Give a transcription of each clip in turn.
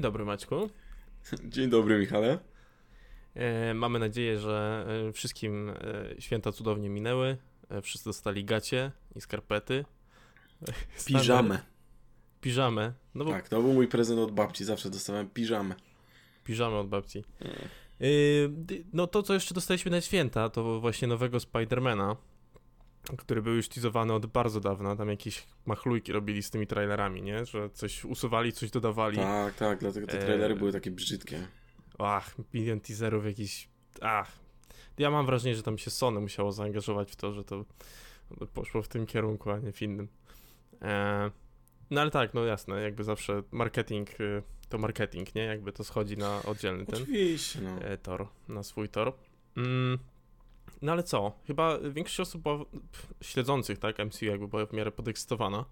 Dzień dobry Maćku. Dzień dobry Michale. E, mamy nadzieję, że e, wszystkim e, święta cudownie minęły. Wszyscy dostali gacie i skarpety. Piżamę. Piżamę. No bo... Tak, to był mój prezent od babci. Zawsze dostawałem piżamę. Piżamę od babci. Mm. no to, co jeszcze dostaliśmy na święta, to właśnie nowego Spidermana który był już teasowany od bardzo dawna, tam jakieś machlujki robili z tymi trailerami, nie? Że coś usuwali, coś dodawali. Tak, tak, dlatego te trailery e... były takie brzydkie. Ach, milion teaserów jakiś, ach. Ja mam wrażenie, że tam się Sony musiało zaangażować w to, że to poszło w tym kierunku, a nie w innym. E... No ale tak, no jasne, jakby zawsze marketing y, to marketing, nie? Jakby to schodzi na oddzielny Oczywiście, ten no. tor, na swój tor. Mm. No ale co? Chyba większość osób była, śledzących tak, MCU jakby była w miarę podekscytowana.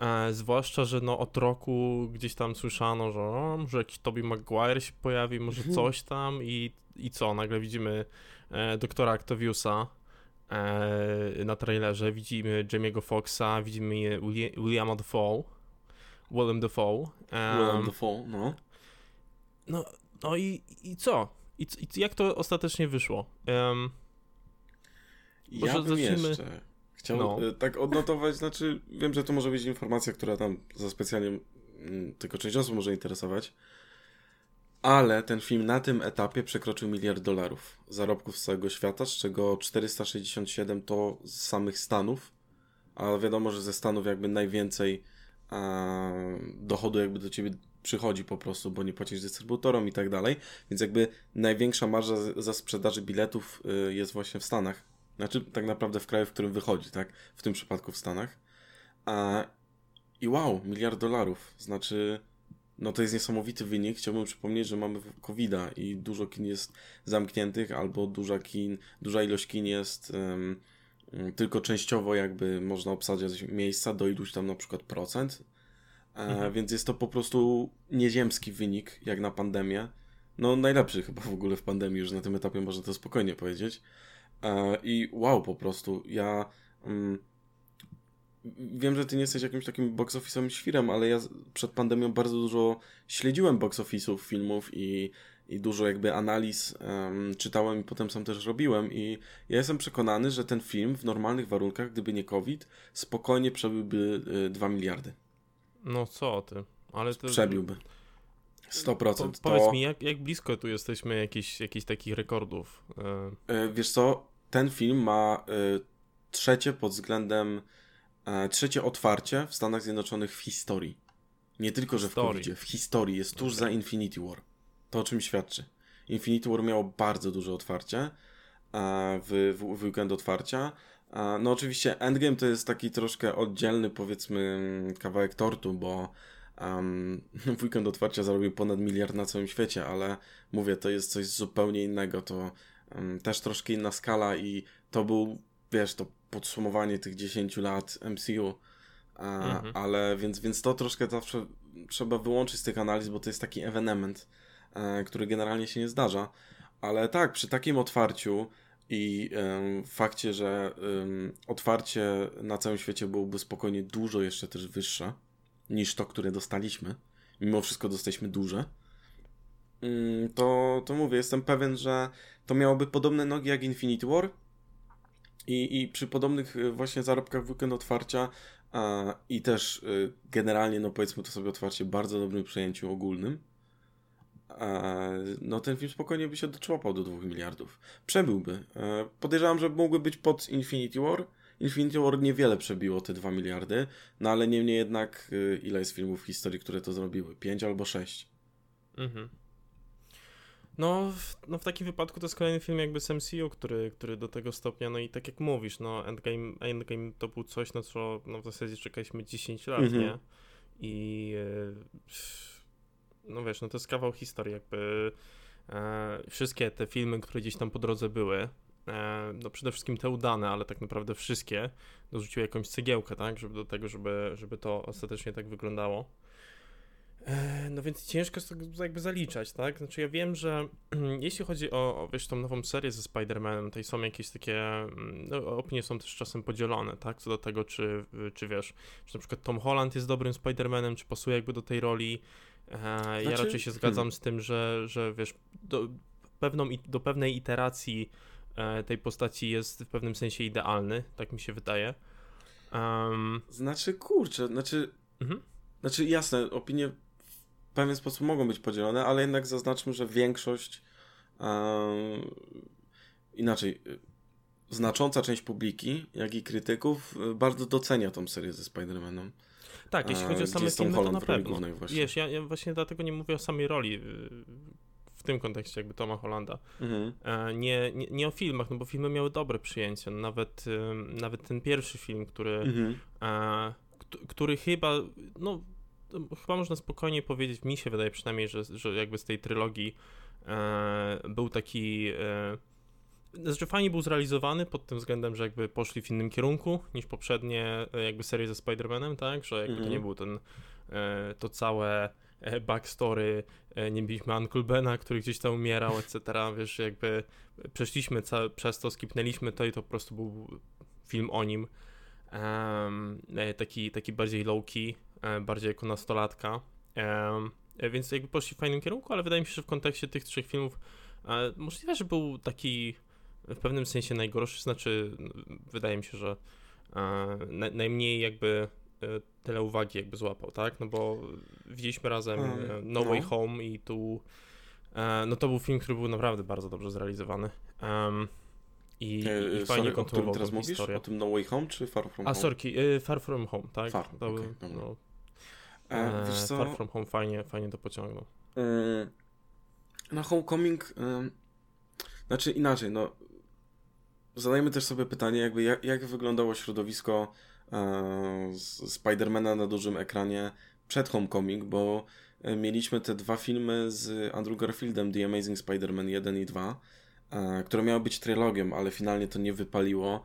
E, zwłaszcza, że no od roku gdzieś tam słyszano, że, o, że jakiś Tobey Maguire się pojawi, może mhm. coś tam i, i co? Nagle widzimy e, doktora Octaviusa e, na trailerze, widzimy Jamie'ego Foxa, widzimy Williama Dafoe, Willem Dafoe. Willem Dafoe, no. No, no i, i co? I, I, jak to ostatecznie wyszło? Um, może ja bym zacznijmy... jeszcze chciał no. E, tak odnotować, znaczy wiem, że to może być informacja, która tam za specjalnie mm, tylko część osób może interesować, ale ten film na tym etapie przekroczył miliard dolarów zarobków z całego świata, z czego 467 to z samych Stanów, a wiadomo, że ze Stanów jakby najwięcej a, dochodu jakby do ciebie przychodzi po prostu, bo nie płacisz dystrybutorom i tak dalej, więc jakby największa marża za sprzedaży biletów y, jest właśnie w Stanach znaczy, tak naprawdę w kraju, w którym wychodzi, tak? W tym przypadku w Stanach. A, I wow, miliard dolarów. Znaczy, no to jest niesamowity wynik. Chciałbym przypomnieć, że mamy covid i dużo kin jest zamkniętych, albo duża, kin, duża ilość kin jest um, tylko częściowo jakby można obsadzać miejsca do iluś tam na przykład procent. Mhm. Więc jest to po prostu nieziemski wynik, jak na pandemię. No najlepszy chyba w ogóle w pandemii, już na tym etapie można to spokojnie powiedzieć. E, I wow, po prostu. Ja mm, wiem, że ty nie jesteś jakimś takim box office'owym świrem, ale ja przed pandemią bardzo dużo śledziłem box office'ów filmów i, i dużo jakby analiz um, czytałem i potem sam też robiłem i ja jestem przekonany, że ten film w normalnych warunkach, gdyby nie COVID, spokojnie przebyłby y, 2 miliardy. No co ty? Ale to... Przebiłby. 100%. Po, powiedz mi, jak, jak blisko tu jesteśmy jakichś, jakichś takich rekordów? E... Wiesz co, ten film ma y, trzecie pod względem, y, trzecie otwarcie w Stanach Zjednoczonych w historii. Nie tylko, że w covid w historii. Jest tuż okay. za Infinity War. To o czym świadczy. Infinity War miało bardzo duże otwarcie y, w, w, w weekend otwarcia. No oczywiście Endgame to jest taki troszkę oddzielny powiedzmy kawałek tortu, bo um, w weekend otwarcia zarobił ponad miliard na całym świecie, ale mówię, to jest coś zupełnie innego. To też troszkę inna skala i to był, wiesz, to podsumowanie tych 10 lat MCU, a, mhm. ale więc, więc to troszkę zawsze trzeba wyłączyć z tych analiz, bo to jest taki evenement, e, który generalnie się nie zdarza, ale tak, przy takim otwarciu i um, fakcie, że um, otwarcie na całym świecie byłoby spokojnie dużo jeszcze też wyższe niż to, które dostaliśmy, mimo wszystko dostaliśmy duże, to, to mówię, jestem pewien, że to miałoby podobne nogi jak Infinity War i, i przy podobnych y, właśnie zarobkach w weekend otwarcia a, i też y, generalnie, no powiedzmy to sobie otwarcie, bardzo dobrym przejęciu ogólnym, a, no ten film spokojnie by się doczłapał do 2 miliardów. Przebyłby. E, podejrzewam, że mógłby być pod Infinity War. Infinity War niewiele przebiło te 2 miliardy, no ale niemniej jednak y, ile jest filmów w historii, które to zrobiły? 5 albo 6. Mhm. No w, no, w takim wypadku to jest kolejny film jakby z MCU, który, który do tego stopnia, no i tak jak mówisz, no Endgame, Endgame to był coś, na co no, w zasadzie czekaliśmy 10 lat, mhm. nie? I e, no wiesz, no to jest kawał historii, jakby e, wszystkie te filmy, które gdzieś tam po drodze były, e, no przede wszystkim te udane, ale tak naprawdę wszystkie, dorzuciły jakąś cegiełkę, tak, żeby do tego, żeby, żeby to ostatecznie tak wyglądało. E, no więc ciężko jest to jakby zaliczać, tak? Znaczy ja wiem, że jeśli chodzi o, o wiesz, tą nową serię ze Spider-Manem, to są jakieś takie, mm, no, opinie są też czasem podzielone, tak? Co do tego, czy, czy wiesz, czy na przykład Tom Holland jest dobrym Spider-Manem, czy pasuje jakby do tej roli. E, znaczy... Ja raczej się zgadzam hmm. z tym, że, że wiesz, do, pewną, do pewnej iteracji e, tej postaci jest w pewnym sensie idealny, tak mi się wydaje. Um... Znaczy, kurczę, znaczy, mhm. znaczy jasne, opinie pewien sposób mogą być podzielone, ale jednak zaznaczmy, że większość um, inaczej, znacząca część publiki, jak i krytyków bardzo docenia tą serię ze Spider-Manem. Tak, jeśli chodzi o same filmy, to na pewno. Wiesz, ja, ja, właśnie dlatego nie mówię o samej roli w tym kontekście jakby Toma Hollanda. Mhm. E, nie, nie, nie, o filmach, no bo filmy miały dobre przyjęcie. Nawet, nawet ten pierwszy film, który, mhm. E, który chyba, no chyba można spokojnie powiedzieć, mi się wydaje przynajmniej, że, że jakby z tej trylogii e, był taki znaczy fajnie był zrealizowany pod tym względem, że jakby poszli w innym kierunku niż poprzednie e, jakby serie ze Spider-Manem, tak? Że jakby mm -hmm. to nie mhm. był ten, e, to całe e, backstory, nie mieliśmy Uncle Bena, który gdzieś tam umierał, etc. Wiesz, jakby przeszliśmy ca- przez to, skipnęliśmy to i to po prostu był film o nim. Um, taki, taki bardziej low-key, bardziej jako nastolatka. Um, więc jakby poszli w fajnym kierunku, ale wydaje mi się, że w kontekście tych trzech filmów możliwe, że był taki w pewnym sensie najgorszy, znaczy wydaje mi się, że e, najmniej jakby e, tyle uwagi jakby złapał, tak? No bo widzieliśmy razem hmm, No Way no. Home i tu e, no to był film, który był naprawdę bardzo dobrze zrealizowany. Um, i, e, i fajnie kontynuował teraz mówisz? historię. O tym No Way Home czy Far From Home? A, sorki, Far From Home, tak? Far, to, okay, no, e, Far From Home fajnie, fajnie to pociągnął. na Homecoming, znaczy inaczej, no zadajmy też sobie pytanie, jakby jak, jak wyglądało środowisko e, Spidermana na dużym ekranie przed Homecoming, bo e, mieliśmy te dwa filmy z Andrew Garfieldem, The Amazing Spider-Man 1 i 2, e, które miały być trylogiem, ale finalnie to nie wypaliło.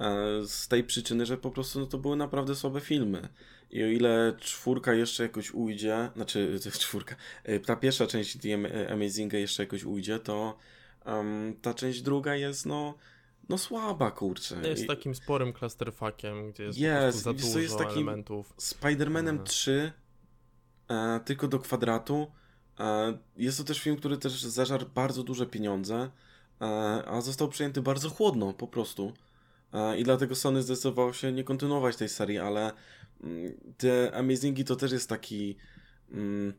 E, z tej przyczyny, że po prostu no, to były naprawdę słabe filmy. I o ile czwórka jeszcze jakoś ujdzie, znaczy czwórka, e, ta pierwsza część The Amazinga jeszcze jakoś ujdzie, to um, ta część druga jest no no słaba, kurczę. Jest I... takim sporym clusterfuckiem, gdzie jest, jest za dużo jest takim elementów. Spider-Manem 3 e, tylko do kwadratu. E, jest to też film, który też zażarł bardzo duże pieniądze, e, a został przyjęty bardzo chłodno po prostu. E, I dlatego Sony zdecydował się nie kontynuować tej serii, ale mm, te Amazingi to też jest taki... Mm,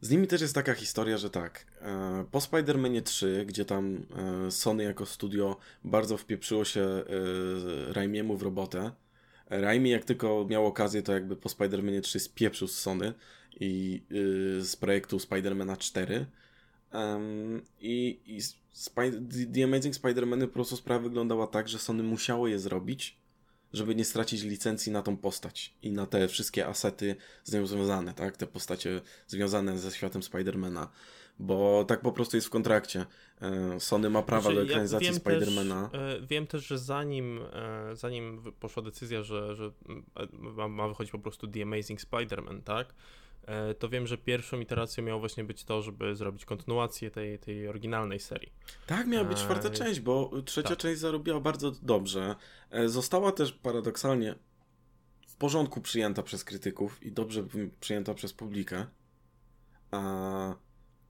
z nimi też jest taka historia, że tak, e, po Spider-Manie 3, gdzie tam e, Sony jako studio bardzo wpieprzyło się Raimiemu w robotę, Raimi jak tylko miał okazję, to jakby po Spider-Manie 3 spieprzył z Sony i z projektu Spider-Mana 4 i, i The Amazing Spider-Man po prostu sprawa wyglądała tak, że Sony musiało je zrobić, żeby nie stracić licencji na tą postać i na te wszystkie asety z nią związane, tak? Te postacie związane ze światem Spidermana. Bo tak po prostu jest w kontrakcie. E, Sony ma prawa znaczy, do ekranizacji ja Spidermana. E, wiem też, że zanim, e, zanim poszła decyzja, że, że ma wychodzić po prostu The Amazing Spider-Man, tak? E, to wiem, że pierwszą iteracją miało właśnie być to, żeby zrobić kontynuację tej, tej oryginalnej serii. Tak, miała być czwarta e, część, bo trzecia tak. część zarobiła bardzo dobrze. E, została też paradoksalnie w porządku przyjęta przez krytyków i dobrze przyjęta przez publikę. A...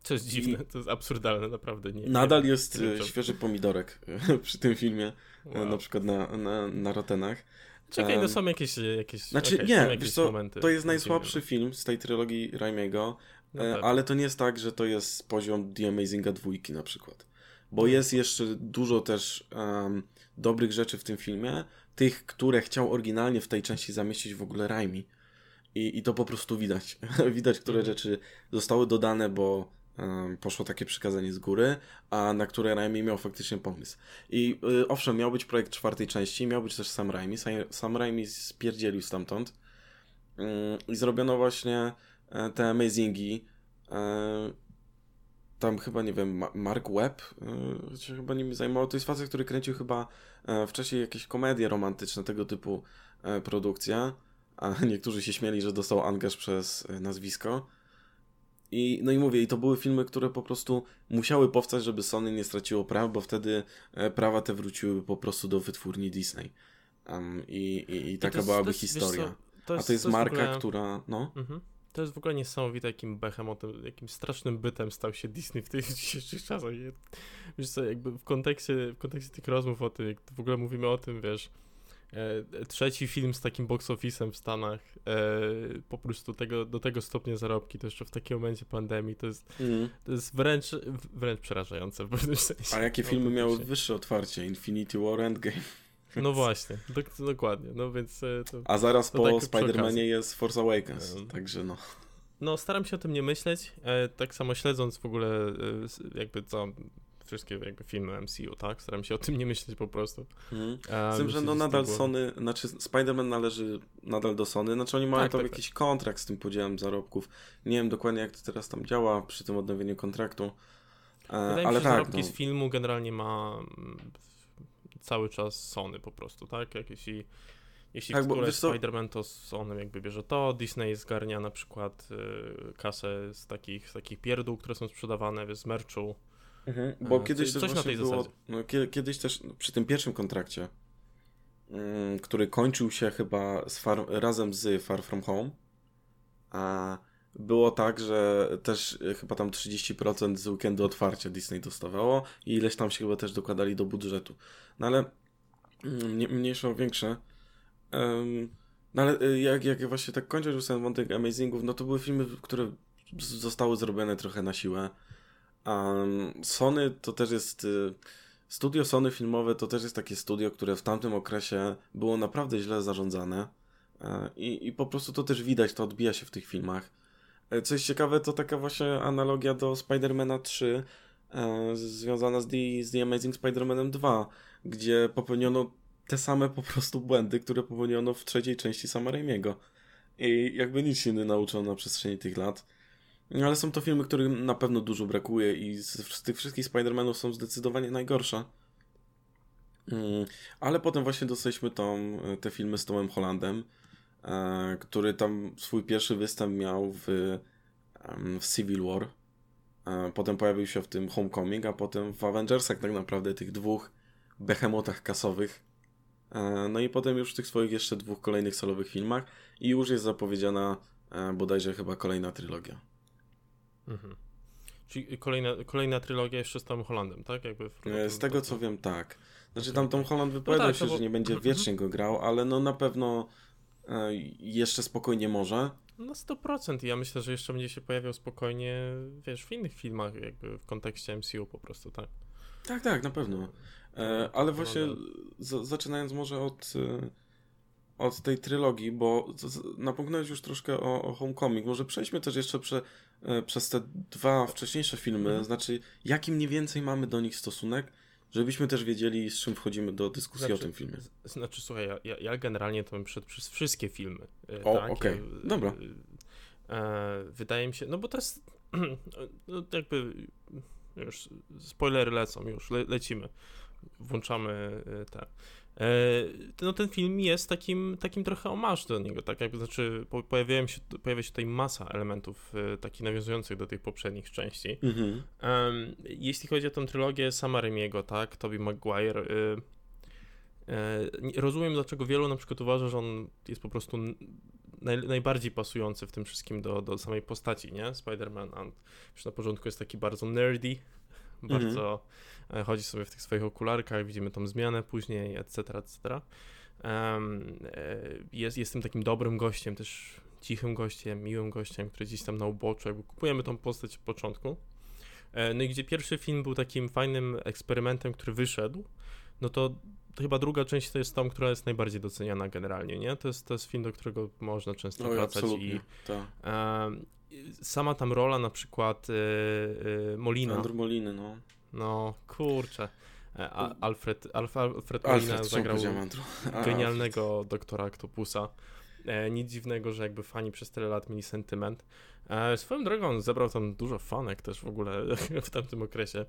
Co jest dziwne, to jest absurdalne, naprawdę. Nie, nadal jest świeży pomidorek przy tym filmie, wow. na przykład na, na, na Rotenach. Czekaj, no są jakieś, jakieś Znaczy okay, nie, jakieś wiesz co, momenty, to jest najsłabszy film z tej trylogii Raimiego, no e, tak. ale to nie jest tak, że to jest poziom The Amazinga dwójki na przykład. Bo no. jest jeszcze dużo też um, dobrych rzeczy w tym filmie, tych, które chciał oryginalnie w tej części zamieścić w ogóle Raimi. I, i to po prostu widać. widać, które mhm. rzeczy zostały dodane, bo poszło takie przykazanie z góry, a na które Raimi miał faktycznie pomysł. I y, owszem, miał być projekt czwartej części, miał być też Sam Raimi. Sam Raimi spierdzielił stamtąd y, i zrobiono właśnie e, te Amazingi. E, tam chyba, nie wiem, Mark Webb y, się chyba nimi zajmował. To jest facet, który kręcił chyba e, wcześniej jakieś komedie romantyczne, tego typu produkcja. A niektórzy się śmieli, że dostał angaż przez nazwisko. I, no i mówię, i to były filmy, które po prostu musiały powstać, żeby Sony nie straciło praw, bo wtedy e, prawa te wróciły po prostu do wytwórni Disney. Um, i, i, i, taka I byłaby historia. Co, to jest, A to jest to marka, ogóle... która. No. Mhm. to jest w ogóle niesamowite, jakim behemotem, jakim strasznym bytem stał się Disney w tych dzisiejszych czasach. Wiesz co, jakby w kontekście, w kontekście tych rozmów o tym, jak w ogóle mówimy o tym, wiesz, trzeci film z takim box office'em w Stanach, e, po prostu tego, do tego stopnia zarobki, to jeszcze w takim momencie pandemii, to jest, mm. to jest wręcz, wręcz przerażające w pewnym sensie. A jakie filmy miały wyższe otwarcie? Infinity War, Endgame? No właśnie, do, dokładnie, no więc... E, to, A zaraz po tak Spider-Manie jest Force Awakens, um, także no... No, staram się o tym nie myśleć, e, tak samo śledząc w ogóle e, jakby co wszystkie jakby filmy MCU, tak? Staram się o tym nie myśleć po prostu. Hmm. Z tym, że no nadal Sony, znaczy Spider-Man należy nadal do Sony, znaczy oni mają tak, tam tak, jakiś tak. kontrakt z tym podziałem zarobków. Nie wiem dokładnie jak to teraz tam działa przy tym odnowieniu kontraktu. Wydaje ale mi się, tak, zarobki no. z filmu generalnie ma mm, cały czas Sony po prostu, tak? Jak jeśli, jeśli tak, któreś Spider-Man, to Sony jakby bierze to, Disney zgarnia na przykład y, kasę z takich, z takich pierdół, które są sprzedawane z merchu. Mhm, bo e, kiedyś też właśnie było, no, kiedyś też przy tym pierwszym kontrakcie, mm, który kończył się chyba z far, razem z Far From Home, a było tak, że też e, chyba tam 30% z weekendu otwarcia Disney dostawało i ileś tam się chyba też dokładali do budżetu. No ale mm, mniejsze o większe. Um, no ale e, jak, jak właśnie tak kończę już ten wątek Amazingów, no to były filmy, które zostały zrobione trochę na siłę. Sony to też jest... E, studio Sony filmowe to też jest takie studio, które w tamtym okresie było naprawdę źle zarządzane. I, I po prostu to też widać, to odbija się w tych filmach. E, coś ciekawe, to taka właśnie analogia do Spidermana 3, e, związana z The, z The Amazing Spider-Manem 2, gdzie popełniono te same po prostu błędy, które popełniono w trzeciej części Sama Raimiego. I jakby nic się nie nauczono na przestrzeni tych lat. Ale są to filmy, których na pewno dużo brakuje i z, z tych wszystkich Spider-Manów są zdecydowanie najgorsze. Mm, ale potem właśnie dostaliśmy tą, te filmy z Tomem Hollandem, E, który tam swój pierwszy występ miał w, w Civil War. E, potem pojawił się w tym Homecoming, a potem w Avengersach tak naprawdę tych dwóch behemotach kasowych. E, no i potem już w tych swoich jeszcze dwóch kolejnych solowych filmach i już jest zapowiedziana bodajże chyba kolejna trylogia. Mhm. Czyli kolejna, kolejna trylogia jeszcze z Tom Hollandem, tak? Jakby z tego co wiem, tak. Znaczy tam Tom Holland wypowiadał no tak, się, no bo... że nie będzie wiecznie go grał, ale no na pewno E, jeszcze spokojnie może. No 100%. Ja myślę, że jeszcze będzie się pojawiał spokojnie, wiesz, w innych filmach, jakby w kontekście MCU po prostu, tak? Tak, tak, na pewno. E, ale właśnie z, zaczynając może od, e, od tej trylogii, bo napomknąłeś już troszkę o, o Homecoming. Może przejdźmy też jeszcze prze, e, przez te dwa wcześniejsze filmy, mhm. znaczy jaki mniej więcej mamy do nich stosunek Żebyśmy też wiedzieli, z czym wchodzimy do dyskusji znaczy, o tym filmie. Znaczy, słuchaj, ja, ja generalnie to bym przed przez wszystkie filmy. E, o, tak? okej, okay. dobra. E, wydaje mi się, no bo to jest no, jakby już spoilery lecą, już le, lecimy. Włączamy e, te E, no ten film jest takim, takim trochę omarz do niego, tak jakby, znaczy pojawiają się, pojawia się tutaj masa elementów e, takich nawiązujących do tych poprzednich części. Mhm. jeśli chodzi o tę trylogię sama Remiego, tak, Tobey Maguire, e, rozumiem dlaczego wielu na przykład uważa, że on jest po prostu naj, najbardziej pasujący w tym wszystkim do, do samej postaci, nie? Spider-Man, już na początku jest taki bardzo nerdy, mhm. bardzo E, chodzi sobie w tych swoich okularkach, widzimy tą zmianę później, etc., etc. Um, jest, jest tym takim dobrym gościem, też cichym gościem, miłym gościem, który gdzieś tam na uboczu, jakby kupujemy tą postać w początku. E, no i gdzie pierwszy film był takim fajnym eksperymentem, który wyszedł, no to, chyba druga część to jest tą, która jest najbardziej doceniana generalnie, nie? To jest, to jest film, do którego można często no, wracać i tak. sama tam rola na przykład y, y, Molina. Andrew Moliny, no. No, kurczę. E, a, Alfred, Alfred, Alfred zagrał genialnego doktora Octopusa. E, nic dziwnego, że jakby fani przez tyle lat mieli sentyment. E, swoją drogą on zebrał tam dużo fanek też w ogóle w tamtym okresie.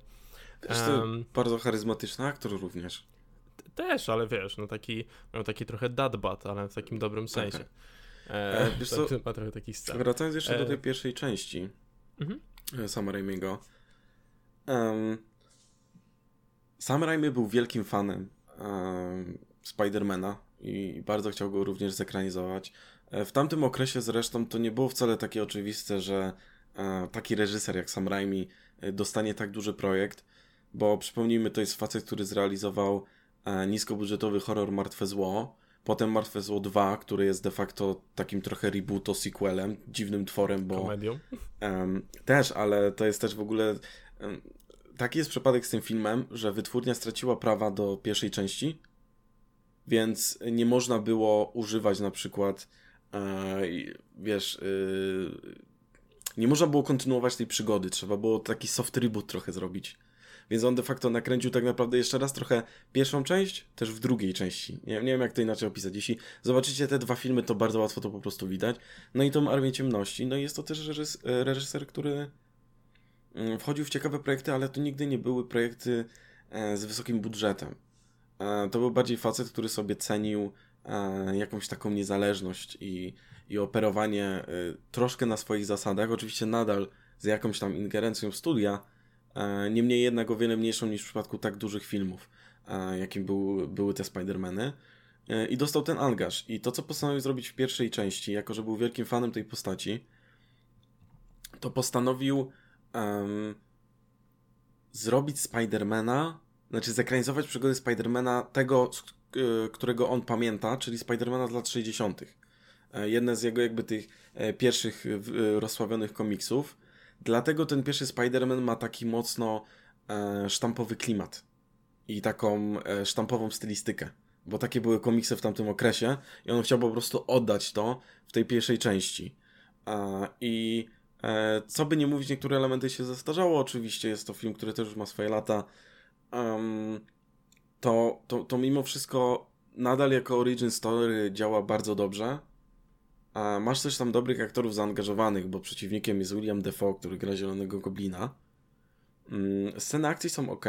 Wiesz, um, bardzo charyzmatyczny aktor również. Też, ale wiesz, no taki, miał taki trochę dadbat, ale w takim dobrym tak, sensie. Tak. E, wiesz co, ma trochę taki scen. Wracając jeszcze do tej pierwszej części mhm. Sama Raimiego. Um, sam Raimi był wielkim fanem um, Spidermana i bardzo chciał go również zekranizować. W tamtym okresie zresztą to nie było wcale takie oczywiste, że taki reżyser jak Sam Raimi dostanie tak duży projekt, bo przypomnijmy, to jest facet, który zrealizował niskobudżetowy horror Martwe Zło, Potem Martwe Zło 2, który jest de facto takim trochę rebooto sequelem, dziwnym tworem, bo... Komedią? Um, też, ale to jest też w ogóle... Um, taki jest przypadek z tym filmem, że wytwórnia straciła prawa do pierwszej części, więc nie można było używać na przykład e, wiesz... E, nie można było kontynuować tej przygody, trzeba było taki soft reboot trochę zrobić. Więc on de facto nakręcił tak naprawdę jeszcze raz trochę pierwszą część, też w drugiej części. Nie, nie wiem, jak to inaczej opisać. Jeśli zobaczycie te dwa filmy, to bardzo łatwo to po prostu widać. No i tą Armię Ciemności. No i jest to też reżyser, reżyser który wchodził w ciekawe projekty, ale to nigdy nie były projekty e, z wysokim budżetem. E, to był bardziej facet, który sobie cenił e, jakąś taką niezależność i, i operowanie troszkę na swoich zasadach. Oczywiście nadal z jakąś tam ingerencją studia, E, niemniej jednak o wiele mniejszą niż w przypadku tak dużych filmów, jakim był, były te Spider-Many. I dostał ten angaż. I to, co postanowił zrobić w pierwszej części, jako że był wielkim fanem tej postaci, to postanowił um, zrobić Spidermana, znaczy zekranizować przygody Spidermana tego, którego on pamięta, czyli Spidermana z lat 60. Jedne z jego jakby tych pierwszych rozsławionych komiksów. Dlatego ten pierwszy Spider-Man ma taki mocno e, sztampowy klimat i taką e, sztampową stylistykę. Bo takie były komiksy w tamtym okresie i on chciał po prostu oddać to w tej pierwszej części. E, I e, co by nie mówić, niektóre elementy się zestarzało. Oczywiście jest to film, który też już ma swoje lata. To, to, to mimo wszystko nadal jako origin story działa bardzo dobrze. A masz też tam dobrych aktorów zaangażowanych, bo przeciwnikiem jest William Defoe, który gra Zielonego Goblina. Mm, sceny akcji są ok.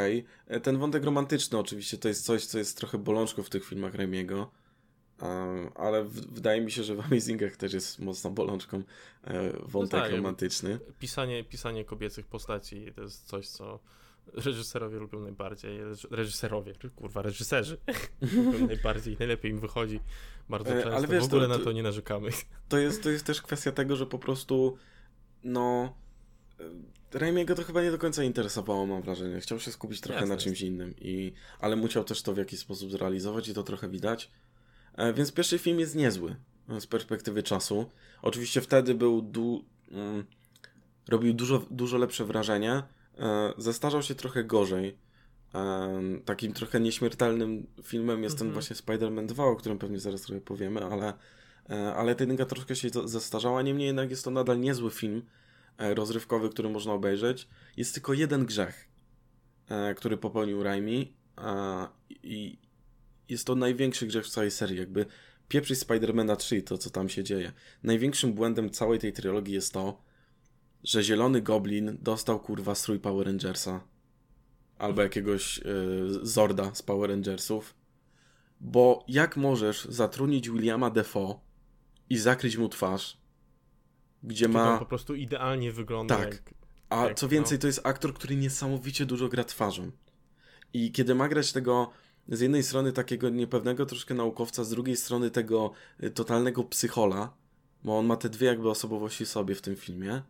E, ten wątek romantyczny oczywiście to jest coś, co jest trochę bolączką w tych filmach Remiego. Ale wydaje mi się, że w Amazingach też jest mocną bolączką e, wątek no tak, romantyczny. Pisanie, pisanie kobiecych postaci to jest coś, co reżyserowie lubią najbardziej. Reżyserowie, kurwa, reżyserzy lubią najbardziej, najlepiej im wychodzi bardzo e, często. Ale wiesz, w ogóle to, na to nie narzekamy. To jest, to jest też kwestia tego, że po prostu no e, Raimiego to chyba nie do końca interesowało, mam wrażenie. Chciał się skupić trochę Jasne. na czymś innym, i, ale musiał też to w jakiś sposób zrealizować i to trochę widać. E, więc pierwszy film jest niezły z perspektywy czasu. Oczywiście wtedy był du, mm, robił dużo, dużo lepsze wrażenie, E, zestarzał się trochę gorzej. E, takim trochę nieśmiertelnym filmem jest ten mhm. właśnie Spider-Man 2, o którym pewnie zaraz trochę powiemy, ale, e, ale ta jedynka troszkę się zestarzała. Niemniej jednak jest to nadal niezły film rozrywkowy, który można obejrzeć. Jest tylko jeden grzech, który popełnił Raimi i jest to największy grzech w całej serii. Jakby pieprzyć Spider-Mana 3 to, co tam się dzieje. Największym błędem całej tej trylogii jest to, że Zielony Goblin dostał kurwa strój Power Rangersa. Albo jakiegoś y, Zorda z Power Rangersów. Bo jak możesz zatrudnić Williama Defoe i zakryć mu twarz, gdzie ma... po prostu idealnie wygląda Tak. Jak, A jak, co więcej, no. to jest aktor, który niesamowicie dużo gra twarzą. I kiedy ma grać tego z jednej strony takiego niepewnego troszkę naukowca, z drugiej strony tego y, totalnego psychola, bo on ma te dwie jakby osobowości sobie w tym filmie,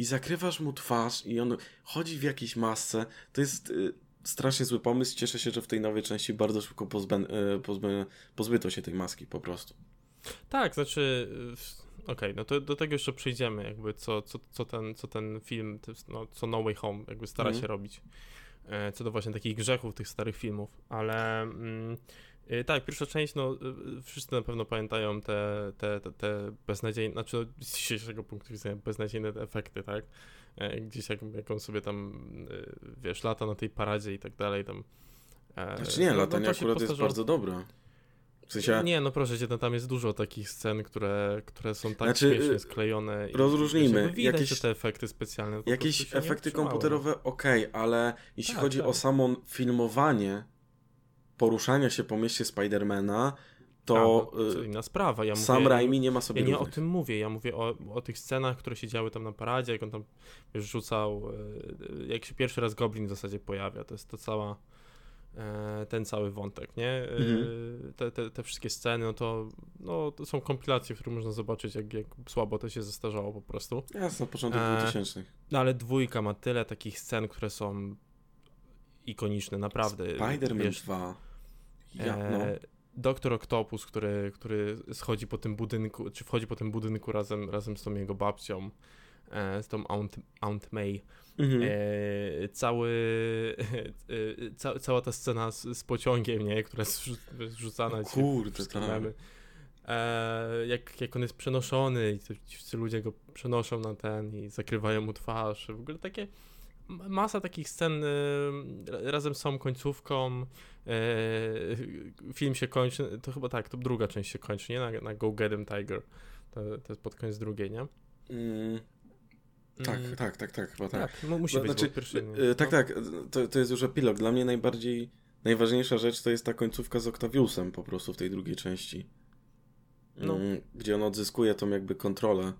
i zakrywasz mu twarz i on chodzi w jakiejś masce. To jest y, strasznie zły pomysł. Cieszę się, że w tej nowej części bardzo szybko pozbę, y, pozbyto się tej maski po prostu. Tak, znaczy y, okej, okay, no to do tego jeszcze przejdziemy, jakby co, co, co, ten, co ten film, no, co No Way Home jakby stara mm. się robić. E, co do właśnie takich grzechów tych starych filmów, ale mm, Y, tak, pierwsza część, no y, wszyscy na pewno pamiętają te, te, te, te beznadziejne, znaczy no, z dzisiejszego punktu widzenia beznadziejne efekty, tak? E, gdzieś jak, jak on sobie tam, y, wiesz, lata na tej paradzie i tak dalej, tam... E, znaczy nie, no, latanie no, akurat jest bardzo dobre. W sensie... Nie, no proszę cię, no, tam jest dużo takich scen, które, które są tak znaczy, śmiesznie sklejone. Rozróżnijmy. Widać, jakieś, te efekty specjalne. Jakieś efekty komputerowe, ok, ale jeśli tak, chodzi tak. o samo filmowanie, poruszania się po mieście Spidermana, to, A, to inna sprawa. Ja sam mówię, Raimi nie ma sobie Ja nie o tym mówię, ja mówię o, o tych scenach, które się działy tam na paradzie, jak on tam wiesz, rzucał, e, jak się pierwszy raz Goblin w zasadzie pojawia, to jest to cała ten cały wątek, nie? E, mhm. Te, te, te, wszystkie sceny, no to, no to są kompilacje, które można zobaczyć, jak, jak słabo to się zestarzało po prostu. Jasne, początek 2000. No ale dwójka ma tyle takich scen, które są ikoniczne, naprawdę. Spider-Man 2. Ja, no. Doktor Octopus, który, który schodzi po tym budynku, czy wchodzi po tym budynku razem, razem z tą jego babcią, e, z tą Aunt, Aunt May. Mhm. E, cały, e, ca, cała ta scena z, z, pociągiem, nie, która jest zrzucana. O kurde, tak. E, jak, jak on jest przenoszony i ci ludzie go przenoszą na ten i zakrywają mu twarz. W ogóle takie masa takich scen y, razem z tą końcówką. Film się kończy, to chyba tak, to druga część się kończy, nie? Na, na Go Get Tiger. To, to jest pod koniec drugiej, nie? Mm. Tak, mm. tak, tak, tak, chyba tak. tak no, musi być, znaczy, pierwszy, y, Tak, no. tak, to, to jest już epilog. Dla mnie najbardziej, najważniejsza rzecz to jest ta końcówka z Octaviusem po prostu w tej drugiej części. No. Mm, gdzie on odzyskuje tą jakby kontrolę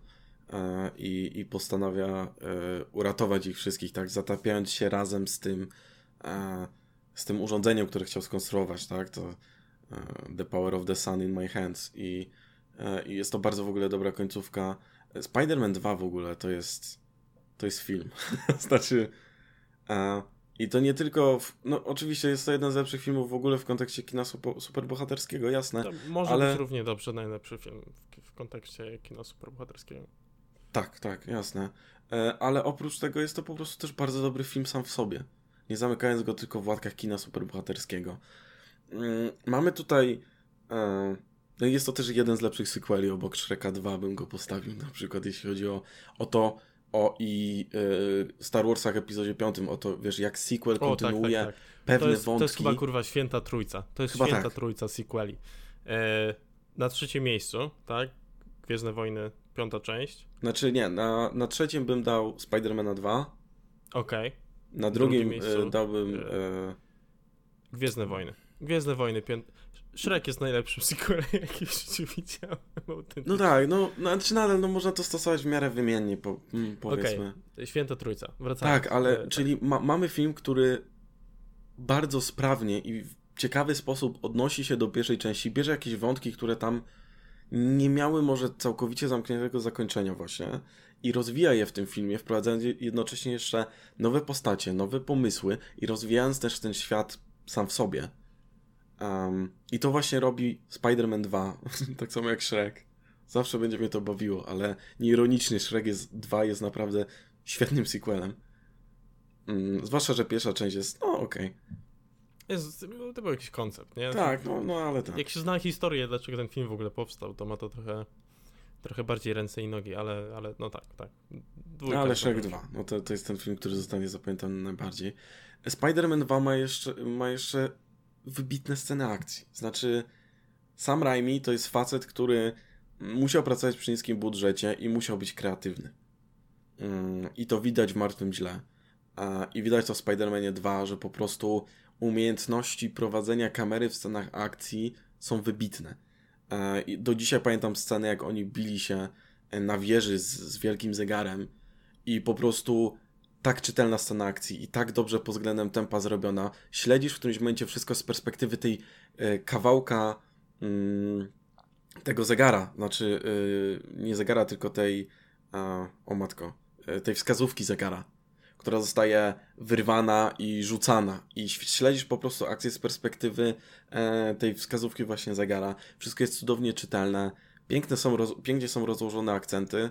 E, i, i postanawia e, uratować ich wszystkich, tak, zatapiając się razem z tym e, z tym urządzeniem, które chciał skonstruować, tak, to The Power of the Sun in My Hands i, i jest to bardzo w ogóle dobra końcówka. Spider-Man 2 w ogóle to jest to jest film. znaczy i to nie tylko, w, no oczywiście jest to jeden z lepszych filmów w ogóle w kontekście kina super, superbohaterskiego, jasne. To może ale... być równie dobrze najlepszy film w, w kontekście kina superbohaterskiego. Tak, tak, jasne. E, ale oprócz tego jest to po prostu też bardzo dobry film sam w sobie. Nie zamykając go tylko w łatkach kina superbohaterskiego. Mm, mamy tutaj. E, no jest to też jeden z lepszych sequeli obok Shreka 2 bym go postawił, na przykład jeśli chodzi o, o to, o i y, Star Warsach epizodzie 5, o to, wiesz, jak sequel kontynuuje o, tak, tak, tak. pewne to jest, wątki. To jest chyba kurwa święta trójca. To jest chyba święta tak. trójca sequeli. E, na trzecim miejscu, tak? Gwiezdne Wojny piąta część. Znaczy nie, na, na trzecim bym dał Spidermana 2. Okej. Okay. Na drugim, drugim miejscu, e, dałbym... E, e... Gwiezdne Wojny. Gwiezdne Wojny, piąta... Shrek jest najlepszym sequelem, jaki w życiu widziałem. No tak, no, no znaczy nadal no, można to stosować w miarę wymiennie, po, mm, powiedzmy. Okay. Święta Trójca, wracając. Tak, ale, e, czyli ma, mamy film, który bardzo sprawnie i w ciekawy sposób odnosi się do pierwszej części, bierze jakieś wątki, które tam nie miały może całkowicie zamkniętego zakończenia właśnie i rozwija je w tym filmie, wprowadzając jednocześnie jeszcze nowe postacie, nowe pomysły i rozwijając też ten świat sam w sobie. Um, I to właśnie robi Spider-Man 2, tak samo jak Shrek. Zawsze będzie mnie to bawiło, ale nieironicznie Shrek jest, 2 jest naprawdę świetnym sequelem. Um, zwłaszcza, że pierwsza część jest, no okej. Okay. Jest, to był jakiś koncept, nie? Tak, no, no ale tak. Jak się zna historię, dlaczego ten film w ogóle powstał, to ma to trochę trochę bardziej ręce i nogi, ale, ale no tak, tak. Dwójka ale Shrek 2, no to, to jest ten film, który zostanie zapamiętany najbardziej. Spider-Man 2 ma jeszcze, ma jeszcze wybitne sceny akcji. Znaczy, Sam Raimi to jest facet, który musiał pracować przy niskim budżecie i musiał być kreatywny. Mm, I to widać w Martwym Źle. I widać to w Spider-Manie 2, że po prostu umiejętności prowadzenia kamery w scenach akcji są wybitne. E, do dzisiaj pamiętam scenę, jak oni bili się na wieży z, z wielkim zegarem i po prostu tak czytelna scena akcji i tak dobrze pod względem tempa zrobiona. Śledzisz w którymś momencie wszystko z perspektywy tej e, kawałka mm, tego zegara, znaczy nie zegara, tylko tej o matko, tej wskazówki zegara która zostaje wyrwana i rzucana. I śledzisz po prostu akcję z perspektywy e, tej wskazówki właśnie zegara. Wszystko jest cudownie czytelne. Piękne są pięknie są rozłożone akcenty.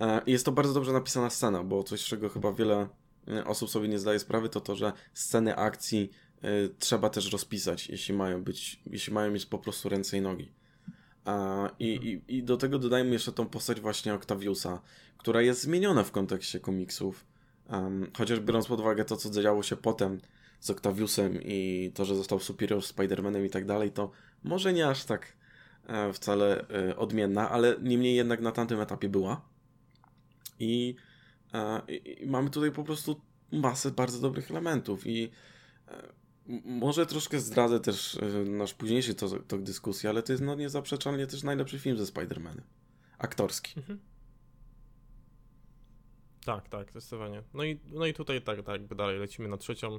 E, jest to bardzo dobrze napisana scena, bo coś, czego chyba wiele e, osób sobie nie zdaje sprawy, to to, że sceny akcji e, trzeba też rozpisać, jeśli mają być, jeśli mają mieć po prostu ręce i nogi. I, i, I do tego dodajmy jeszcze tą postać właśnie Octaviusa, która jest zmieniona w kontekście komiksów. Um, chociaż biorąc pod uwagę to, co działo się potem z Octaviusem i to, że został Superior Spider-Manem i tak dalej, to może nie aż tak e, wcale e, odmienna, ale niemniej jednak na tamtym etapie była. I, e, i mamy tutaj po prostu masę bardzo dobrych elementów i e, może troszkę zdradzę też e, nasz późniejszy tok to dyskusji, ale to jest no niezaprzeczalnie też najlepszy film ze Spider-Manem. Aktorski. Mhm. Tak, tak, zdecydowanie. No i, no i tutaj tak, tak, jakby dalej lecimy na trzecią.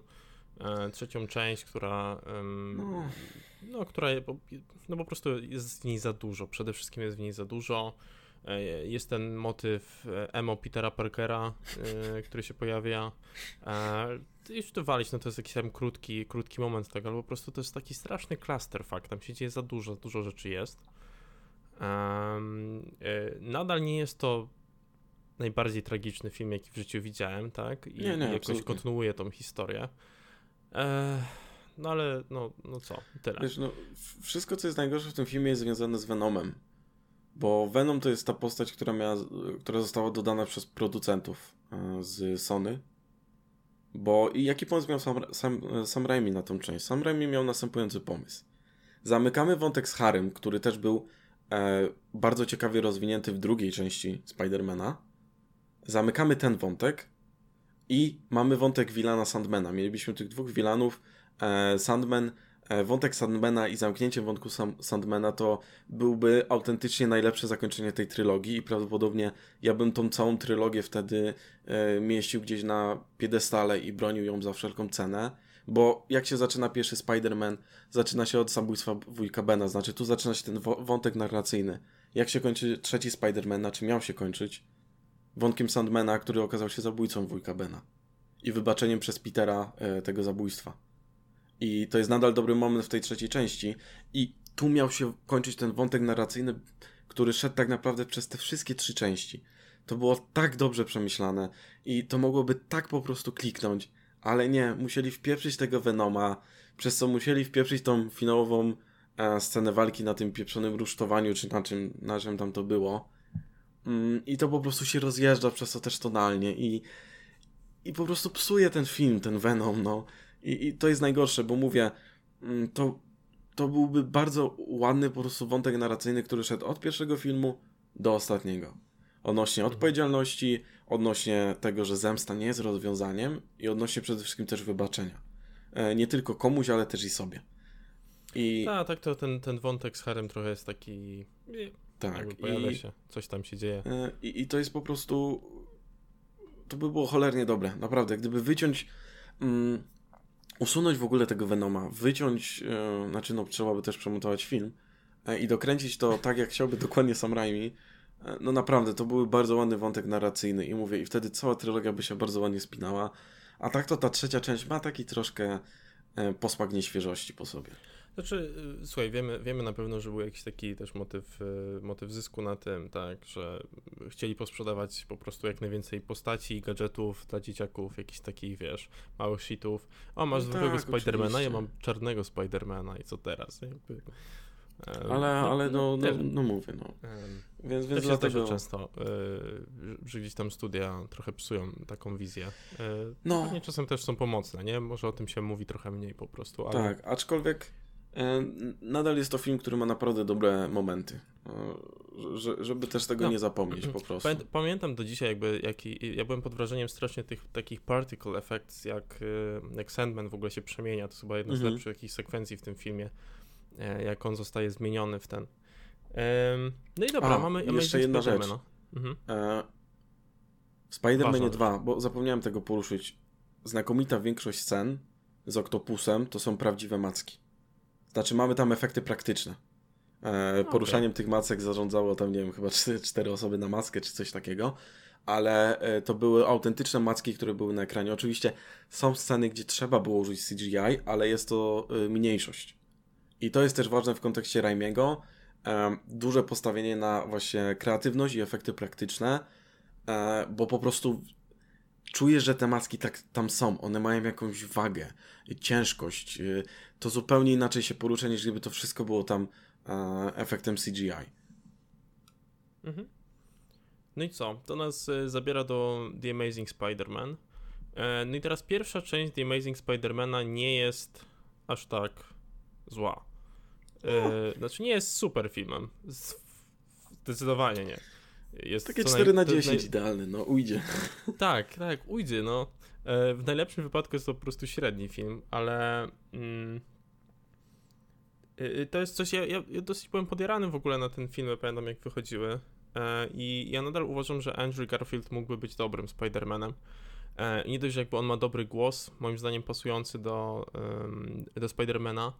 e, trzecią część, która no. no. która no po prostu jest w niej za dużo, przede wszystkim jest w niej za dużo. E, jest ten motyw e, emo Petera Parkera, który się pojawia. Już to walić, no to jest jakiś tam krótki, krótki moment tego, ale po prostu to jest taki straszny fakt. tam się dzieje za dużo, dużo rzeczy jest. nadal nie jest to najbardziej tragiczny film, jaki w życiu widziałem, tak? I, nie, nie, i jakoś absolutnie. kontynuuje tą historię. E, no ale, no, no co, tyle. Wiesz, no, wszystko, co jest najgorsze w tym filmie jest związane z Venomem. Bo Venom to jest ta postać, która, miała, która została dodana przez producentów e, z Sony. Bo i jaki pomysł miał Sam, Sam, Sam Raimi na tą część? Sam Raimi miał następujący pomysł. Zamykamy wątek z Harrym, który też był e, bardzo ciekawie rozwinięty w drugiej części Spidermana zamykamy ten wątek i mamy wątek Wilana Sandmana. Mielibyśmy tych dwóch Wilanów, e, Sandman, e, wątek Sandmana i zamknięcie wątku Sam, Sandmana to byłby autentycznie najlepsze zakończenie tej trylogii i prawdopodobnie ja bym tą całą trylogię wtedy e, mieścił gdzieś na piedestale i bronił ją za wszelką cenę. Bo jak się zaczyna pierwszy Spider-Man, zaczyna się od samobójstwa wujka Bena, znaczy tu zaczyna się ten wątek narracyjny. Jak się kończy trzeci Spider-Man, znaczy miał się kończyć, wątkiem Sandmana, który okazał się zabójcą wujka Bena. I wybaczeniem przez Petera e, tego zabójstwa. I to jest nadal dobry moment w tej trzeciej części. I tu miał się kończyć ten wątek narracyjny, który szedł tak naprawdę przez te wszystkie trzy części. To było tak dobrze przemyślane i to mogłoby tak po prostu kliknąć, ale nie, musieli wpieprzyć tego Venoma, przez co musieli wpieprzyć tą finałową e, scenę walki na tym pieprzonym rusztowaniu, czy na czym, na czym tam to było. Mm, I to po prostu się rozjeżdża przez to też tonalnie i, i po prostu psuje ten film, ten Venom, no. I, i to jest najgorsze, bo mówię, mm, to, to byłby bardzo ładny po prostu wątek narracyjny, który szedł od pierwszego filmu do ostatniego. Odnośnie mhm. odpowiedzialności, odnośnie tego, że zemsta nie jest rozwiązaniem i odnośnie przede wszystkim też wybaczenia. E, nie tylko komuś, ale też i sobie. I... Tak, tak, to ten, ten wątek z Harem trochę jest taki tak. Pojawia I, się, coś tam się dzieje. E, I, I to jest po prostu. To by było cholernie dobre, naprawdę. Gdyby wyciąć. Mm, usunąć w ogóle tego Venoma, wyciąć. E, znaczy, no, trzeba by też przemontować film e, i dokręcić to tak, jak chciałby dokładnie Sam Raimi. E, no naprawdę, to były bardzo ładny wątek narracyjny i mówię, i wtedy cała trylogia by się bardzo ładnie spinała. A tak to ta trzecia część ma taki troszkę posmak nieświeżości po sobie. Znaczy, y, słuchaj, wiemy, wiemy na pewno, że był jakiś taki też motyw, y, motyw zysku na tym, tak, że chcieli posprzedawać po prostu jak najwięcej postaci i gadżetów dla dzieciaków, jakichś takich, wiesz, małych shitów. O, masz no zwykłego tak, Spidermana, ja mam czarnego Spidermana i co teraz? Jakby, ale, no, ale no, no, no, no mówię, no. Więc, więc dlatego... często, yy, że gdzieś tam studia trochę psują taką wizję. Yy, no. Pewnie czasem też są pomocne, nie? Może o tym się mówi trochę mniej po prostu, ale... Tak, aczkolwiek nadal jest to film, który ma naprawdę dobre momenty. E, żeby też tego no. nie zapomnieć po prostu. Pamiętam do dzisiaj, jakby, jaki, ja byłem pod wrażeniem strasznie tych takich particle effects, jak, e, jak Sandman w ogóle się przemienia. To jest chyba jedna z mhm. lepszych jakichś sekwencji w tym filmie, jak on zostaje zmieniony w ten. No i dobra, A, mamy jeszcze jedna rzecz. Mhm. W Spider-Manie 2, bo zapomniałem tego poruszyć, znakomita większość scen z Oktopusem to są prawdziwe macki. Znaczy mamy tam efekty praktyczne. E, poruszaniem okay. tych macek zarządzało tam, nie wiem, chyba cztery, cztery osoby na maskę czy coś takiego, ale e, to były autentyczne macki, które były na ekranie. Oczywiście są sceny, gdzie trzeba było użyć CGI, ale jest to e, mniejszość. I to jest też ważne w kontekście Raimiego. E, duże postawienie na właśnie kreatywność i efekty praktyczne, e, bo po prostu czujesz, że te maski tak tam są, one mają jakąś wagę, ciężkość. Y, to zupełnie inaczej się porusza, niż gdyby to wszystko było tam e, efektem CGI. Mhm. No i co? To nas e, zabiera do The Amazing Spider-Man. E, no i teraz pierwsza część The Amazing Spider-Mana nie jest aż tak zła. Znaczy nie jest super filmem. Zdecydowanie nie. Jest Takie 4 na 10 naj... idealny, no ujdzie. Tak, tak, ujdzie, no. E, w najlepszym wypadku jest to po prostu średni film, ale mm, to jest coś, ja, ja, ja, dosyć byłem podjarany w ogóle na ten film, pamiętam jak wychodziły e, i ja nadal uważam, że Andrew Garfield mógłby być dobrym Spider-Manem. E, nie dość, że jakby on ma dobry głos, moim zdaniem pasujący do, do Spidermana,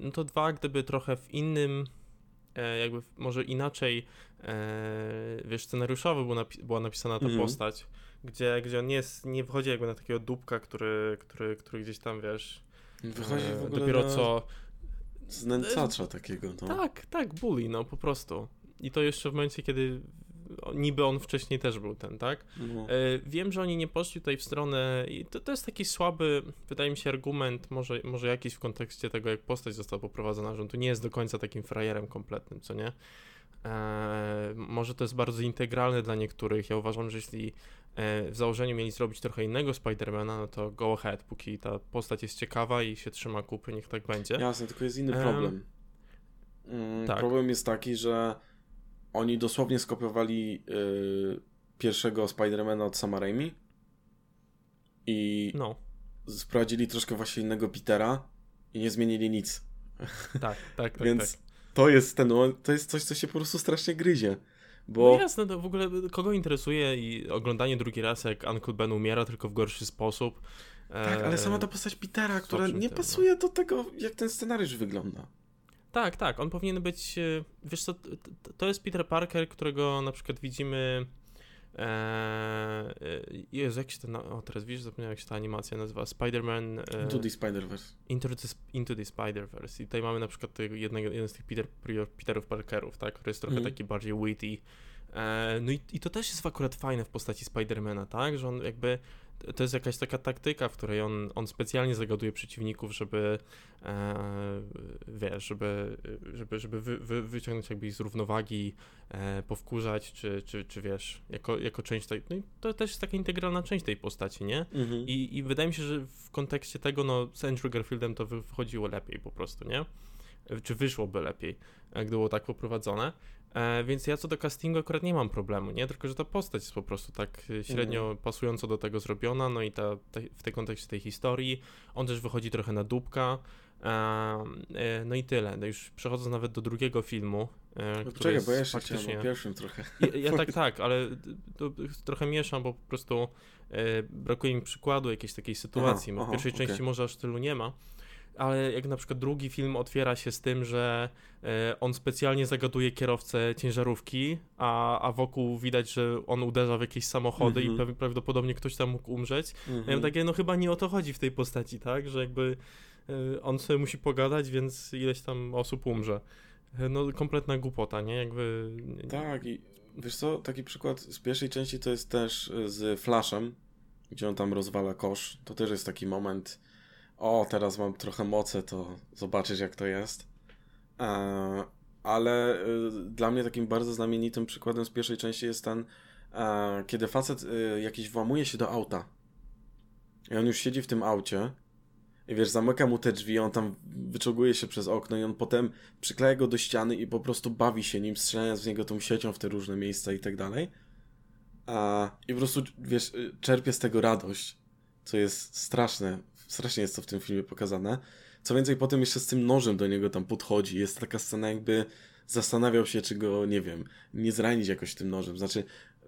no to dwa, gdyby trochę w innym, jakby może inaczej, wiesz, scenariuszowo napi była napisana ta mhm. postać, gdzie, gdzie on nie, jest, nie wychodzi jakby na takiego dupka, który, który, który gdzieś tam, wiesz, wychodzi w ogóle dopiero na... co... Znęcacza takiego, no. Tak, tak, bully, no po prostu. I to jeszcze w momencie, kiedy niby on wcześniej też był ten, tak? No. E, wiem, że oni nie poszli tutaj w stronę i to, to jest taki słaby, wydaje mi się, argument, może, może jakiś w kontekście tego, jak postać została poprowadzona, że on tu nie jest do końca takim frajerem kompletnym, co nie? E, może to jest bardzo integralne dla niektórych. Ja uważam, że jeśli e, w założeniu mieli zrobić trochę innego Spidermana, no to go ahead, póki ta postać jest ciekawa i się trzyma kupy, niech tak będzie. Jasne, tylko jest inny problem. Um, tak. Problem jest taki, że oni dosłownie skopiowali yy, pierwszego Spidermana od Sama Raimi i no. sprowadzili troszkę właśnie innego Petera i nie zmienili nic. Tak, tak, tak. Więc tak. to jest ten, to jest coś, co się po prostu strasznie gryzie. Bo... No jasne, to w ogóle kogo interesuje i oglądanie drugi raz, jak Uncle Ben umiera, tylko w gorszy sposób. Tak, ale sama ta postać Petera, która nie pasuje do tego, jak ten scenariusz wygląda. Tak, tak, on powinien być, e, wiesz co, to jest Peter Parker, którego na przykład widzimy Eee, Jezu, jak się to, o teraz widzisz, zapomniałem jak się ta animacja nazywa, Spider-Man... E, into the Spider-Verse. Into the, into the Spider-Verse i tutaj mamy na przykład jednego, jeden z tych Peter, Peterów Parkerów, tak, który jest trochę mm. taki bardziej witty, no i, i to też jest akurat fajne w postaci Spidermana, tak, że on jakby to jest jakaś taka taktyka, w której on, on specjalnie zagaduje przeciwników, żeby e, wiesz, żeby, żeby, żeby wy, wy, wyciągnąć jakby z równowagi, e, powkurzać, czy, czy, czy wiesz, jako, jako część tej, no i to też jest taka integralna część tej postaci, nie? Mhm. I, I wydaje mi się, że w kontekście tego, no z Andrew Garfieldem to wychodziło lepiej po prostu, nie? Czy wyszłoby lepiej, gdy było tak poprowadzone. E, więc ja co do castingu akurat nie mam problemu, nie? Tylko, że ta postać jest po prostu tak e, średnio mm. pasująco do tego zrobiona, no i ta, ta, w tej kontekście tej historii. On też wychodzi trochę na dupka. E, e, no i tyle. No już przechodząc nawet do drugiego filmu. E, no Poczekaj, bo ja jeszcze faktycznie... o pierwszym trochę. Ja, ja tak, tak, ale to, trochę mieszam, bo po prostu e, brakuje mi przykładu jakiejś takiej sytuacji. Aha, aha, w pierwszej okay. części może aż tylu nie ma ale jak na przykład drugi film otwiera się z tym, że e, on specjalnie zagaduje kierowcę ciężarówki, a, a wokół widać, że on uderza w jakieś samochody mm -hmm. i mhm. prawdopodobnie ktoś tam mógł umrzeć. Mm -hmm. Ja mhm. takie, no chyba nie o to chodzi w tej postaci, tak? Że jakby e, on sobie musi pogadać, więc ileś tam osób umrze. E, no kompletna głupota, nie? Jakby... Tak i wiesz co, taki przykład z pierwszej części to jest też z Flashem, gdzie on tam rozwala kosz. To też jest taki moment o, teraz mam trochę mocy, to zobaczysz jak to jest. E, ale y, dla mnie takim bardzo znamienitym przykładem z pierwszej części jest ten, e, kiedy facet y, jakiś włamuje się do auta. I on już siedzi w tym aucie. I wiesz, zamyka mu te drzwi, on tam wyczoguje się przez okno i on potem przykleja go do ściany i po prostu bawi się nim, strzelając w niego tą siecią w te różne miejsca i tak dalej. I po prostu, wiesz, y, czerpie z tego radość, co jest straszne strasznie jest to w tym filmie pokazane. Co więcej, potem jeszcze z tym nożem do niego tam podchodzi. Jest taka scena, jakby zastanawiał się, czy go, nie wiem, nie zranić jakoś tym nożem. Znaczy,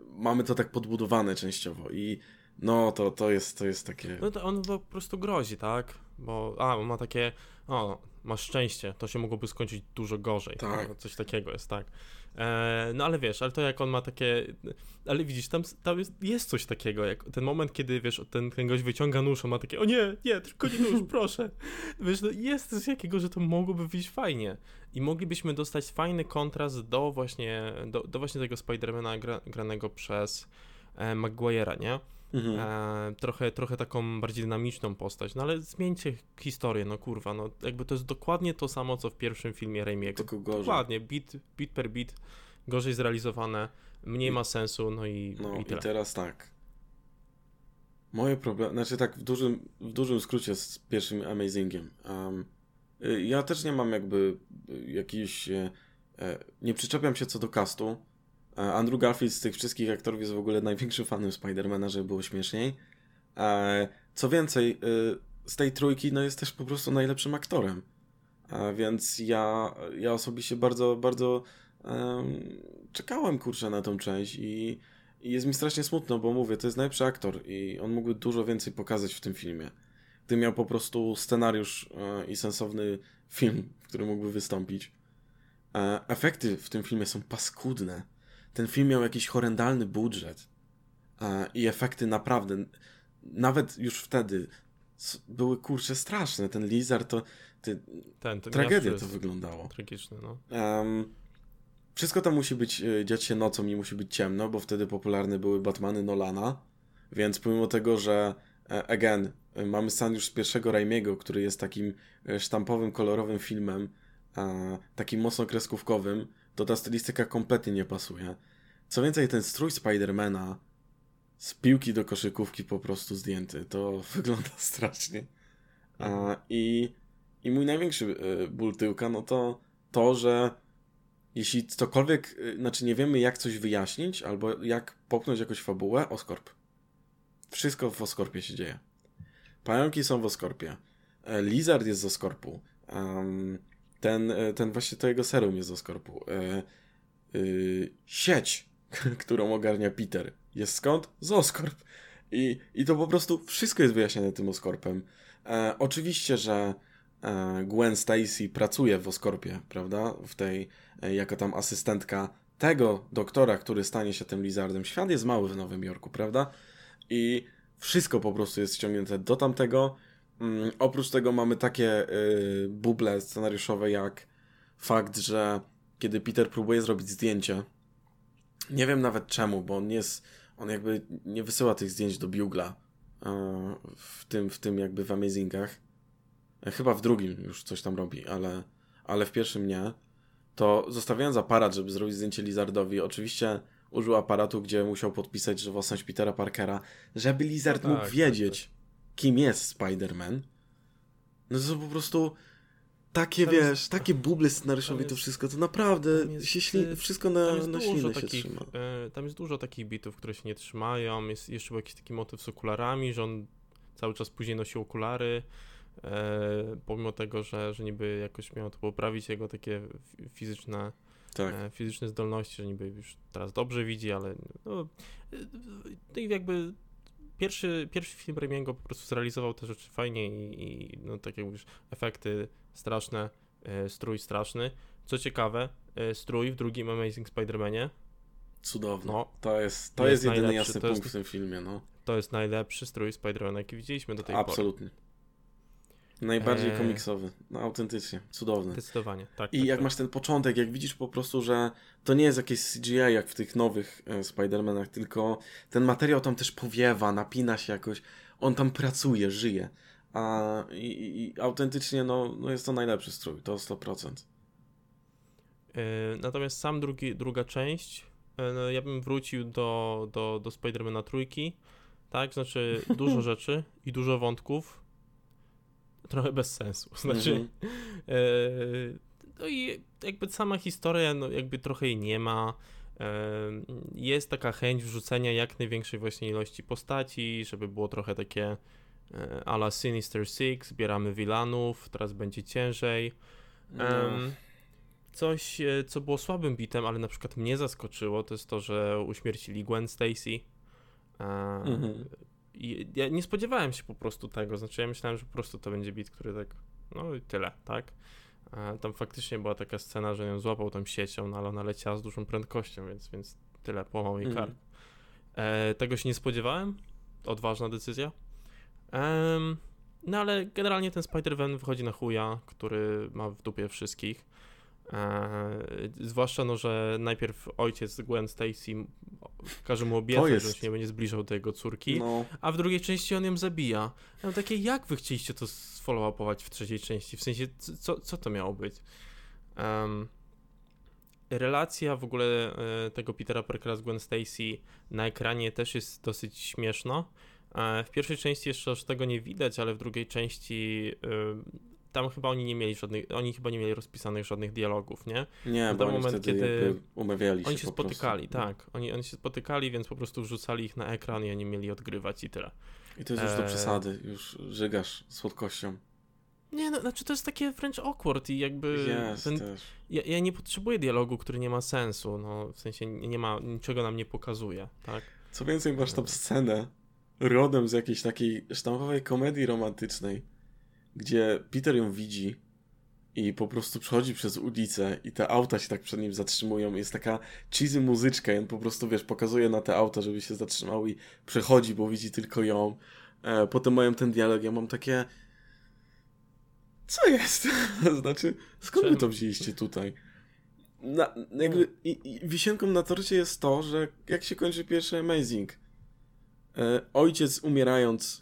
mamy to tak podbudowane częściowo i no, to, to, jest, to jest takie... No to on po prostu grozi, tak? Bo, a, on ma takie, o, masz szczęście, to się mogłoby skończyć dużo gorzej. Tak. Coś takiego jest, tak. E, no ale wiesz, ale to jak on ma takie. Ale widzisz, tam, tam jest, jest coś takiego, jak ten moment, kiedy wiesz, ten, ten gość wyciąga nóż, on ma takie, o nie, nie, tylko nie nóż, proszę. Wiesz, no jest coś takiego, że to mogłoby wyjść fajnie. I moglibyśmy dostać fajny kontrast do właśnie, do, do właśnie tego Spidermana gra, granego przez e, Maguire'a, nie? Mhm. E, trochę, trochę taką bardziej dynamiczną postać, no ale zmieńcie historię, no kurwa, no jakby to jest dokładnie to samo, co w pierwszym filmie Raimiego. Tylko gorzej. Dokładnie, bit, bit per bit, gorzej zrealizowane, mniej ma sensu, no i No i, i teraz tak. Moje problemy, znaczy tak w dużym, w dużym skrócie z pierwszym Amazingiem. Um, ja też nie mam jakby jakiś, e, nie przyczepiam się co do castu, Andrew Garfield z tych wszystkich aktorów jest w ogóle największym fanem Spidermana, żeby było śmieszniej. Co więcej, y, z tej trójki no jest też po prostu najlepszym aktorem. Więc ja, ja osobiście bardzo, bardzo czekałem kurczę na tą część i, I jest mi strasznie smutno, bo mówię, to jest najlepszy aktor i on mógłby dużo więcej pokazać w tym filmie. Gdy miał po prostu scenariusz e, i sensowny film, w którym mógłby wystąpić. E, efekty w tym filmie są paskudne. Ten film miał jakiś horrendalny budżet e, i efekty naprawdę, nawet już wtedy były kurczę straszne. Ten Lizard to, ty, ten, ten tragedia to wyglądało. Tragiczne, no. Um, wszystko tam musi być, e, dziać się nocą i musi być ciemno, bo wtedy popularne były Batmany Nolana, więc pomimo tego, że e, again, e, mamy stan już z pierwszego Raimiego, który jest takim sztampowym, kolorowym filmem, takim mocno kreskówkowym, to ta stylistyka kompletnie nie pasuje. Co więcej, ten strój Spidermana z piłki do koszykówki po prostu zdjęty. To wygląda strasznie. A, i, I mój największy ból tyłka, no to to, że jeśli cokolwiek, y, znaczy nie wiemy jak coś wyjaśnić, albo jak popchnąć jakąś fabułę, Oskorp. Wszystko w Oskorpie się dzieje. Pająki są w Oskorpie. E, Lizard jest z Oskorpu. Ten, e, ten właśnie to jego serum jest z Oskorpu. E, y, sieć, którą ogarnia Peter, jest skąd? Z Oskorp. I, I to po prostu wszystko jest wyjaśnione tym Oskorpem. oczywiście, że Gwen Stacy pracuje w Oskorpie, prawda? W tej E, jako tam asystentka tego doktora, który stanie się tym Lizardem. Świat jest mały w Nowym Jorku, prawda? I wszystko po prostu jest ściągnięte do tamtego. Mm, oprócz tego mamy takie y, buble scenariuszowe jak fakt, że kiedy Peter próbuje zrobić zdjęcie, nie wiem nawet czemu, bo on nie jest, on jakby nie wysyła tych zdjęć do Bugla y, w tym, w tym jakby w Amazingach. E, chyba w drugim już coś tam robi, ale, ale w pierwszym nie to zostawiając aparat, żeby zrobić zdjęcie Lizardowi, oczywiście użył aparatu, gdzie musiał podpisać, że własność Petera Parkera, żeby Lizard no tak, mógł tak, wiedzieć, tak, tak. Kim jest Spider-Man. No to po prostu takie, tam wiesz, jest, takie buble scenariuszowe to wszystko, to naprawdę jest, się śli, wszystko na, na ślinę się trzyma. E, tam jest dużo takich bitów, które się nie trzymają, jest jeszcze był jakiś taki motyw z okularami, że on cały czas później nosi okulary, e, pomimo tego, że, że niby jakoś miało to poprawić jego takie fizyczne, tak. e, fizyczne zdolności, że niby już teraz dobrze widzi, ale no, no i jakby pierwszy, pierwszy film Raimiego po prostu zrealizował te rzeczy fajnie i, i no tak jak mówisz, efekty straszne, e, strój straszny. Co ciekawe, e, strój w drugim Amazing Spider-Manie Cudowny. No, to jest, to jest, jest jedyny jasny punkt jest, w tym filmie, no. To jest najlepszy strój Spider-Man, jaki widzieliśmy do tej Absolutnie. pory. Absolutnie. Najbardziej eee... komiksowy. No autentycznie. Cudowny. Zdecydowanie, tak. I tak, jak tak. masz ten początek, jak widzisz po prostu, że to nie jest jakieś CGI jak w tych nowych e, Spider-Manach, tylko ten materiał tam też powiewa, napina się jakoś. On tam pracuje, żyje. A i, i autentycznie no, no jest to najlepszy strój, to 100%. Yy, e, natomiast sam drugi, druga część, yy, no, ja bym wrócił do, do, do Spider-Mana trójki, tak? Znaczy dużo rzeczy i dużo wątków, trochę bez sensu. Znaczy, mm -hmm. e, no i jakby sama historia, no jakby trochę jej nie ma. E, jest taka chęć wrzucenia jak największej właśnie ilości postaci, żeby było trochę takie e, ala Sinister Six, zbieramy wilanów, teraz będzie ciężej. No. Coś, co było słabym bitem, ale na przykład mnie zaskoczyło, to jest to, że uśmiercili Gwen Stacy. -hmm. I ja nie spodziewałem się po prostu tego, znaczy ja myślałem, że po prostu to będzie bit, który tak, no i tyle, tak? A tam faktycznie była taka scena, że ją złapał tą siecią, no ale ona leciała z dużą prędkością, więc, więc tyle, połamał jej kark. Mm. E, tego się nie spodziewałem, odważna decyzja. no ale generalnie ten Spider-Man wychodzi na chuja, który ma w dupie wszystkich. Eee, zwłaszcza, no, że najpierw ojciec Gwen Stacy każe mu obiecać, że się nie będzie zbliżał do jego córki, no. a w drugiej części on ją zabija. No takie, jak wy chcieliście to sfollow-upować w trzeciej części? W sensie, co, co to miało być? Um, relacja w ogóle e, tego Petera Parkera z Gwen Stacy na ekranie też jest dosyć śmieszna. E, w pierwszej części jeszcze aż tego nie widać, ale w drugiej części e, tam chyba oni nie mieli żadnych, oni chyba nie mieli rozpisanych żadnych dialogów, nie? Nie, bo moment, kiedy umawiali się Oni się spotykali, prostu. tak. Oni, oni się spotykali, więc po prostu wrzucali ich na ekran i oni mieli odgrywać i tyle. I to jest już do e, przesady, już żygasz słodkością. Nie, no, znaczy to jest takie wręcz awkward i jakby... Jest ten, też. ja, ja nie potrzebuję dialogu, który nie ma sensu, no w sensie nie nie ma, niczego nam nie pokazuje, tak? Co więcej, masz tam scenę rodem z jakiejś takiej sztampowej komedii romantycznej, gdzie Peter ją widzi i po prostu przechodzi przez ulicę i te auta się tak przed nim zatrzymują. Jest taka cheesy muzyczka i on po prostu, wiesz, pokazuje na te auta, żeby się zatrzymał i przechodzi, bo widzi tylko ją. E, potem mają ten dialog, ja mam takie... Co jest? znaczy, skąd wy to wzięliście tutaj? Na, jakby, i, i wisienką na torcie jest to, że jak się kończy pierwszy Amazing, ojciec umierając,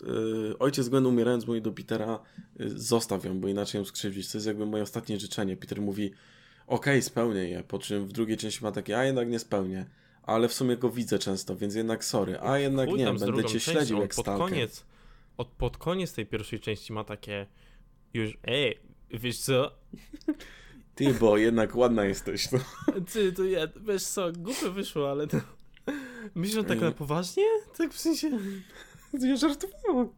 e, ojciec Gwen umierając mówi do Petera, e, zostaw ją, bo inaczej ją skrzywdzić. To jest jakby moje ostatnie życzenie. Peter mówi, okej, spełnię je, po czym w drugiej części ma takie, a jednak nie spełnię. Ale w sumie go widzę często, więc jednak sorry. A jednak Chuj nie, będę cię śledził jak pod stalker. koniec, od, pod koniec tej pierwszej części ma takie już, ej, wiesz co, Ty, bo jednak ładna jesteś. No. ty, to ja, wiesz co, głupio wyszło, ale to... Myślisz, że tak Mm. na poważnie? Tak w sensie... Ja żartowałem.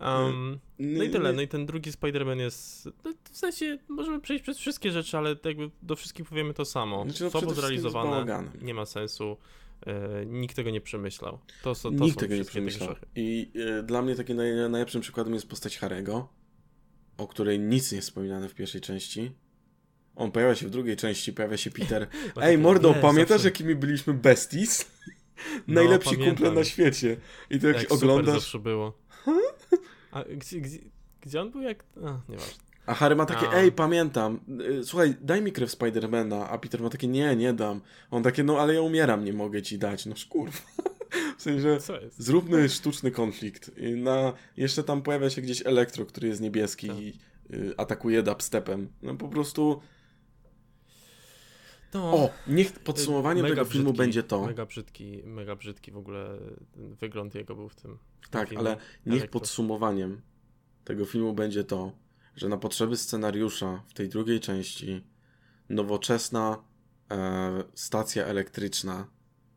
Um, no i tyle, Nie- no i ten drugi Spider-Man jest, no, w sensie możemy przejść przez wszystkie rzeczy, ale jakby do wszystkich powiemy to samo. Znaczy, no Słabo zrealizowane, nie ma sensu, e, nikt tego nie przemyślał. To, to Nikt tego nie przemyślał. I e, dla mnie takim naj, najlepszym przykładem jest postać Harego, o której nic nie jest wspominane w pierwszej części. On pojawia się w drugiej części, pojawia się Peter. Ej, takie, mordo, nie, pamiętasz zawsze- jakimi byliśmy besties? No, Najlepsi pamiętam. kumple na świecie. I to jak, Jak oglądasz... zawsze było. A gdzie, gdzie, gdzie on był jak... A, nieważne. A Harry ma takie, A. ej, pamiętam, y, słuchaj, daj mi krew Spidermana, a Peter ma takie, nie, nie dam. On takie, no ale ja umieram, nie mogę ci dać. No kurwa. W sensie? Zróbmy sztuczny konflikt. I Na, jeszcze tam pojawia się gdzieś Elektro, który jest niebieski Tak. i y, atakuje dubstepem. No po prostu... No, O, niech podsumowaniem tego filmu brzydki, będzie to. Mega brzydki, mega brzydki w ogóle wygląd jego był w tym. W Tak, filmie. ale niech Elektro. podsumowaniem tego filmu będzie to, że na potrzeby scenariusza w tej drugiej części nowoczesna e, stacja elektryczna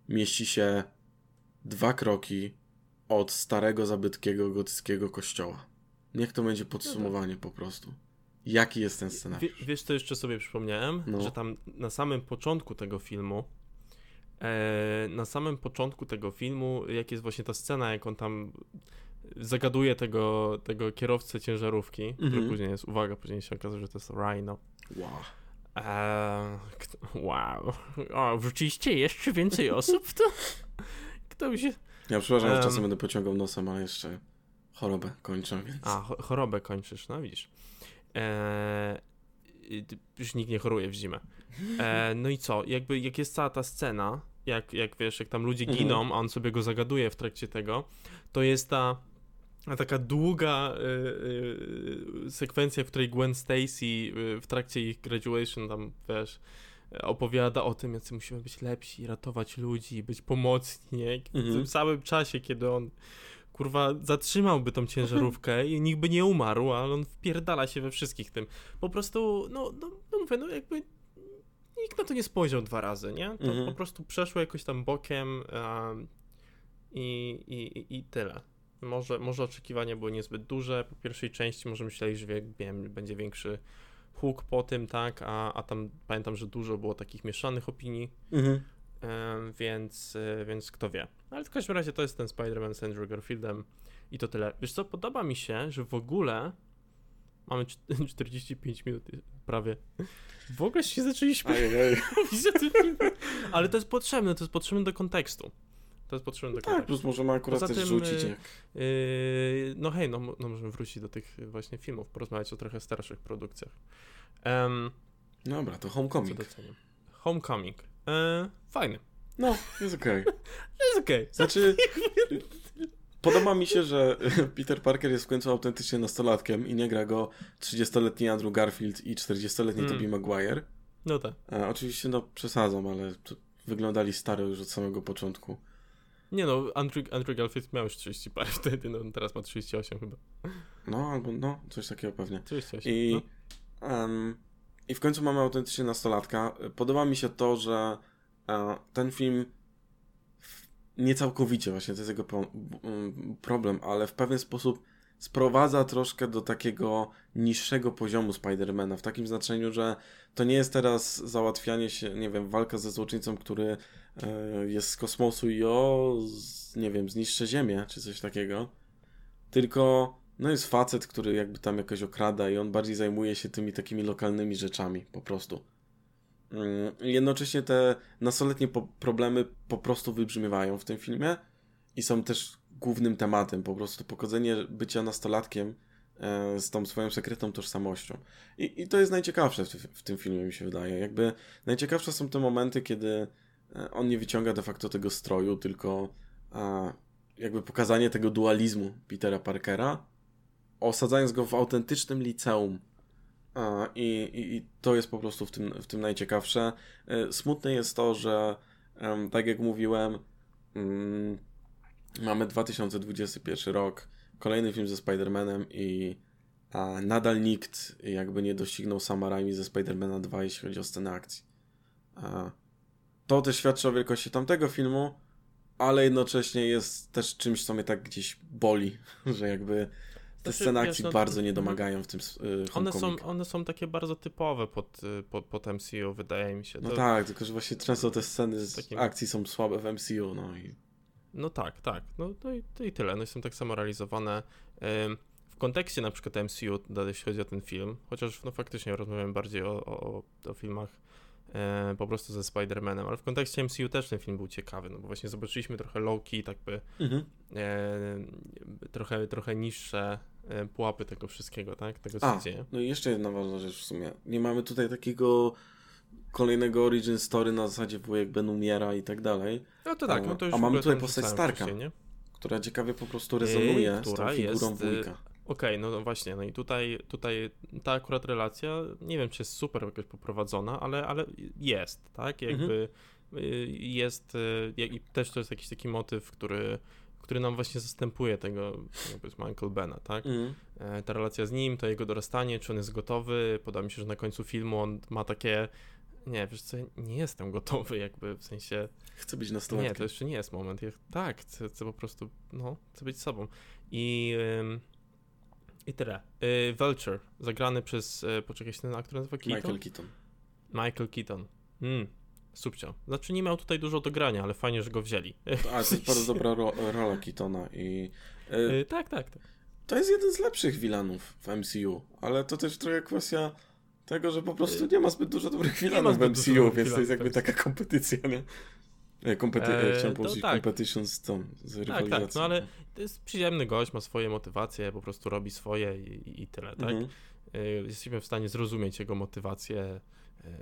mieści się dwa kroki od starego, zabytkiego, gotyckiego kościoła. Niech to będzie podsumowanie po prostu. Jaki jest ten scenariusz? wiesz, co jeszcze sobie przypomniałem? No. Że tam na samym początku tego filmu, e, na samym początku tego filmu, jak jest właśnie ta scena, jak on tam zagaduje tego, tego kierowcę ciężarówki, który Mhm. później jest, uwaga, później się okazuje, że to jest Rhino. Wow. Eee, kto, wow. O, wrzuciliście jeszcze więcej osób w to? Kto by się... Ja przepraszam, że Em. czasem będę pociągał nosem, ale jeszcze chorobę kończę, więc... A, cho- chorobę kończysz, no widzisz. Eee, już nikt nie choruje w zimę. Eee, no i co, jakby jak jest cała ta scena, jak, jak wiesz, jak tam ludzie Mhm. giną, a on sobie go zagaduje w trakcie tego, to jest ta taka długa y, y, sekwencja, w której Gwen Stacy y, w trakcie ich graduation tam, wiesz, opowiada o tym, jacy musimy być lepsi, ratować ludzi, być pomocni, nie? W Mhm. tym samym czasie, kiedy on kurwa zatrzymałby tą ciężarówkę i nikt by nie umarł, ale on wpierdala się we wszystkich tym. Po prostu, no, no, no mówię, no jakby nikt na to nie spojrzał dwa razy, nie? To Mhm. po prostu przeszło jakoś tam bokiem um, i, i, i- tyle. Może, może oczekiwania były niezbyt duże. Po pierwszej części może myśleli, że wie, wiem, będzie większy huk po tym, tak, a, a tam pamiętam, że dużo było takich mieszanych opinii, Mhm. Więc, e, więc kto wie. Ale w każdym razie to jest ten Spider-Man z Andrew Garfieldem i to tyle. Wiesz co, podoba mi się, że w ogóle mamy cz- 45 minut prawie. W ogóle się zaczęliśmy mówić o tym filmie. Ale to jest potrzebne, to jest potrzebne do kontekstu. To jest potrzebne do Tak, kontekstu. plus możemy akurat Poza też rzucić y, jak... Yy, no hej, no, no możemy wrócić do tych właśnie filmów, porozmawiać o trochę starszych produkcjach. Um, Dobra, to co Homecoming. Homecoming. E, fajny. No, jest okej. Jest okej. Znaczy, podoba mi się, że Peter Parker jest w końcu autentycznie nastolatkiem i nie gra go 30-letni Andrew Garfield i 40-letni Mm. Tobey Maguire. No tak. E, oczywiście, no, przesadzam, ale wyglądali staro już od samego początku. Nie no, Andrew, Andrew Garfield miał już 30 parę wtedy, no teraz ma 38 chyba. No, albo no, coś takiego pewnie. 38, I, no. em, I w końcu mamy autentycznie nastolatka. Podoba mi się to, że e, ten film w- nie całkowicie, właśnie to jest jego problem, ale w pewien sposób sprowadza troszkę do takiego niższego poziomu Spidermana, w takim znaczeniu, że to nie jest teraz załatwianie się, nie wiem, walka ze złoczyńcą, który e, jest z kosmosu i o, nie wiem, zniszczy Ziemię, czy coś takiego. Tylko, no jest facet, który jakby tam jakoś okrada i on bardziej zajmuje się tymi takimi lokalnymi rzeczami, po prostu. Mm, jednocześnie te nastoletnie po problemy po prostu wybrzmiewają w tym filmie i są też głównym tematem, po prostu pogodzenie bycia nastolatkiem e, z tą swoją sekretną tożsamością. I, i to jest najciekawsze w, w, tym filmie, mi się wydaje. Jakby najciekawsze są te momenty, kiedy e, on nie wyciąga de facto tego stroju, tylko a, jakby pokazanie tego dualizmu Petera Parkera, osadzając go w autentycznym liceum. I, i, I to jest po prostu w tym, w tym najciekawsze. E, smutne jest to, że tak jak mówiłem, mm, Mamy 2021 rok, kolejny film ze Spider-Manem i a, nadal nikt jakby nie doścignął Sama Raimi ze Spider-Mana 2, jeśli chodzi o scenę akcji. A, to też świadczy o wielkości tamtego filmu, ale jednocześnie jest też czymś, co mnie tak gdzieś boli, że jakby te sceny akcji no, bardzo nie mhm. domagają w tym yy, one są, one są takie bardzo typowe pod, y, pod, pod MCU, wydaje mi się. No to... No tak, tylko że właśnie często te sceny z takim... akcji są słabe w MCU, no i no tak, tak. No to i, to i tyle. No są tak samo realizowane. W kontekście na przykład MCU, jeśli chodzi o ten film, chociaż no faktycznie rozmawiam bardziej o, o, o filmach po prostu ze Spider-Manem, ale w kontekście MCU też ten film był ciekawy, no bo właśnie zobaczyliśmy trochę Loki, tak by mhm. e, trochę, trochę niższe e, pułapy tego wszystkiego, tak? Tego co A, się dzieje. No i jeszcze jedna ważna rzecz w sumie. Nie mamy tutaj takiego kolejnego origin story na zasadzie wujek Ben umiera i tak dalej. No to tak, no to już A mamy tutaj postać Starka, która ciekawie po prostu rezonuje Ej, z tą figurą jest, y, wujka. Okej, okay, no właśnie, no i tutaj, tutaj ta akurat relacja, nie wiem czy jest super jakoś poprowadzona, ale, ale jest, tak? Jakby mhm. Jest, y, i też to jest jakiś taki motyw, który który nam właśnie zastępuje tego, jakby z Michael Bena, tak? Mm. Ta relacja z nim, to jego dorastanie, czy on jest gotowy. Podoba mi się, że na końcu filmu on ma takie nie, wiesz co, nie jestem gotowy jakby, w sensie... Chcę być nastolatkiem. Nie, to jeszcze nie jest moment. Ja, tak, chcę, chcę po prostu, no, chcę być sobą. I... Ym, i tyle. Y, Vulture, zagrany przez, y, poczekaj się ten aktor nazywa Keaton? Michael Keaton. Michael Keaton. Mm, subcio. Znaczy nie miał tutaj dużo do grania, ale fajnie, że go wzięli. A, to jest bardzo dobra ro rola Keatona i... Y, tak, tak, tak. To jest jeden z lepszych wilanów w MCU, ale to też trochę kwestia tego, że po prostu nie ma zbyt dużo dobrych chwilów w MCU, więc to jest jakby taka kompetycja, nie? Kompety e, chciałem powiedzieć tak. competition z tą, z. Tak, tak, no ale to jest przyjemny gość, ma swoje motywacje, po prostu robi swoje i, i tyle, tak? Mhm. E, jesteśmy w stanie zrozumieć jego motywację, e,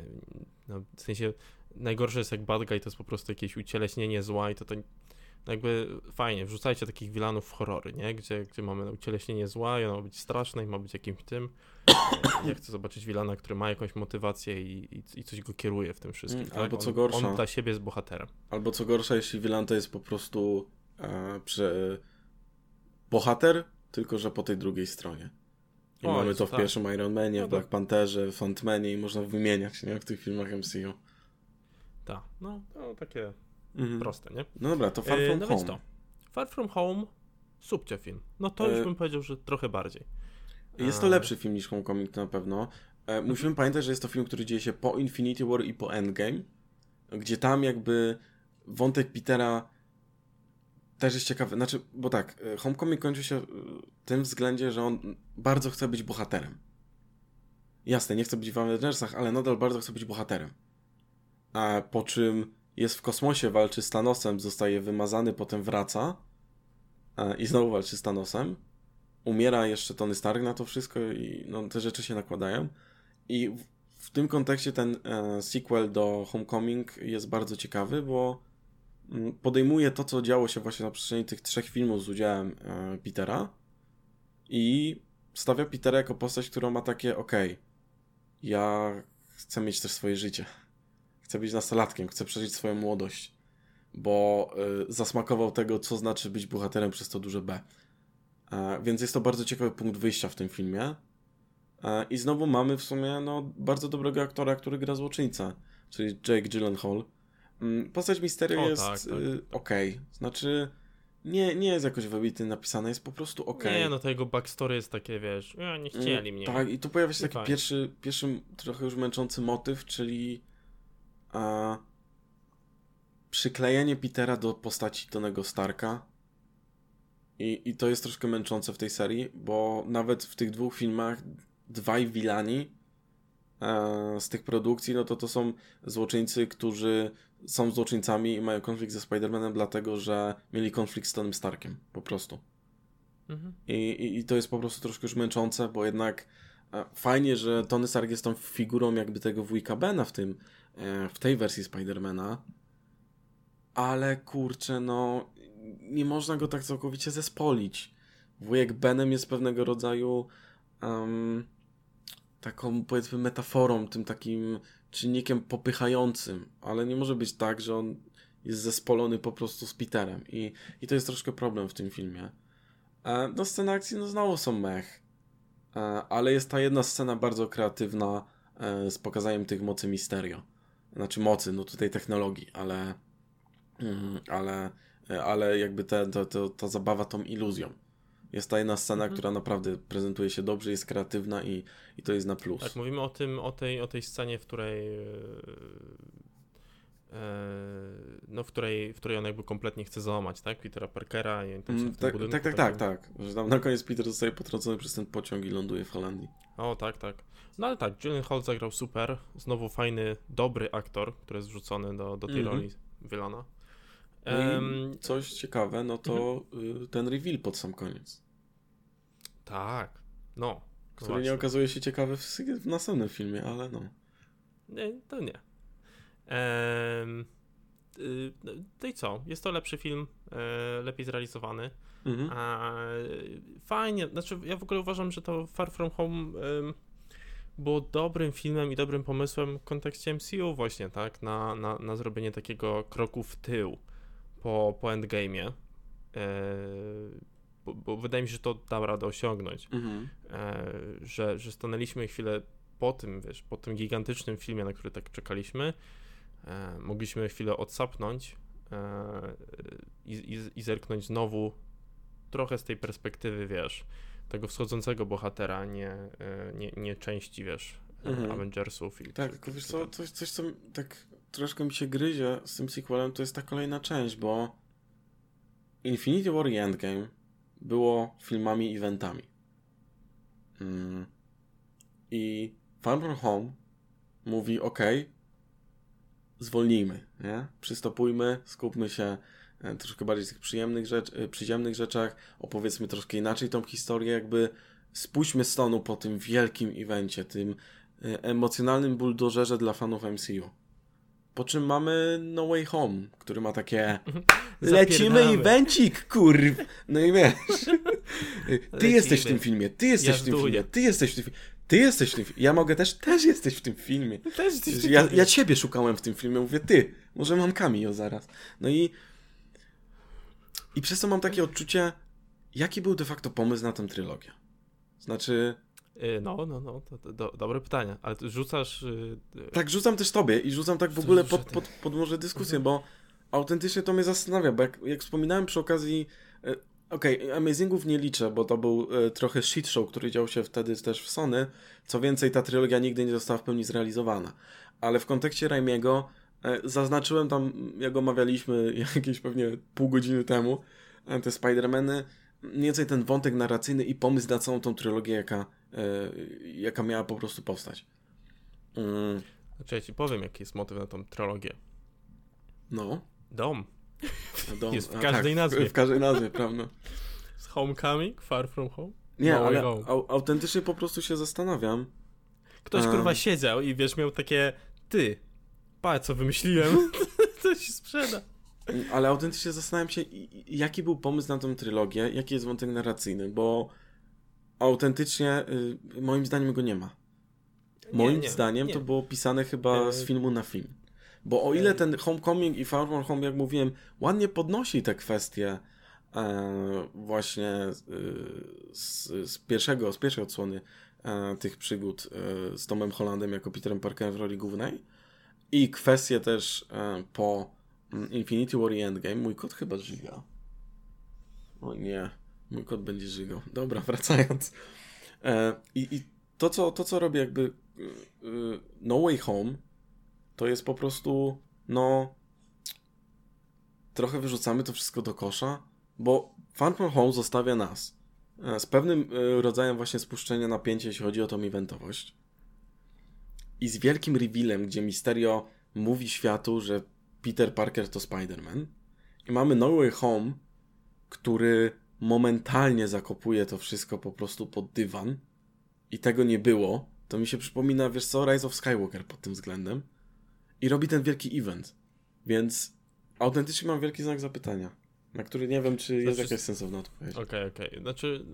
no, w sensie najgorsze jest jak bad guy to jest po prostu jakieś ucieleśnienie zła i to to jakby fajnie, wrzucajcie takich wilanów w horrory, nie? Gdzie, gdzie mamy ucieleśnienie zła i ono ma być straszne i ma być jakimś tym. Ja chcę zobaczyć wilana, który ma jakąś motywację i, i, i coś go kieruje w tym wszystkim. Mm, tak? Albo co gorsza. On, dla siebie jest bohaterem. Albo co gorsza, jeśli wilan to jest po prostu e, prze, bohater, tylko że po tej drugiej stronie. I o, mamy to w tak. pierwszym Iron Manie, no w Black Pantherze, w Ant-Manie i można wymieniać, nie? W tych filmach MCU. Tak, no, no takie Mhm. Proste, nie? No dobra, to Far e, From no Home. To. Far From Home, subcie film. No to już e... bym powiedział, że trochę bardziej. Jest to e, lepszy film niż Homecoming na pewno. E, musimy mhm. pamiętać, że jest to film, który dzieje się po Infinity War i po Endgame, gdzie tam jakby wątek Petera też jest ciekawy. Znaczy, bo tak, e, Homecoming kończy się w tym względzie, że on bardzo chce być bohaterem. Jasne, nie chce być w Avengersach, ale nadal bardzo chce być bohaterem. A po czym jest w kosmosie, walczy z Thanosem, zostaje wymazany, potem wraca i znowu walczy z Thanosem. Umiera jeszcze Tony Stark na to wszystko i no, te rzeczy się nakładają. I w, w tym kontekście ten e, sequel do Homecoming jest bardzo ciekawy, bo mm, podejmuje to, co działo się właśnie na przestrzeni tych trzech filmów z udziałem e, Petera i stawia Petera jako postać, która ma takie, okej, okay, ja chcę mieć też swoje życie chce być nastolatkiem, chce przeżyć swoją młodość, bo y, zasmakował tego, co znaczy być bohaterem przez to duże B. E, więc jest to bardzo ciekawy punkt wyjścia w tym filmie. E, I znowu mamy w sumie no, bardzo dobrego aktora, który gra złoczyńcę, czyli Jake Gyllenhaal. Mm, postać Misterio jest tak, tak, y, ok. Znaczy, nie, nie jest jakoś wybitnie napisane, jest po prostu ok. Nie, no to jego backstory jest takie, wiesz, ja nie chcieli mnie. Tak, i tu pojawia się taki pierwszy, pierwszy trochę już męczący motyw, czyli a, przyklejenie Petera do postaci Tonego Starka. I, I to jest troszkę męczące w tej serii, bo nawet w tych dwóch filmach dwaj wilani e, z tych produkcji, no to to są złoczyńcy, którzy są złoczyńcami i mają konflikt ze Spider-Manem, dlatego że mieli konflikt z Tonym Starkiem, po prostu. Mhm. I, i, I to jest po prostu troszkę już męczące, bo jednak e, fajnie, że Tony Stark jest tą figurą jakby tego wujka Bena w tym, e, w tej wersji Spidermana, ale kurczę, no nie można go tak całkowicie zespolić. Wujek Benem jest pewnego rodzaju um, taką powiedzmy metaforą, tym takim czynnikiem popychającym, ale nie może być tak, że on jest zespolony po prostu z Peterem i, i to jest troszkę problem w tym filmie. E, no sceny akcji no znowu są mech, e, ale jest ta jedna scena bardzo kreatywna e, z pokazaniem tych mocy Misterio. Znaczy mocy, no tutaj technologii, ale mm, ale, ale jakby ta, ta, ta, ta zabawa tą iluzją. Jest ta jedna scena, mhm. która naprawdę prezentuje się dobrze, jest kreatywna i, i to jest na plus. Tak, mówimy o tym, o tej, o tej scenie, w której e, e, no, w której, w której on jakby kompletnie chce załamać, tak? Petera Parkera i tam mm, tak, budynku, tak, tak, tak, tak, Że tam na koniec Peter zostaje potrącony przez ten pociąg i ląduje w Holandii. O, tak, tak. No ale tak, Julian Hall zagrał super. Znowu fajny, dobry aktor, który jest wrzucony do, do tej mm -hmm. roli Wylana. Um, coś ciekawe, no to mhm. ten reveal pod sam koniec. Tak, no. Który właśnie. nie okazuje się ciekawy w, w następnym filmie, ale no. Nie, to nie. Ehm, no i co? Jest to lepszy film, e, lepiej zrealizowany. Mhm. A, fajnie, znaczy ja w ogóle uważam, że to Far From Home było dobrym filmem i dobrym pomysłem w kontekście MCU właśnie, tak? Na, na, na zrobienie takiego kroku w tył po, po endgame'ie, e, bo, bo, wydaje mi się, że to dał radę osiągnąć, mhm. e, że, że stanęliśmy chwilę po tym, wiesz, po tym gigantycznym filmie, na który tak czekaliśmy, e, mogliśmy chwilę odsapnąć i, i, i zerknąć znowu trochę z tej perspektywy, wiesz, tego wschodzącego bohatera, nie, nie, nie części, wiesz, mhm. Avengersów. I tak, tylko wiesz co, coś, coś, co tak troszkę mi się gryzie z tym sequelem, to jest ta kolejna część, bo Infinity War i Endgame było filmami eventami. Mm. I Far From Home mówi, ok, zwolnijmy, nie? Przystopujmy, skupmy się e, troszkę bardziej w tych przyjemnych rzecz, e, przyziemnych rzeczach, opowiedzmy troszkę inaczej tą historię, jakby spuśćmy stonu po tym wielkim evencie, tym e, emocjonalnym buldożerze dla fanów MCU. Po czym mamy No Way Home, który ma takie lecimy evencik, kurw. No i wiesz. Ty jesteś w tym filmie, ty jesteś w tym filmie, ty jesteś w tym filmie. Ty jesteś w tym filmie. Ja mogę też, też jesteś w tym filmie. Też jesteś w tym ja, ja ciebie szukałem w tym filmie, mówię ty. Może mam cameo zaraz. No i i przez to mam takie odczucie, jaki był de facto pomysł na tę trylogię. Znaczy, no, no, no, to, to, do, dobre pytanie, ale ty rzucasz... Yy... Tak, rzucam też tobie i rzucam tak w ogóle pod, pod, pod może dyskusję, mhm. bo autentycznie to mnie zastanawia, bo jak, jak wspominałem przy okazji... Okej, okay, Amazingów nie liczę, bo to był y, trochę shit show, który dział się wtedy też w Sony. Co więcej, ta trylogia nigdy nie została w pełni zrealizowana. Ale w kontekście Raimiego y, zaznaczyłem tam, jak omawialiśmy jakieś pewnie pół godziny temu, te Spider-Many, mniej więcej ten wątek narracyjny i pomysł na całą tą trylogię, jaka, E, jaka miała po prostu powstać. Mm. Znaczy ja ci powiem, jaki jest motyw na tą trilogię. No. Dom. Dom. Jest w każdej tak, nazwie. W, w, każdej nazwie, prawda. Z Homecoming, Far From Home. Nie, no ale au, autentycznie po prostu się zastanawiam. Ktoś um. kurwa siedział i wiesz, miał takie ty, pa, co wymyśliłem, to się sprzeda. Ale autentycznie zastanawiam się, jaki był pomysł na tą trylogię, jaki jest wątek narracyjny, bo autentycznie y, moim zdaniem go nie ma. Moim nie, nie, zdaniem nie. to było pisane chyba e, z filmu na film. Bo o ile e, ten Homecoming i Far From Home, jak mówiłem, ładnie podnosi te kwestie e, właśnie e, z, z, pierwszego, z pierwszej odsłony e, tych przygód z Tomem Hollandem jako Peterem Parkerem w roli głównej i kwestie też po Infinity War i Endgame, mój kot chyba żyga. O nie, mój kot będzie żygał. Dobra, wracając. E, i, I to co, to, co robi jakby y, y, No Way Home, to jest po prostu, no, trochę wyrzucamy to wszystko do kosza, bo Far From Home zostawia nas e, z pewnym e, rodzajem właśnie spuszczenia napięcia, jeśli chodzi o tą eventowość. I z wielkim revealem, gdzie Misterio mówi światu, że Peter Parker to Spider-Man. I mamy No Way Home, który momentalnie zakopuje to wszystko po prostu pod dywan. I tego nie było. To mi się przypomina, wiesz co, Rise of Skywalker pod tym względem. I robi ten wielki event. Więc autentycznie mam wielki znak zapytania. Na który nie wiem, czy jest znaczy, jakaś sensowna odpowiedź. Okej, okay, okej. Okay. Znaczy,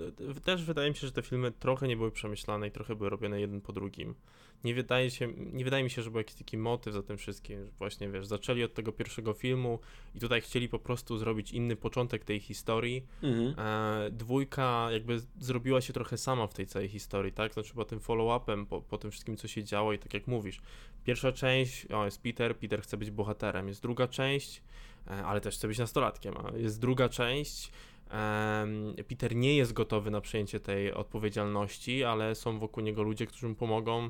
też wydaje mi się, że te filmy trochę nie były przemyślane i trochę były robione jeden po drugim. Nie wydaje, się, nie wydaje mi się, że był jakiś taki motyw za tym wszystkim. Właśnie, wiesz, zaczęli od tego pierwszego filmu i tutaj chcieli po prostu zrobić inny początek tej historii. Mhm. E, dwójka jakby zrobiła się trochę sama w tej całej historii, tak? Znaczy, po tym follow-upem, po, po tym wszystkim, co się działo i tak jak mówisz. Pierwsza część, o, jest Peter, Peter chce być bohaterem. Jest druga część, E, ale też chce być nastolatkiem. Jest druga część. Peter nie jest gotowy na przejęcie tej odpowiedzialności, ale są wokół niego ludzie, którzy mu pomogą,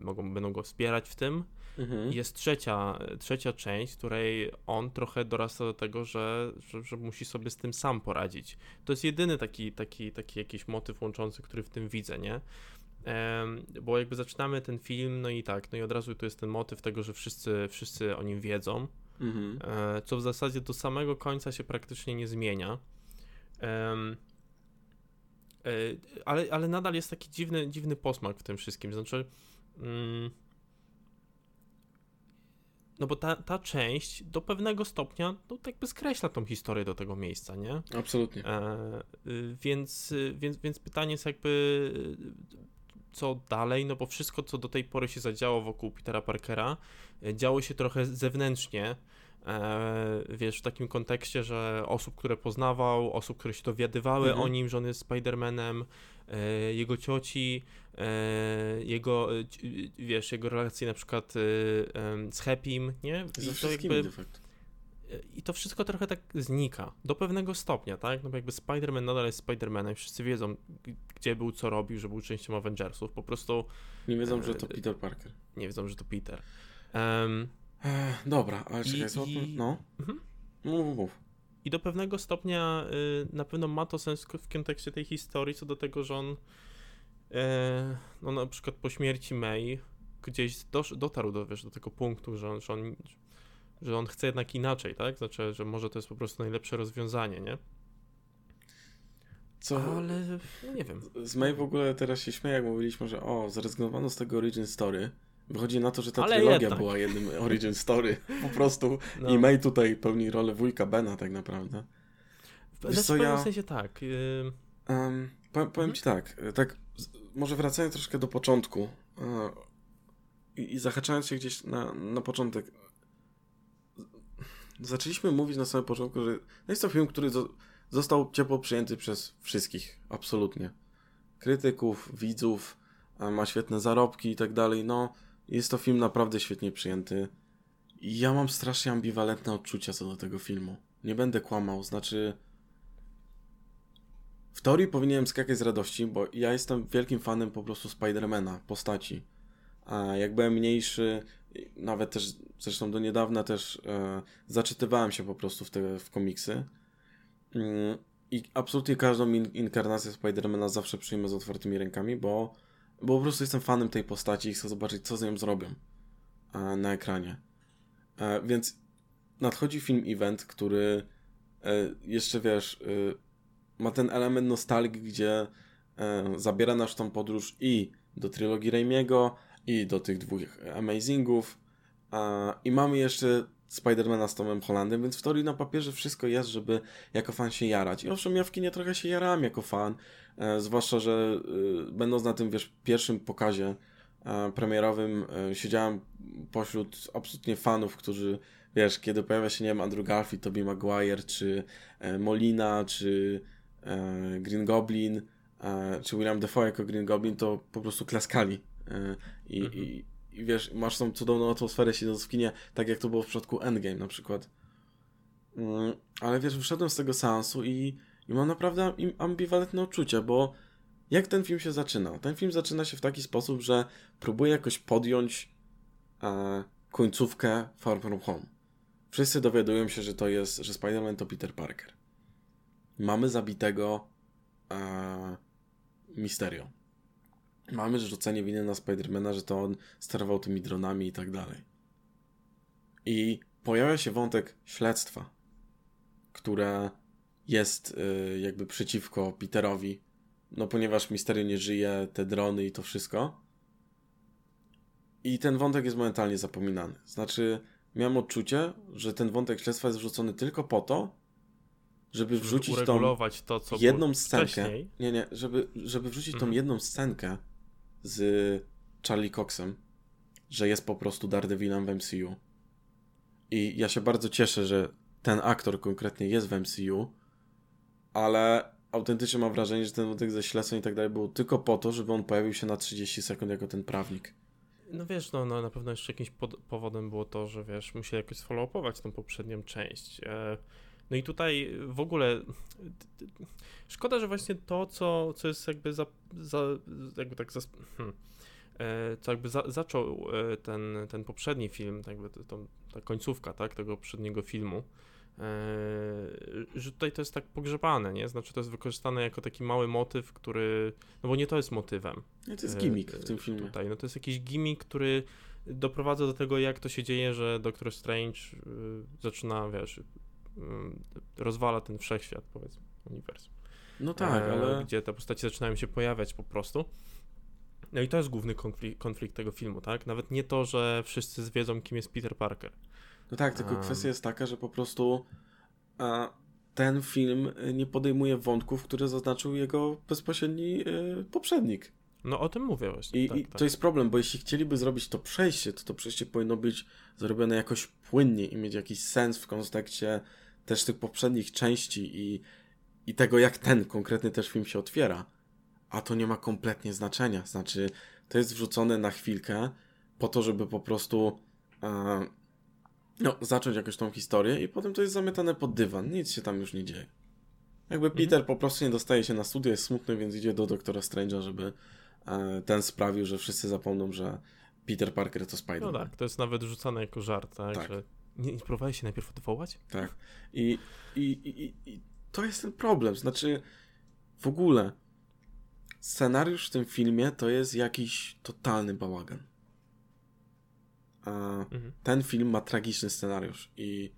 mogą, będą go wspierać w tym. Mhm. Jest trzecia, trzecia część, w której on trochę dorasta do tego, że, że, że, musi sobie z tym sam poradzić. To jest jedyny taki, taki, taki jakiś motyw łączący, który w tym widzę, nie? bo jakby zaczynamy ten film, no i tak, no i od razu tu jest ten motyw tego, że wszyscy, wszyscy o nim wiedzą, mhm. E, co w zasadzie do samego końca się praktycznie nie zmienia. E, ale, ale nadal jest taki dziwny, dziwny posmak w tym wszystkim. Znaczy, mm, no bo ta, ta część do pewnego stopnia no, tak jakby skreśla tą historię do tego miejsca, nie? Absolutnie. E, y, więc, więc, więc pytanie jest jakby co dalej, no bo wszystko, co do tej pory się zadziało wokół Petera Parkera, e, działo się trochę zewnętrznie, wiesz, w takim kontekście, że osób, które poznawał, osób, które się dowiadywały mhm. o nim, że on jest Spider-Manem, e, jego cioci, jego, wiesz, jego relacje na przykład z Happym, nie? I to jakby... I to wszystko trochę tak znika, do pewnego stopnia, tak? No bo jakby Spider-Man nadal jest Spider-Manem, wszyscy wiedzą, gdzie był, co robił, że był częścią Avengersów, po prostu... Nie wiedzą, że to Peter Parker. Nie wiedzą, że to Peter. Um, Ech, dobra, ale czekaj, co i... No. Mhm. Mów, mów. I do pewnego stopnia y, na pewno ma to sens w kontekście tej historii, co do tego, że on y, no na przykład po śmierci May gdzieś dosz, dotarł do, wiesz, do tego punktu, że on, że on że on chce jednak inaczej, tak? Znaczy, że może to jest po prostu najlepsze rozwiązanie, nie? Co? Ale no nie wiem. Z May w ogóle teraz się śmieję, jak mówiliśmy, że o, zrezygnowano z tego Origin Story. Wychodzi na to, że ta Ale trylogia jednak. była jednym Origin Story. Po prostu. No. I May tutaj pełni rolę wujka Bena tak naprawdę. W Wiesz, co, ja... sensie tak. Um, powiem, powiem mhm. ci tak, tak, może wracając troszkę do początku i, i zahaczając się gdzieś na, na początek zaczęliśmy mówić na samym początku, że jest to film, który został ciepło przyjęty przez wszystkich, absolutnie. Krytyków, widzów, ma świetne zarobki i tak dalej. No, jest to film naprawdę świetnie przyjęty. Ja mam strasznie ambiwalentne odczucia co do tego filmu. Nie będę kłamał, znaczy. W teorii powinienem skakać z radości, bo ja jestem wielkim fanem po prostu Spidermana, postaci. A jak byłem mniejszy, nawet też zresztą do niedawna też e, zaczytywałem się po prostu w te w komiksy. Mm, I absolutnie każdą in, inkarnację Spidermana zawsze przyjmę z otwartymi rękami, bo, bo po prostu jestem fanem tej postaci i chcę zobaczyć, co z nią zrobią e, na ekranie. E, więc nadchodzi film event, który e, jeszcze wiesz, ma ten element nostalgii, gdzie zabiera nas tą podróż i do trylogii Raimiego, i do tych dwóch Amazingów. I mamy jeszcze Spidermana z Tomem Hollandem, więc w teorii na papierze wszystko jest, żeby jako fan się jarać. I owszem, ja w kinie trochę się jarałem jako fan, e, zwłaszcza, że e, będąc na tym, wiesz, pierwszym pokazie e, premierowym, e, siedziałem pośród absolutnie fanów, którzy, wiesz, kiedy pojawia się, nie wiem, Andrew Garfield, Tobey Maguire, czy e, Molina, czy e, Green Goblin, czy William Defoe jako Green Goblin, to po prostu klaskali I, mhm. i, i, wiesz, masz tą cudowną atmosferę siedząc w kinie, tak jak to było w przypadku Endgame na przykład. Mm, ale wiesz, wyszedłem z tego seansu i, i mam naprawdę ambiwalentne uczucie, bo jak ten film się zaczyna? Ten film zaczyna się w taki sposób, że próbuje jakoś podjąć e, końcówkę Far From Home. Wszyscy dowiadują się, że to jest, że Spider-Man to Peter Parker. Mamy zabitego e, Misterio. Mamy rzucenie winy na Spidermana, że to on sterował tymi dronami i tak dalej. I pojawia się wątek śledztwa, które jest y, jakby przeciwko Peterowi, no ponieważ Misterio nie żyje, te drony i to wszystko. I ten wątek jest momentalnie zapominany. Znaczy, miałem odczucie, że ten wątek śledztwa jest wrzucony tylko po to, żeby wrzucić tą to, co jedną scenkę. Wcześniej. Nie, nie, żeby, żeby wrzucić mhm. tą jedną scenkę z Charlie Coxem, że jest po prostu Daredevilem w MCU. I ja się bardzo cieszę, że ten aktor konkretnie jest w MCU, ale autentycznie mam wrażenie, że ten wątek ze śledztwem i tak dalej był tylko po to, żeby on pojawił się na 30 sekund jako ten prawnik. No wiesz, no, no na pewno jeszcze jakimś powodem było to, że wiesz, musieli jakoś sfollow-upować tą poprzednią część. E, no i tutaj w ogóle szkoda, że właśnie to, co, co jest jakby za, za jakby tak za, hmm, e, co jakby za, zaczął e, ten, ten poprzedni film, tak jakby to, ta końcówka, tak, tego poprzedniego filmu, że tutaj to jest tak pogrzebane, nie? Znaczy to jest wykorzystane jako taki mały motyw, który, no bo nie to jest motywem. Nie, to jest gimmick w tym filmie. Tutaj, no to jest jakiś gimmick, który doprowadza do tego, jak to się dzieje, że Doctor Strange zaczyna, wiesz, rozwala ten wszechświat, powiedzmy, uniwersum. No tak, e, ale... Gdzie te postacie zaczynają się pojawiać po prostu. No i to jest główny konflikt, konflikt tego filmu, tak? Nawet nie to, że wszyscy wiedzą, kim jest Peter Parker. No tak, tylko um... kwestia jest taka, że po prostu a, ten film nie podejmuje wątków, które zaznaczył jego bezpośredni y, poprzednik. No o tym mówię właśnie. I, tak, i tak. to jest problem, bo jeśli chcieliby zrobić to przejście, to to przejście powinno być zrobione jakoś płynnie i mieć jakiś sens w kontekście też tych poprzednich części i, i tego, jak ten konkretny też film się otwiera. A to nie ma kompletnie znaczenia. Znaczy, to jest wrzucone na chwilkę po to, żeby po prostu e, no, zacząć jakoś tą historię i potem to jest zamiatane pod dywan. Nic się tam już nie dzieje. Jakby mhm. Peter po prostu nie dostaje się na studia, jest smutny, więc idzie do doktora Strange'a, żeby e, ten sprawił, że wszyscy zapomną, że Peter Parker to Spider-Man. No tak, to jest nawet rzucane jako żart, tak? tak. Że nie, nie próbowałeś się najpierw odwołać? Tak. I, i, i, I to jest ten problem. Znaczy, w ogóle scenariusz w tym filmie to jest jakiś totalny bałagan. A mhm. Ten film ma tragiczny scenariusz i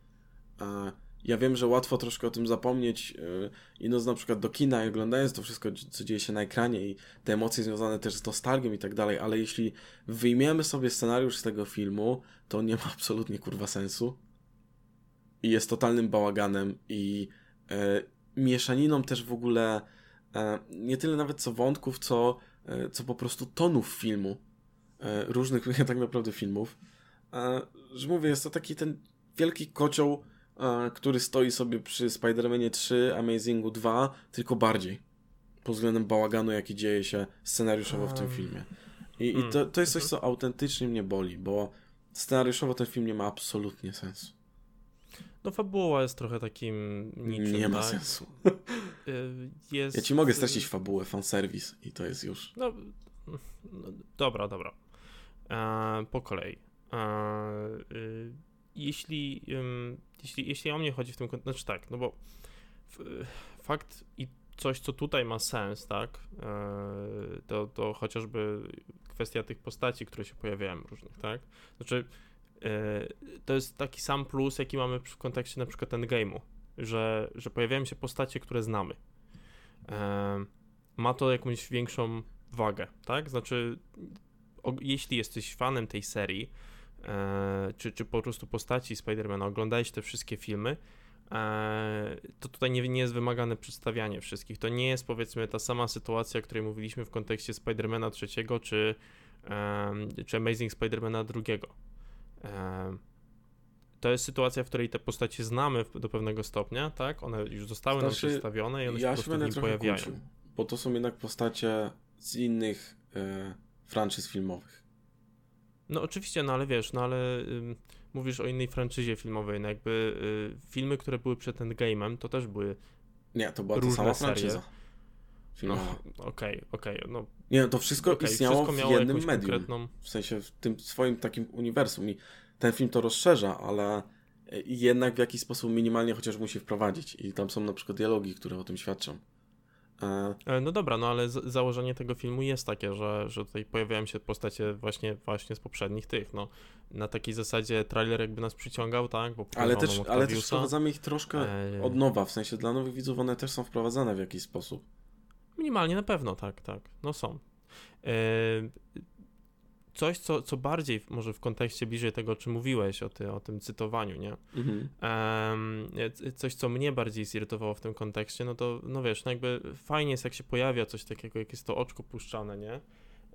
a, ja wiem, że łatwo troszkę o tym zapomnieć, yy, idąc na przykład do kina i oglądając to wszystko, co dzieje się na ekranie i te emocje związane też z nostalgią i tak dalej, ale jeśli wyjmiemy sobie scenariusz z tego filmu, to nie ma absolutnie kurwa sensu. I jest totalnym bałaganem i e, mieszaniną też w ogóle e, nie tyle nawet co wątków, co, e, co po prostu tonów filmu, różnych tak naprawdę filmów, że mówię, jest to taki ten wielki kocioł który stoi sobie przy Spider-Manie 3, Amazingu 2, tylko bardziej. Pod względem bałaganu, jaki dzieje się scenariuszowo w tym filmie. I, i to, hmm. to jest coś, co autentycznie mnie boli, bo scenariuszowo ten film nie ma absolutnie sensu. No fabuła jest trochę takim niczym, Nie ma tak? sensu. Y, jest... Ja ci mogę stracić fabułę, fanserwis i to jest już... No, no dobra, dobra. E, po kolei. E, y, jeśli, jeśli, jeśli o mnie chodzi w tym kontekście, znaczy tak, no bo fakt i coś, co tutaj ma sens, tak, e, to, to chociażby kwestia tych postaci, które się pojawiają różnych, tak, znaczy e, to jest taki sam plus, jaki mamy w kontekście na przykład Endgame'u, że, że pojawiają się postacie, które znamy. E, ma to jakąś większą wagę, tak, znaczy jeśli jesteś fanem tej serii, czy, czy po prostu postaci Spidermana, oglądałeś te wszystkie filmy, e, to tutaj nie, nie jest wymagane przedstawianie wszystkich. To nie jest powiedzmy ta sama sytuacja, o której mówiliśmy w kontekście Spidermana trzeciego, czy, czy Amazing Spidermana drugiego. To jest sytuacja, w której te postacie znamy do pewnego stopnia, tak? One już zostały znaczy, nam przedstawione i one ja się po prostu pojawiają. Kłócił, bo to są jednak postacie z innych e, franczyz filmowych. No oczywiście, no ale wiesz, no ale ym, mówisz o innej franczyzie filmowej, no jakby y, filmy, które były przed Endgame'em, to też były Nie, to była Różne sama serie. franczyza. no, okej, okej, no Nie, no to wszystko okej, istniało wszystko w jednym medium. konkretną... W sensie w tym swoim takim uniwersum. I ten film to rozszerza, ale y, jednak w jakiś sposób minimalnie chociaż musi wprowadzić. I tam są na przykład dialogi, które o tym świadczą. E, E, No dobra, no ale założenie tego filmu jest takie, że, że tutaj pojawiają się postacie właśnie, właśnie z poprzednich tych, no. Na takiej zasadzie trailer jakby nas przyciągał, tak? Bo ale, też, ale też wprowadzamy ich troszkę E, od nowa. W sensie dla nowych widzów one też są wprowadzane w jakiś sposób. Minimalnie na pewno, tak, tak. No są. Coś, co, co bardziej może w kontekście bliżej tego, o czym mówiłeś, o, ty, o tym cytowaniu, nie? Mhm. C- coś, co mnie bardziej zirytowało w tym kontekście, no to, no wiesz, no jakby fajnie jest, jak się pojawia coś takiego, jak jest to oczko puszczane, nie?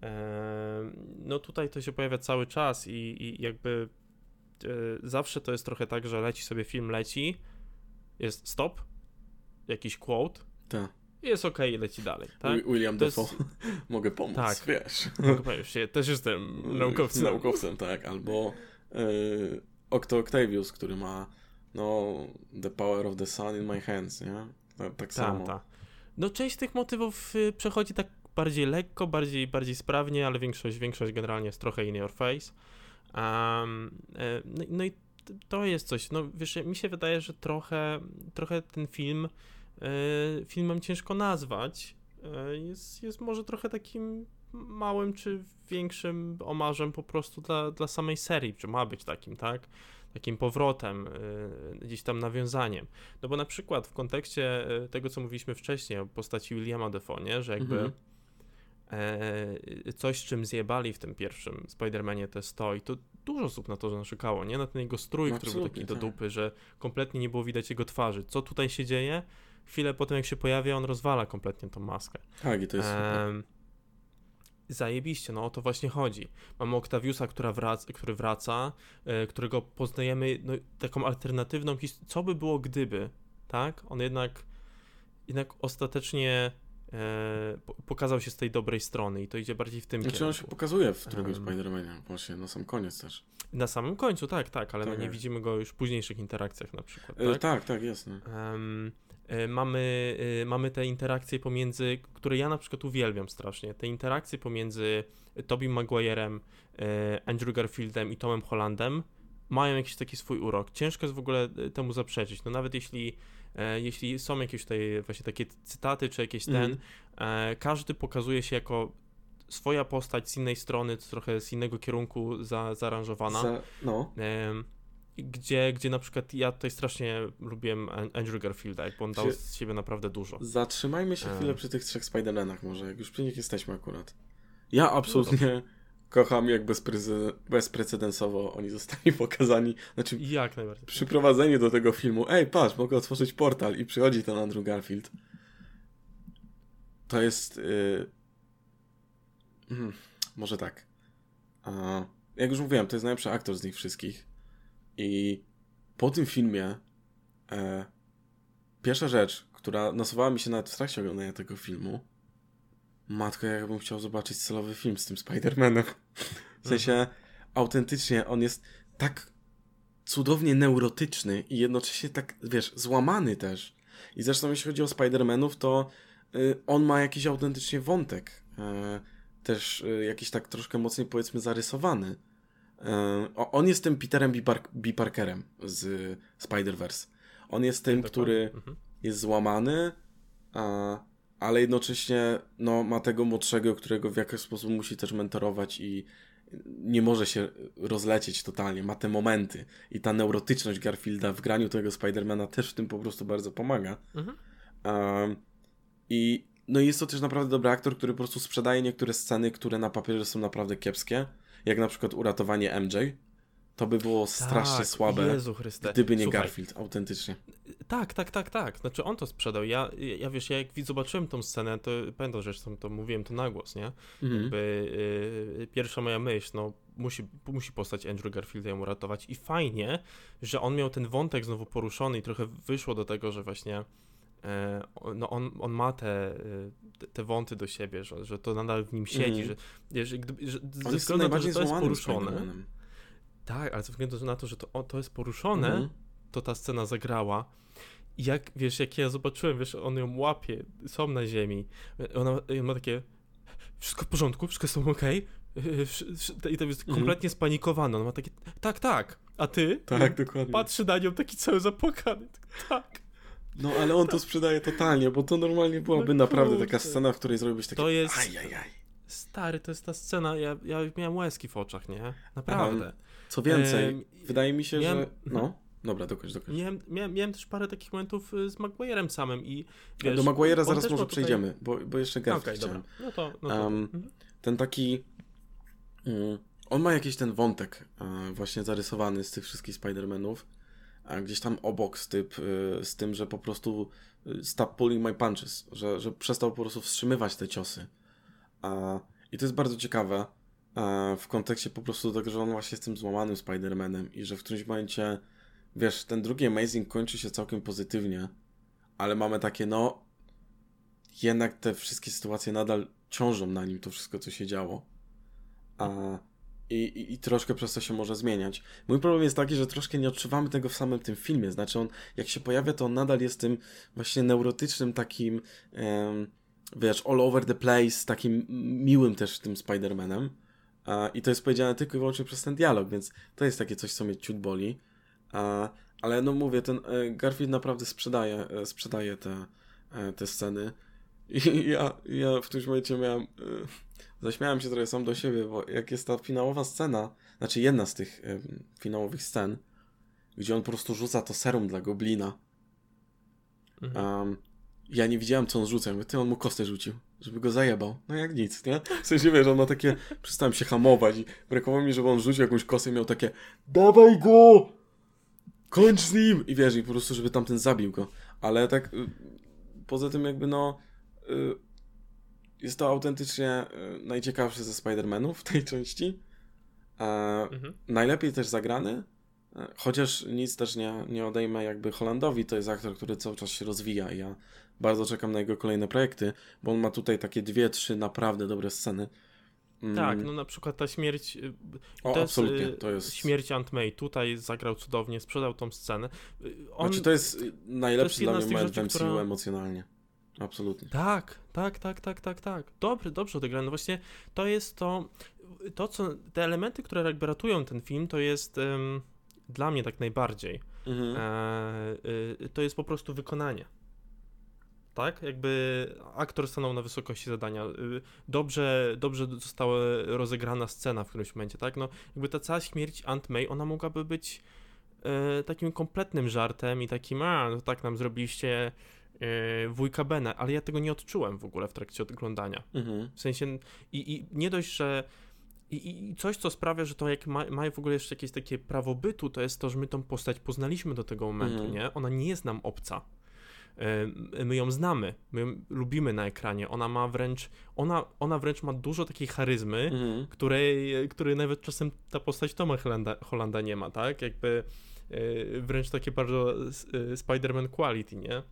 Em, no tutaj to się pojawia cały czas i, i jakby e, zawsze to jest trochę tak, że leci sobie film, leci, jest stop, jakiś quote, Tak. Jest okej, i leci dalej, tak? Wi- William To jest-. Mogę pomóc, Tak. wiesz. Mogę powiedzieć, ja też jestem naukowcem. Naukowcem, tak. Albo y, Octo Octavius, który ma no, The Power of the Sun in my hands, nie? Tak, tak samo. Tak. No część tych motywów y, przechodzi tak bardziej lekko, bardziej, bardziej sprawnie, ale większość, większość generalnie jest trochę in your face. Um, e, no, no i t- to jest coś, no wiesz, mi się wydaje, że trochę, trochę ten film e, filmem ciężko nazwać. E, jest, jest może trochę takim małym czy większym omarzem po prostu dla, dla samej serii, czy ma być takim, tak? Takim powrotem, e, gdzieś tam nawiązaniem. No bo na przykład w kontekście e, tego, co mówiliśmy wcześniej o postaci Williama Defoe, nie? że jakby Mhm. e, coś, czym zjebali w tym pierwszym Spider-Manie to jest to i to dużo osób na to narzekało, nie? Na ten jego strój, No który był taki do tak. dupy, że kompletnie nie było widać jego twarzy. Co tutaj się dzieje? Chwilę po tym, jak się pojawia, on rozwala kompletnie tą maskę. Tak, i to jest super. Em, Zajebiście, no o to właśnie chodzi. Mamy Octaviusa, która wraca, który wraca, e, którego poznajemy no, taką alternatywną historię. Co by było gdyby, tak? On jednak, jednak ostatecznie e, po- pokazał się z tej dobrej strony i to idzie bardziej w tym Znaczy on kierunku. się pokazuje w drugim Em. Spider-Manie, właśnie na sam koniec też. Na samym końcu, tak, tak, ale Tak no nie jest. widzimy go już w późniejszych interakcjach na przykład, Tak, tak? e, tak, tak jasne. Em, e, mamy, e, mamy te interakcje pomiędzy, które ja na przykład uwielbiam strasznie, te interakcje pomiędzy Tobim Maguirem, e, Andrew Garfieldem i Tomem Hollandem mają jakiś taki swój urok. Ciężko jest w ogóle e, temu zaprzeczyć. No nawet jeśli, e, jeśli są jakieś tutaj właśnie takie cytaty, czy jakieś ten, e, każdy pokazuje się jako swoja postać z innej strony, trochę z innego kierunku za, zaaranżowana. Za, no, gdzie, gdzie na przykład ja tutaj strasznie lubiłem An- Andrew Garfielda, bo on dał z siebie naprawdę dużo. zatrzymajmy się Em. chwilę przy tych trzech Spider-Manach może, jak już przy nich jesteśmy akurat. Ja absolutnie kocham, jak bezprece- bezprecedensowo oni zostali pokazani. Znaczy, Jak najbardziej. przyprowadzenie do tego filmu, ej, patrz, mogę otworzyć portal i przychodzi ten Andrew Garfield. To jest... Yy... hmm, może tak. A, jak już mówiłem, to jest najlepszy aktor z nich wszystkich. I po tym filmie e, pierwsza rzecz, która nasuwała mi się nawet w trakcie oglądania tego filmu, matko, jakbym chciał zobaczyć celowy film z tym Spider-Manem. W sensie, autentycznie on jest tak cudownie neurotyczny i jednocześnie tak, wiesz, złamany też. I zresztą jeśli chodzi o Spider-Manów, to y, on ma jakiś autentycznie wątek. Y, też y, jakiś tak troszkę mocniej powiedzmy zarysowany. O- on jest tym Peterem B. Park- B. Parkerem z Spider-Verse. On jest tym, który Mhm. jest złamany, a, ale jednocześnie no, ma tego młodszego, którego w jakiś sposób musi też mentorować i nie może się rozlecieć totalnie. Ma te momenty i ta neurotyczność Garfielda w graniu tego Spidermana też w tym po prostu bardzo pomaga. Mhm. I no i jest to też naprawdę dobry aktor, który po prostu sprzedaje niektóre sceny, które na papierze są naprawdę kiepskie, jak na przykład uratowanie MJ. To by było strasznie tak, słabe, gdyby nie Słuchaj, Garfield, autentycznie. Tak, tak, tak, tak. Znaczy on to sprzedał. Ja, ja wiesz, ja jak zobaczyłem tą scenę, to pamiętam, że zresztą to mówiłem to na głos, nie? Mhm. Jakby, y, pierwsza moja myśl, no musi, musi postać Andrew Garfielda ją uratować i fajnie, że on miał ten wątek znowu poruszony i trochę wyszło do tego, że właśnie no on, on ma te, y, te, te wąty do siebie, że, że to nadal w nim siedzi, Mhm. że, że, że On ze względu na to, że to jest poruszone. Tak, ale ze względu na to, że to, to jest poruszone, mhm. to ta scena zagrała. I jak, wiesz, jak ja zobaczyłem, wiesz, on ją łapie, są na ziemi, ona, ona ma takie, wszystko w porządku, wszystko jest okej, okay? i to jest mhm. kompletnie spanikowana, on ma takie, tak, tak, a ty? Tak, dokładnie. Patrzy na nią taki cały zapłakany, tak. No, ale on to sprzedaje totalnie, bo to normalnie byłaby no, naprawdę taka scena, w której zrobiłbyś takie, to jest... ajajaj. Stary, to jest ta scena, ja, ja miałem łezki w oczach, nie? Naprawdę. Um, co więcej, wydaje mi się, miałem... że... No, dobra, dokończ, dokończ. Miałem, miałem, miałem też parę takich momentów y, z Maguire'em samym i wiesz, Do Maguire'a zaraz może tutaj... przejdziemy, bo, bo jeszcze Garfield okay, chciałem. Dobra. No to, no to. Um, ten taki... Um, on ma jakiś ten wątek uh, właśnie zarysowany z tych wszystkich Spider-Manów, a gdzieś tam obok z, typ, y, z tym, że po prostu y, stop pulling my punches, że, że przestał po prostu wstrzymywać te ciosy. I to jest bardzo ciekawe w kontekście po prostu tego, że on właśnie jest tym złamanym Spider-Manem i że w którymś momencie, wiesz, ten drugi Amazing kończy się całkiem pozytywnie, ale mamy takie, no, jednak te wszystkie sytuacje nadal ciążą na nim, to wszystko, co się działo. A, i, i, I troszkę przez to się może zmieniać. Mój problem jest taki, że troszkę nie odczuwamy tego w samym tym filmie. Znaczy, on, jak się pojawia, to on nadal jest tym właśnie neurotycznym takim. Um, wiesz, all over the place, takim miłym też tym Spider-Manem. I to jest powiedziane tylko i wyłącznie przez ten dialog, więc to jest takie coś, co mnie ciut boli. Ale no mówię, ten e, Garfield naprawdę sprzedaje, e, sprzedaje te, e, te sceny. I ja, ja w którymś momencie miałem. Zaśmiałem się trochę sam do siebie, bo jak jest ta finałowa scena, znaczy jedna z tych finałowych scen, gdzie on po prostu rzuca to serum dla goblina. Mhm. Um, ja nie widziałem, co on rzuca. Mówię, ty, on mu kostę rzucił, żeby go zajebał. No jak nic, nie? W sensie, wiesz, on ma takie... Przestałem się hamować i brakowało mi, żeby on rzucił jakąś kostę i miał takie dawaj go! Kończ z nim! I wiesz, i po prostu, żeby tamten zabił go. Ale tak... Y, poza tym jakby, no... Y, jest to autentycznie y, najciekawszy ze Spider-Manów w tej części. Mhm. Najlepiej też zagrany, Chociaż nic też nie, nie odejmę jakby Holandowi, to jest aktor, który cały czas się rozwija i ja bardzo czekam na jego kolejne projekty, bo on ma tutaj takie dwie, trzy naprawdę dobre sceny. Mm. Tak, no na przykład ta śmierć. Y, o, to absolutnie, to jest. Śmierć Aunt May. Tutaj zagrał cudownie, sprzedał tą scenę. Y, on, znaczy, to jest najlepszy to jest dla mnie moment w MCU która... emocjonalnie. Absolutnie. Tak, tak, tak, tak, tak, tak. Dobry, dobrze odegrany. No właśnie to jest to, to co, te elementy, które jakby ratują ten film, to jest um, dla mnie tak najbardziej. Mhm. E, y, to jest po prostu wykonanie tak? Jakby aktor stanął na wysokości zadania. Y, dobrze, dobrze została rozegrana scena w którymś momencie, tak? No, jakby ta cała śmierć Aunt May, ona mogłaby być e, takim kompletnym żartem i takim, a, no tak nam zrobiliście wujka Bena, ale ja tego nie odczułem w ogóle w trakcie oglądania. Mhm. W sensie, i, i nie dość, że i, I, coś, co sprawia, że to jak ma, ma w ogóle jeszcze jakieś takie prawo bytu, to jest to, że my tą postać poznaliśmy do tego momentu, mhm. nie? Ona nie jest nam obca. E, my ją znamy, my ją lubimy na ekranie. Ona ma wręcz, ona, ona wręcz ma dużo takiej charyzmy, mhm. której, której nawet czasem ta postać Toma Hollanda, Hollanda nie ma, tak? Jakby e, wręcz takie bardzo e, Spider-Man quality, nie?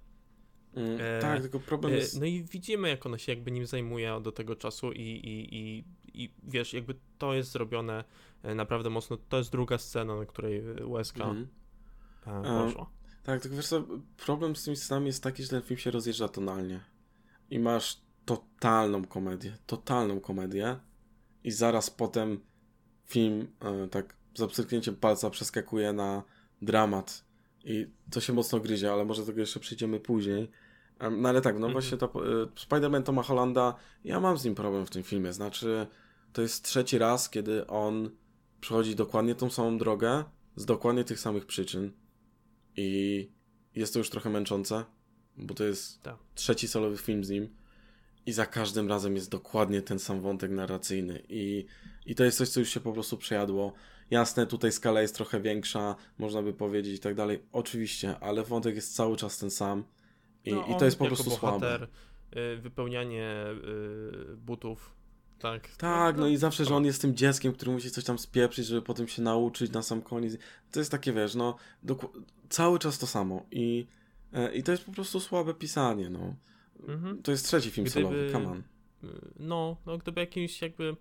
Mm, e, tak, tylko problem jest... No i widzimy, jak ona się jakby nim zajmuje do tego czasu i, i, i, i wiesz, jakby to jest zrobione naprawdę mocno. To jest druga scena, na której łezka mm. poszła. Tak, tylko wiesz co, problem z tymi scenami jest taki, że ten film się rozjeżdża tonalnie. I masz totalną komedię, totalną komedię i zaraz potem film e, tak z obcyknięciem palca przeskakuje na dramat i to się mocno gryzie, ale może do tego jeszcze przyjdziemy później. No ale tak, no mhm. właśnie to e, Spider-Man Toma Hollanda, ja mam z nim problem w tym filmie, znaczy to jest trzeci raz, kiedy on przechodzi dokładnie tą samą drogę z dokładnie tych samych przyczyn i jest to już trochę męczące, bo to jest tak. trzeci solowy film z nim i za każdym razem jest dokładnie ten sam wątek narracyjny i, i to jest coś, co już się po prostu przejadło. Jasne, tutaj skala jest trochę większa, można by powiedzieć i tak dalej, oczywiście, ale wątek jest cały czas ten sam i, no, i to jest po prostu bohater, słabe. wypełnianie y, butów tak. Tak, no, no i zawsze, że on jest tym dzieckiem, który musi coś tam spieprzyć, żeby potem się nauczyć na sam koniec. To jest takie, wiesz, no, cały czas to samo i, e, i to jest po prostu słabe pisanie, no. Mhm. To jest trzeci film gdyby, solowy, come on. No, no, gdyby jakimś jakby,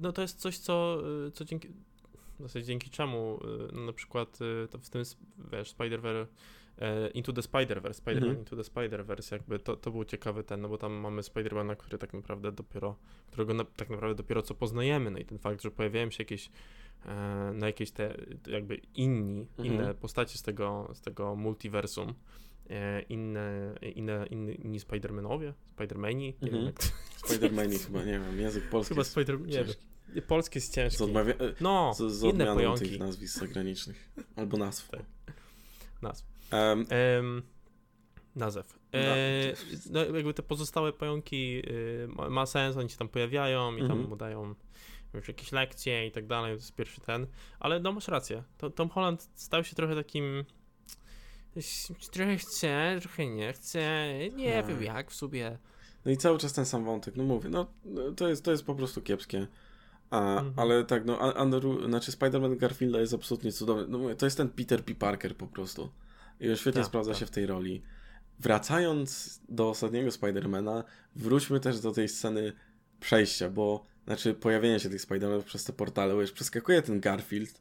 no to jest coś, co, co dzięki, w zasadzie dzięki czemu no, na przykład to w tym, wiesz, Spider-Verse Into the Spider-Verse, Spider-Man -hmm. Into the Spider-Verse, jakby to, to był ciekawy ten, no bo tam mamy Spider-Mana, który tak naprawdę dopiero, którego na, tak naprawdę dopiero co poznajemy, no i ten fakt, że pojawiają się jakieś E, na jakieś te jakby inni, mhm. inne postacie z tego, z tego multiversum, e, inne, inne, inne inni Spider-Manowie, Spider-Mani, nie mhm. wiem jak Spider-Mani chyba, nie wiem, język polski Chyba Spider nie wiem. Polski jest ciężki. Z, odmawia... no, z, z inne pojęcia tych nazwisk zagranicznych. Albo nazw. Tak. Nazw. Um, um, nazw. E, no, jakby te pozostałe pająki y, ma, ma, sens, oni się tam pojawiają i tam mhm. mu dają już jakieś lekcje i tak dalej, to jest pierwszy ten, ale no masz rację, to, Tom Holland stał się trochę takim trochę chce, trochę nie chce, nie hmm. wiem jak w sobie. No i cały czas ten sam wątek, no mówię, no to jest, to jest po prostu kiepskie. A, mhm. Ale tak, no Andrew, znaczy Spider-Man Garfielda jest absolutnie cudowny. No mówię, to jest ten Peter P. Parker po prostu. I świetnie tak, sprawdza tak. się w tej roli. Wracając do ostatniego Spidermana, wróćmy też do tej sceny przejścia, bo znaczy pojawienia się tych Spider-Manów przez te portale, bo już przeskakuje ten Garfield,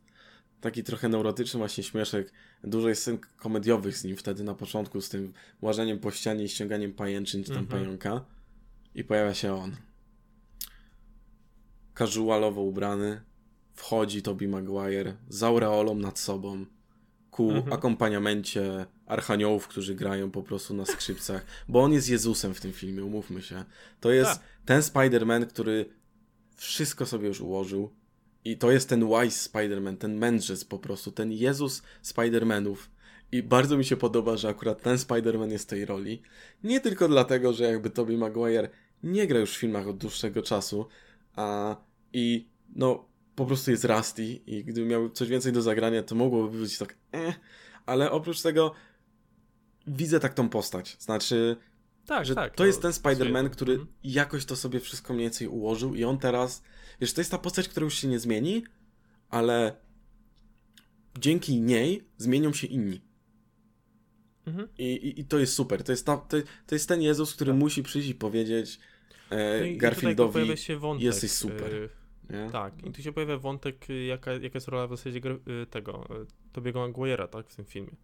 taki trochę neurotyczny właśnie śmieszek, dużo jest scen komediowych z nim wtedy na początku, z tym łażeniem po ścianie i ściąganiem pajęczyn czy tam mhm. pająka i pojawia się on. Casualowo ubrany, wchodzi Toby Maguire z aureolą nad sobą, ku mhm. akompaniamencie archaniołów, którzy grają po prostu na skrzypcach, bo on jest Jezusem w tym filmie, umówmy się. To jest tak. ten Spider-Man, który wszystko sobie już ułożył. I to jest ten wise Spider-Man, ten mędrzec po prostu, ten Jezus Spider-Manów. I bardzo mi się podoba, że akurat ten Spider-Man jest w tej roli. Nie tylko dlatego, że jakby Tobey Maguire nie gra już w filmach od dłuższego czasu, a i no po prostu jest Rusty i gdyby miał coś więcej do zagrania, to mogłoby być tak eh, ale oprócz tego widzę tak tą postać. Znaczy, tak, że tak, to jest ten Spider-Man, który mhm. jakoś to sobie wszystko mniej więcej ułożył i on teraz, wiesz, to jest ta postać, która już się nie zmieni, ale dzięki niej zmienią się inni. Mhm. I, i, I, to jest super. To jest, ta, to, to jest ten Jezus, który tak. musi przyjść i powiedzieć no i, Garfieldowi, i się wątek, jesteś super. Y, nie? Tak, i tu się pojawia wątek, jaka, jaka jest rola w zasadzie y, tego, Tobiego Maguire'a, tak, w tym filmie.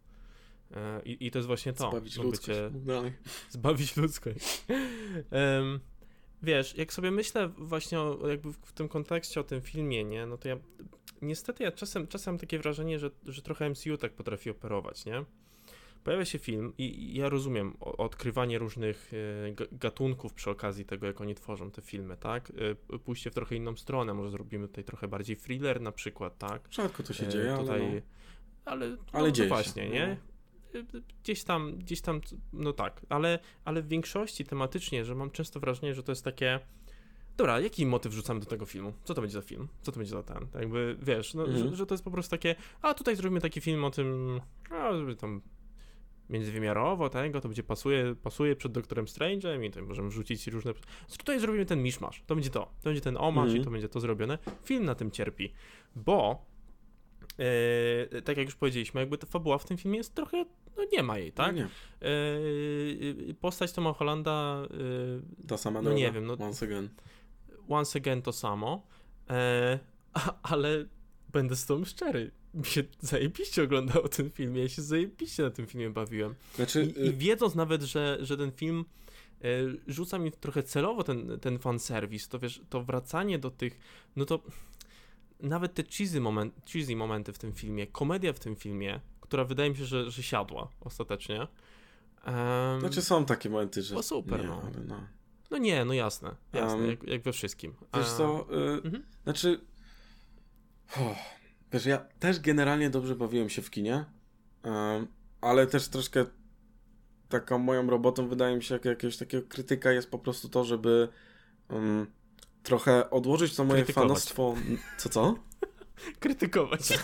E, I, I to jest właśnie to. Zbawić no, ludzkość. Bycie, zbawić ludzkość. um, wiesz, jak sobie myślę właśnie o, jakby w tym kontekście o tym filmie, nie, no to ja niestety ja czasem, czasem mam takie wrażenie, że, że trochę MCU tak potrafi operować, nie? Pojawia się film i, ja rozumiem odkrywanie różnych e, gatunków przy okazji tego, jak oni tworzą te filmy, tak? E, pójście w trochę inną stronę, może zrobimy tutaj trochę bardziej thriller na przykład, tak? Rzadko to się dzieje, tutaj, ale, no. ale, no, ale dzieje właśnie, się. nie? No gdzieś tam, gdzieś tam, no tak, ale, ale w większości tematycznie, że mam często wrażenie, że to jest takie. Dobra, jaki motyw rzucamy do tego filmu? Co to będzie za film? Co to będzie za ten? Tak jakby, wiesz, no, mhm. że, że, to jest po prostu takie, a tutaj zrobimy taki film o tym, a, żeby tam międzywymiarowo tego, to będzie pasuje, pasuje przed Doktorem Strange'em i to możemy wrzucić różne... Tutaj zrobimy ten miszmasz, to będzie to, to będzie ten omasz mhm. i to będzie to zrobione. Film na tym cierpi, bo Yy, tak jak już powiedzieliśmy, jakby ta fabuła w tym filmie jest trochę, no nie ma jej, tak? No nie. Yy, postać Toma Hollanda... Yy, Ta sama no droga, nie wiem, no, once again. Once again to samo, ale będę z tobą szczery, mi się zajebiście oglądało ten film, ja się zajebiście na tym filmie bawiłem. Znaczy, I, I, wiedząc nawet, że, że ten film rzuca mi trochę celowo ten, ten fanserwis, to wiesz, to wracanie do tych, no to nawet te cheesy, moment, cheesy momenty w tym filmie, komedia w tym filmie, która wydaje mi się, że, że siadła ostatecznie. Um, znaczy są takie momenty, że... To super, nie, no. no. no. nie, no jasne, jasne, um, jak, jak, we wszystkim. Wiesz co, y, mhm. znaczy... Oh, wiesz, ja też generalnie dobrze bawiłem się w kinie, ale też troszkę taką moją robotą wydaje mi się, jak jakiegoś takiego krytyka jest po prostu to, żeby um, trochę odłożyć to moje fanostwo. Co, co? Krytykować.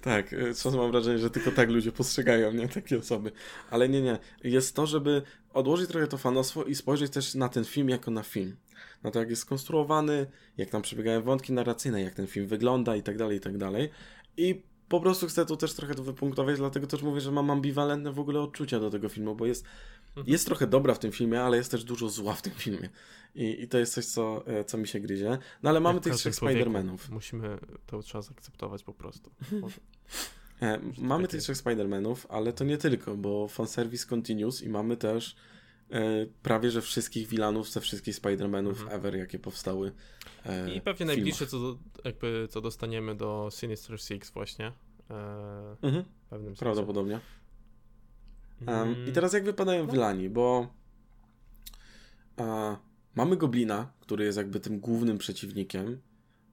tak, czasem mam wrażenie, że tylko tak ludzie postrzegają mnie, takie osoby. Ale nie, nie. Jest to, żeby odłożyć trochę to fanostwo i spojrzeć też na ten film jako na film. Na to, jak jest skonstruowany, jak tam przebiegają wątki narracyjne, jak ten film wygląda i tak dalej, i tak dalej. I po prostu chcę tu też trochę to wypunktować, dlatego też mówię, że mam ambiwalentne w ogóle odczucia do tego filmu, bo jest, mhm. jest trochę dobra w tym filmie, ale jest też dużo zła w tym filmie. I, i to jest coś, co, e, co mi się gryzie. No ale mamy Jak tych trzech Spider-Manów. Musimy, to trzeba zaakceptować po prostu. e, mamy tych trzech Spider-Manów, ale to nie tylko, bo fanservice continues i mamy też prawie że wszystkich wilanów ze wszystkich Spider-Manów mhm. ever, jakie powstały. E, I pewnie najbliższe, co, do, jakby, co dostaniemy do Sinister Six właśnie. E, mhm. pewnym Prawdopodobnie. Um, I teraz jak wypadają no. wilani, bo mamy Goblina, który jest jakby tym głównym przeciwnikiem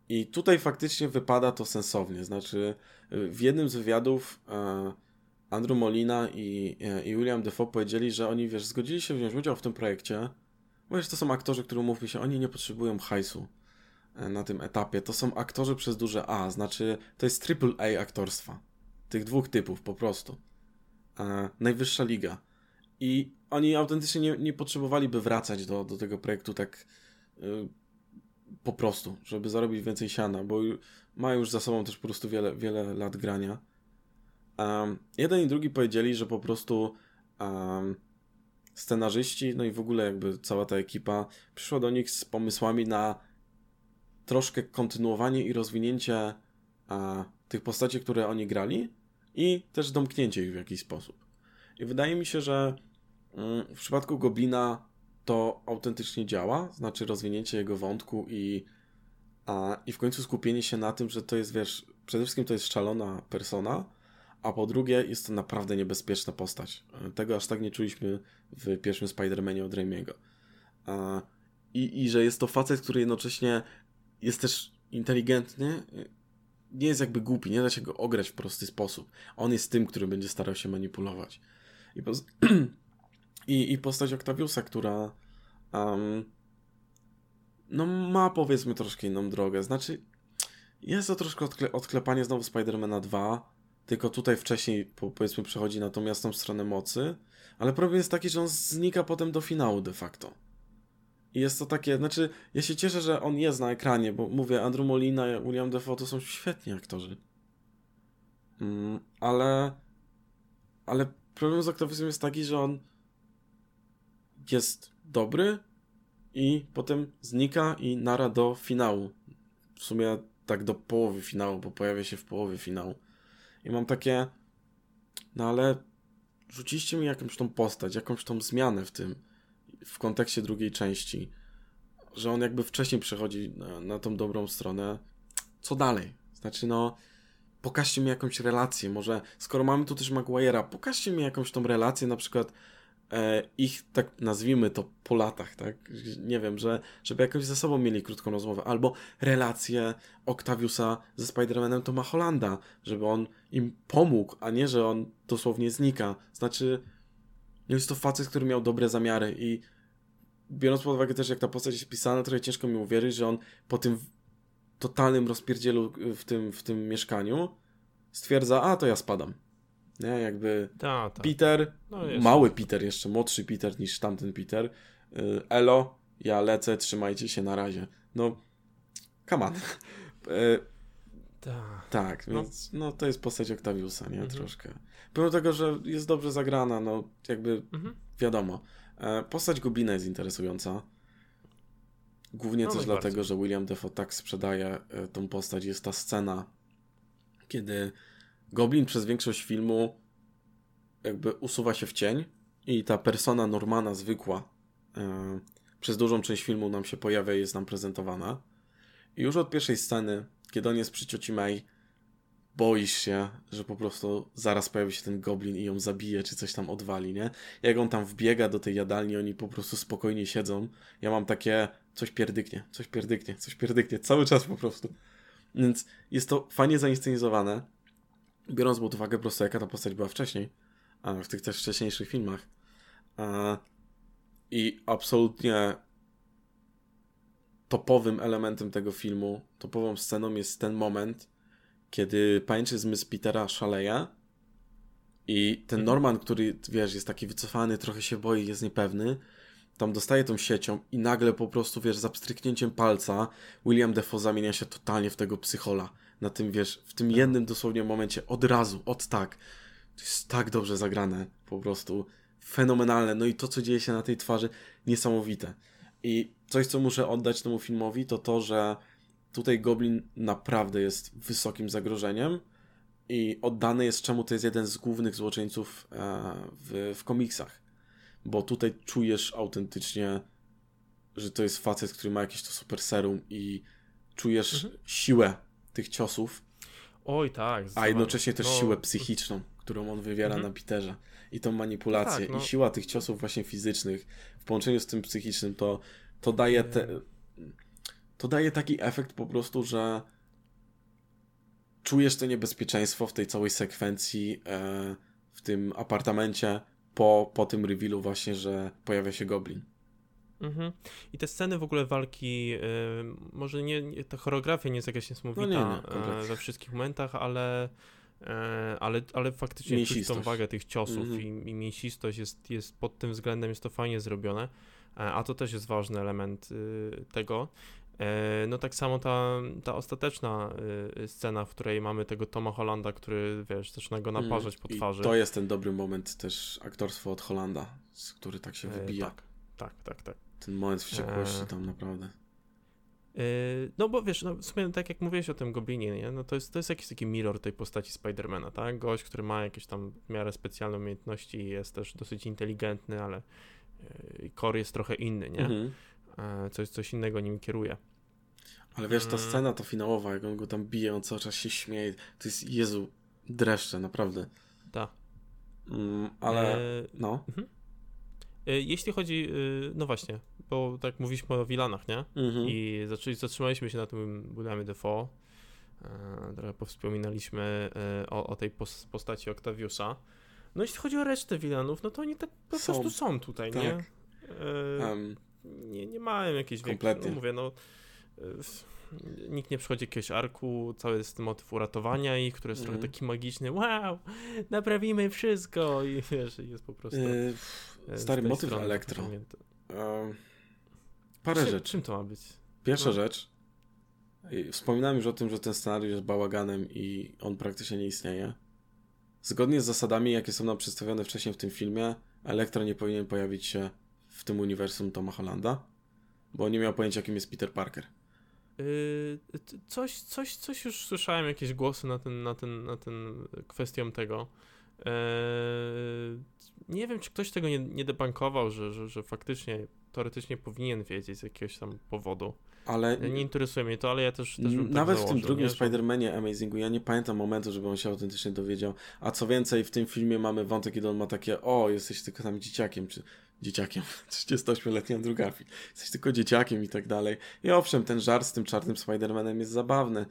i tutaj faktycznie wypada to sensownie. Znaczy w jednym z wywiadów e, Andrew Molina i, e, i William Defoe powiedzieli, że oni, wiesz, zgodzili się wziąć udział w tym projekcie, bo wiesz, to są aktorzy, którzy mówi się, oni nie potrzebują hajsu e, na tym etapie. To są aktorzy przez duże A, znaczy to jest triple A aktorstwa. Tych dwóch typów po prostu. E, najwyższa liga. I oni autentycznie nie, nie potrzebowaliby wracać do, do tego projektu tak y, po prostu, żeby zarobić więcej siana, bo mają już za sobą też po prostu wiele, wiele lat grania. Um, jeden i drugi powiedzieli, że po prostu um, scenarzyści, no i w ogóle jakby cała ta ekipa przyszła do nich z pomysłami na troszkę kontynuowanie i rozwinięcie a, tych postaci, które oni grali i też domknięcie ich w jakiś sposób. I wydaje mi się, że mm, w przypadku Goblina to autentycznie działa, znaczy rozwinięcie jego wątku i, a, i w końcu skupienie się na tym, że to jest, wiesz, przede wszystkim to jest szalona persona, a po drugie jest to naprawdę niebezpieczna postać. Tego aż tak nie czuliśmy w pierwszym Spider-Manie od Raimiego. I, I że jest to facet, który jednocześnie jest też inteligentny, nie jest jakby głupi, nie da się go ograć w prosty sposób. On jest tym, który będzie starał się manipulować. I, poz... I, i postać Octaviusa, która um, no ma powiedzmy troszkę inną drogę. Znaczy, jest to troszkę odkle odklepanie znowu Spidermana 2, tylko tutaj wcześniej powiedzmy przechodzi na tą jasną stronę mocy, ale problem jest taki, że on znika potem do finału de facto. I jest to takie, znaczy, ja się cieszę, że on jest na ekranie, bo mówię, Andrew Molina i William Defoe to są świetni aktorzy. Mm, ale, ale problem z Octaviusem jest taki, że on jest dobry i potem znika i nara do finału. W sumie tak do połowy finału, bo pojawia się w połowie finału. I mam takie, no ale rzuciście mi jakąś tą postać, jakąś tą zmianę w tym, w kontekście drugiej części, że on jakby wcześniej przechodzi na, na tą dobrą stronę. Co dalej? Znaczy, no, pokażcie mi jakąś relację. Może, skoro mamy tu też Maguire'a, pokażcie mi jakąś tą relację, na przykład ich, tak nazwijmy to, po latach, tak? Nie wiem, że, żeby jakoś ze sobą mieli krótką rozmowę. Albo relację Octaviusa ze Spider-Manem Toma Hollanda, żeby on im pomógł, a nie, że on dosłownie znika. Znaczy, jest to facet, który miał dobre zamiary i biorąc pod uwagę też, jak ta postać jest pisana, trochę ciężko mi uwierzyć, że on po tym totalnym rozpierdzielu w tym, w tym mieszkaniu stwierdza, a to ja spadam. Nie, jakby ta, ta. Peter, no mały Peter, jeszcze młodszy Peter niż tamten Peter. Y, Elo, ja lecę, trzymajcie się na razie. No, come on. Y, ta. Tak, no. więc no, to jest postać Octaviusa, nie? Mhm. Troszkę. Pomimo tego, że jest dobrze zagrana, no jakby mhm. wiadomo. E, postać Goblina jest interesująca. Głównie no, też dlatego, że William Defoe tak sprzedaje e, tą postać. Jest ta scena, kiedy Goblin przez większość filmu jakby usuwa się w cień i ta persona Normana zwykła e, przez dużą część filmu nam się pojawia i jest nam prezentowana. I już od pierwszej sceny, kiedy on jest przy cioci May, boisz się, że po prostu zaraz pojawi się ten goblin i ją zabije, czy coś tam odwali, nie? Jak on tam wbiega do tej jadalni, oni po prostu spokojnie siedzą. Ja mam takie, coś pierdyknie, coś pierdyknie, coś pierdyknie, cały czas po prostu. Więc jest to fajnie zainscenizowane, biorąc pod uwagę po prostu jaka ta postać była wcześniej, w tych też wcześniejszych filmach. I absolutnie topowym elementem tego filmu, topową sceną jest ten moment, kiedy pajęczy zmysł Petera szaleje i ten mhm. Norman, który, wiesz, jest taki wycofany, trochę się boi, jest niepewny, tam dostaje tą siecią i nagle po prostu, wiesz, za pstryknięciem palca William Defoe zamienia się totalnie w tego psychola. Na tym, wiesz, w tym jednym dosłownie momencie, od razu, od tak. To jest tak dobrze zagrane, po prostu fenomenalne. No i to, co dzieje się na tej twarzy, niesamowite. I coś, co muszę oddać temu filmowi, to to, że tutaj Goblin naprawdę jest wysokim zagrożeniem i oddany jest, czemu to jest jeden z głównych złoczyńców e, w, w komiksach. Bo tutaj czujesz autentycznie, że to jest facet, który ma jakieś to super serum i czujesz mhm. siłę tych ciosów. Oj, tak. A jednocześnie też no... siłę psychiczną, którą on wywiera mhm. na Peterze. I tą manipulację. No tak, no. I siła tych ciosów właśnie fizycznych w połączeniu z tym psychicznym to, to daje te, to daje taki efekt po prostu, że czujesz to niebezpieczeństwo w tej całej sekwencji e, w tym apartamencie po, po tym revealu właśnie, że pojawia się goblin. Mhm. I te sceny w ogóle walki, y, może nie, nie, ta choreografia nie jest jakaś niesamowita no nie, nie, we wszystkich momentach, ale, y, ale, ale faktycznie czuć tą wagę tych ciosów mhm. i, i mięsistość jest, jest pod tym względem jest to fajnie zrobione, a to też jest ważny element y, tego. E, no tak samo ta, ta ostateczna y, scena, w której mamy tego Toma Hollanda, który, wiesz, zaczyna go mm, naparzać po twarzy. I to jest ten dobry moment też aktorstwo od Hollanda, z który tak się e, wybija. tak, tak, tak, tak. Ten moment wściekłości e... tam naprawdę. E, no bo wiesz, no w sumie tak jak mówiłeś o tym Goblinie, nie? No to jest, to jest jakiś taki mirror tej postaci Spidermana, tak? Gość, który ma jakieś tam w miarę specjalne umiejętności i jest też dosyć inteligentny, ale core jest trochę inny, nie? Mhm coś, coś innego nim kieruje. Ale wiesz, ta mm. scena ta finałowa, jak on go tam bije, on cały czas się śmieje, to jest, Jezu, dreszcze, naprawdę. Tak. Mm, ale, e... no. Mhm. E, jeśli chodzi, e, no właśnie, bo tak mówiliśmy o Wilanach, nie? Mhm. I zaczęli, zatrzymaliśmy się na tym Williamie Defoe. Trochę powspominaliśmy e, o, o tej postaci Octaviusa. No jeśli chodzi o resztę Wilanów, no to oni tak po są. prostu są tutaj, tak. nie? Um, nie, nie mają jakiejś Kompletnie. no mówię, no nikt nie przychodzi jakiegoś arku, cały jest motyw uratowania ich, który jest mm. trochę mhm. taki magiczny, wow, naprawimy wszystko i wiesz, jest po prostu yy, stary motyw elektro. Yy, parę czym, rzeczy. Czym to ma być? Pierwsza no. rzecz, wspominałem już o tym, że ten scenariusz jest bałaganem i on praktycznie nie istnieje. Zgodnie z zasadami, jakie są nam przedstawione wcześniej w tym filmie, Elektro nie powinien pojawić się w tym uniwersum Toma Hollanda, bo nie miał pojęcia, kim jest Peter Parker. Yy, coś, coś, coś już słyszałem, jakieś głosy na ten, na ten, na ten kwestią tego. Yy, nie wiem, czy ktoś tego nie, nie debankował, że, że, że faktycznie teoretycznie powinien wiedzieć z jakiegoś tam powodu. Ale nie interesuje mnie to, ale ja też, też bym tak Nawet tak w tym drugim Spider-Manie Amazingu ja nie pamiętam momentu, żeby on się autentycznie dowiedział. A co więcej, w tym filmie mamy wątek, kiedy on ma takie o, jesteś tylko tam dzieciakiem, czy dzieciakiem, 38-letnią drugafi, jesteś tylko dzieciakiem i tak dalej. I owszem, ten żart z tym czarnym Spider-Manem jest zabawny,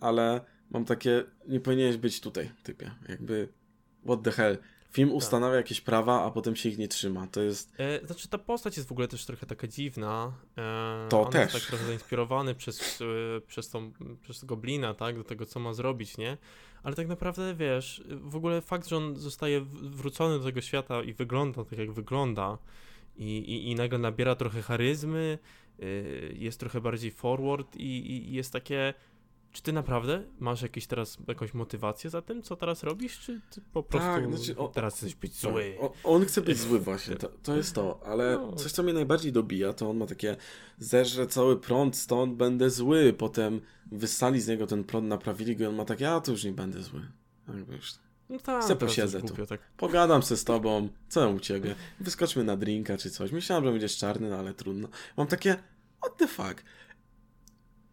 ale mam takie, nie powinieneś być tutaj, typie, jakby what the hell. Film tak. ustanawia jakieś prawa, a potem się ich nie trzyma. To jest. E, znaczy, ta postać jest w ogóle też trochę taka dziwna. E, to też. Jest tak trochę zainspirowany przez, e, przez, tą, przez Goblina, tak? Do tego, co ma zrobić, nie? Ale tak naprawdę wiesz, w ogóle fakt, że on zostaje wrócony do tego świata i wygląda tak, jak wygląda, i, i, i nagle nabiera trochę charyzmy, yy, jest trochę bardziej forward i, i jest takie czy ty naprawdę masz jakieś teraz jakąś motywację za tym, co teraz robisz, czy ty po prostu tak, znaczy, o, teraz chcesz być tak, zły? O, on chce być zły właśnie, to, to jest to, ale no. coś, co mnie najbardziej dobija, to on ma takie zerze cały prąd, stąd będę zły, potem wyssali z niego ten prąd, naprawili go i on ma takie, a to już nie będę zły. Tak, no tak, Chcę posiedzę tu. Głupio, tak. Pogadam se z tobą, co u ciebie? Wyskoczmy na drinka czy coś. Myślałem, że będziesz czarny, no ale trudno. Mam takie, what the fuck?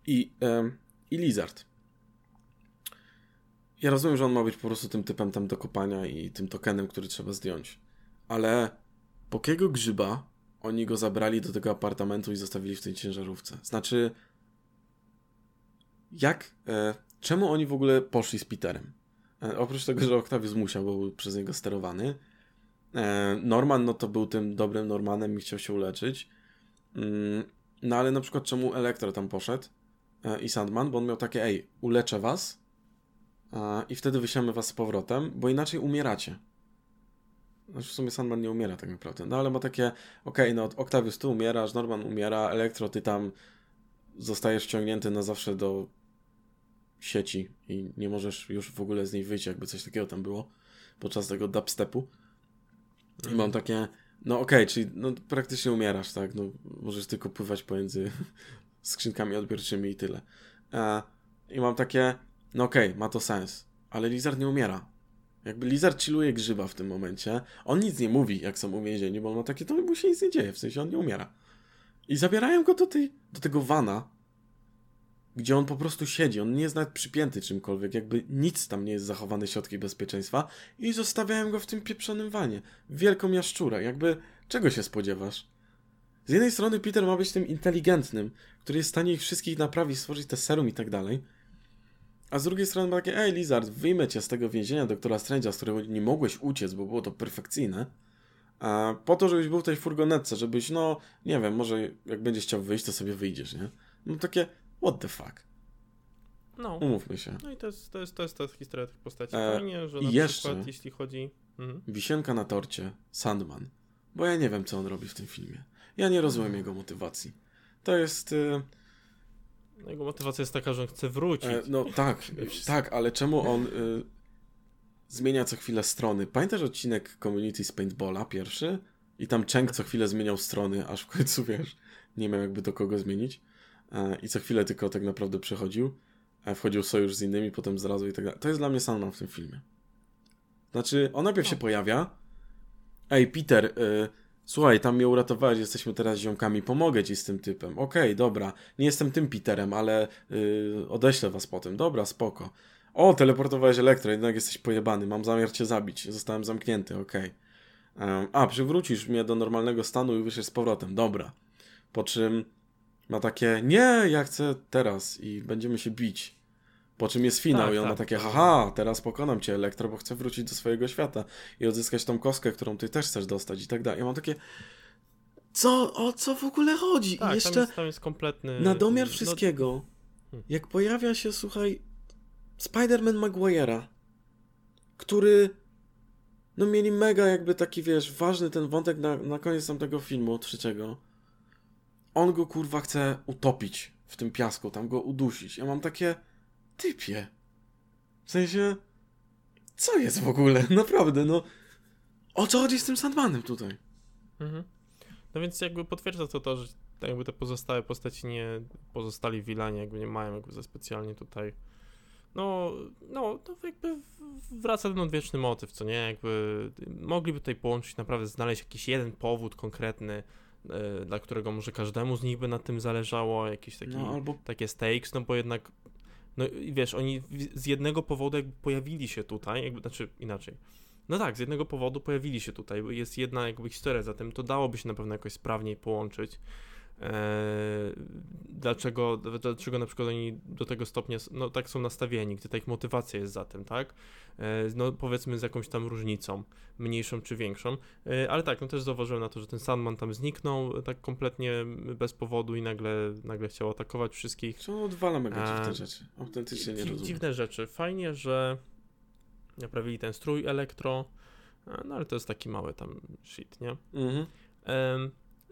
I um, i Lizard. Ja rozumiem, że on ma być po prostu tym typem tam do kopania i tym tokenem, który trzeba zdjąć. Ale po kiego grzyba oni go zabrali do tego apartamentu i zostawili w tej ciężarówce? Znaczy, jak, e, czemu oni w ogóle poszli z Peterem? E, oprócz tego, że Octavius musiał, bo był przez niego sterowany. E, Norman, no to był tym dobrym Normanem i chciał się uleczyć. Mm, no ale na przykład czemu Elektro tam poszedł? E, i Sandman, bo on miał takie, ej, uleczę was i wtedy wysiamy was z powrotem, bo inaczej umieracie. Znaczy w sumie Sandman nie umiera tak naprawdę, no ale ma takie, okej, okay, no Octavius ty umierasz, Norman umiera, Elektro ty tam zostajesz wciągnięty na zawsze do sieci i nie możesz już w ogóle z niej wyjść, jakby coś takiego tam było podczas tego dubstepu. I mam mhm. takie, no okej, okay, czyli no, praktycznie umierasz, tak? No, możesz tylko pływać pomiędzy skrzynkami odbiorczymi i tyle. E, I mam takie, no okej, okay, ma to sens, ale Lizard nie umiera. Jakby Lizard chilluje grzyba w tym momencie. On nic nie mówi, jak są uwięzieni, bo on ma takie, to mu się nic nie dzieje, w sensie on nie umiera. I zabierają go do, tej, do tego wana, gdzie on po prostu siedzi, on nie jest nawet przypięty czymkolwiek, jakby nic tam nie jest zachowane środki bezpieczeństwa i zostawiają go w tym pieprzonym wanie. Wielką jaszczurę, jakby czego się spodziewasz? Z jednej strony Peter ma być tym inteligentnym, który jest w stanie ich wszystkich naprawić, stworzyć te serum i tak dalej, a z drugiej strony ma takie, ej Lizard, wyjmę cię z tego więzienia doktora Strange'a, z którego nie mogłeś uciec, bo było to perfekcyjne, a po to, żebyś był w tej furgonetce, żebyś, no, nie wiem, może jak będziesz chciał wyjść, to sobie wyjdziesz, nie? No takie, what the fuck? No. Umówmy się. No i to jest, to jest, to jest ta historia tych postaci. E, Fajnie, że na jeszcze przykład, jeśli chodzi... Mhm. Wisienka na torcie, Sandman. Bo ja nie wiem, co on robi w tym filmie. Ja nie rozumiem jego motywacji. To jest... Y... Jego motywacja jest taka, że on chce wrócić. E, no tak, tak, ale czemu on y, zmienia co chwilę strony? Pamiętasz odcinek Community z Paintballa pierwszy? I tam Cheng co chwilę zmieniał strony, aż w końcu, wiesz, nie miał jakby do kogo zmienić. E, I co chwilę tylko tak naprawdę przechodził. E, wchodził w sojusz z innymi, potem zrazu i tak dalej. To jest dla mnie Sandman w tym filmie. Znaczy, on najpierw no. się pojawia. Ej, Peter, y, słuchaj, tam mnie uratowałeś, jesteśmy teraz ziomkami, pomogę ci z tym typem. Okej, okay, dobra, nie jestem tym Peterem, ale y, odeślę was potem. Dobra, spoko. O, teleportowałeś elektro, jednak jesteś pojebany, mam zamiar cię zabić. Zostałem zamknięty, okej. Okay. a, przywrócisz mnie do normalnego stanu i wyjdziesz z powrotem. Dobra. Po czym ma takie, nie, ja chcę teraz i będziemy się bić. Po czym jest finał tak, i on tak. ma takie, haha, teraz pokonam cię elektro, bo chcę wrócić do swojego świata i odzyskać tą kostkę, którą ty też chcesz dostać i tak dalej. Ja mam takie, co, o co w ogóle chodzi? Tak, I jeszcze tam jest, tam jest kompletny... Na domiar no, wszystkiego, no... jak pojawia się, słuchaj, Spider-Man Maguire'a, który no mieli mega jakby taki, wiesz, ważny ten wątek na, na koniec tamtego filmu trzeciego. On go kurwa chce utopić w tym piasku, tam go udusić. Ja mam takie typie. W sensie, co jest w ogóle? Naprawdę, no. O co chodzi z tym Sandmanem tutaj? Mhm. No więc jakby potwierdza to to, że jakby te pozostałe postaci nie, pozostali wilanie jakby nie mają jakby za specjalnie tutaj no, no, to jakby wraca ten odwieczny motyw, co nie? Jakby mogliby tutaj połączyć, naprawdę znaleźć jakiś jeden powód konkretny, yy, dla którego może każdemu z nich by na tym zależało, jakieś taki, no, albo... takie stakes, no bo jednak no i wiesz, oni z jednego powodu jakby pojawili się tutaj, jakby, znaczy inaczej. No tak, z jednego powodu pojawili się tutaj, jest jedna jakby historia za tym, to dałoby się na pewno jakoś sprawniej połączyć. Eee, dlaczego, dlaczego na przykład oni do tego stopnia no, tak są nastawieni, gdy ta ich motywacja jest za tym, tak? Eee, no powiedzmy z jakąś tam różnicą, mniejszą czy większą, eee, ale tak, no też zauważyłem na to, że ten Sandman tam zniknął tak kompletnie bez powodu i nagle, nagle chciał atakować wszystkich. Co odwala mega dziwne rzeczy, autentycznie nie rozumiem. Dziwne rzeczy, fajnie, że naprawili ten strój elektro, no ale to jest taki mały tam shit, nie? Mhm.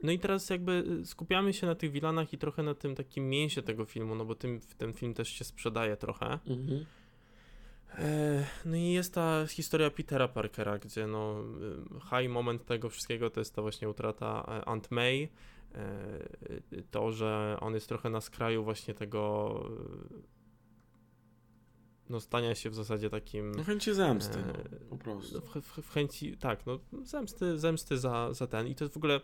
No i teraz jakby y, skupiamy się na tych wilanach i trochę na tym takim mięsie tego filmu, no bo tym, ten film też się sprzedaje trochę. Mhm. E, no i jest ta historia Petera Parkera, gdzie no y, high moment tego wszystkiego to jest ta właśnie utrata e, Aunt May, e, to, że on jest trochę na skraju właśnie tego no stania się w zasadzie takim... No chęci zemsty, no, po prostu. W, w, w, chęci, tak, no zemsty, zemsty za, za ten i to jest w ogóle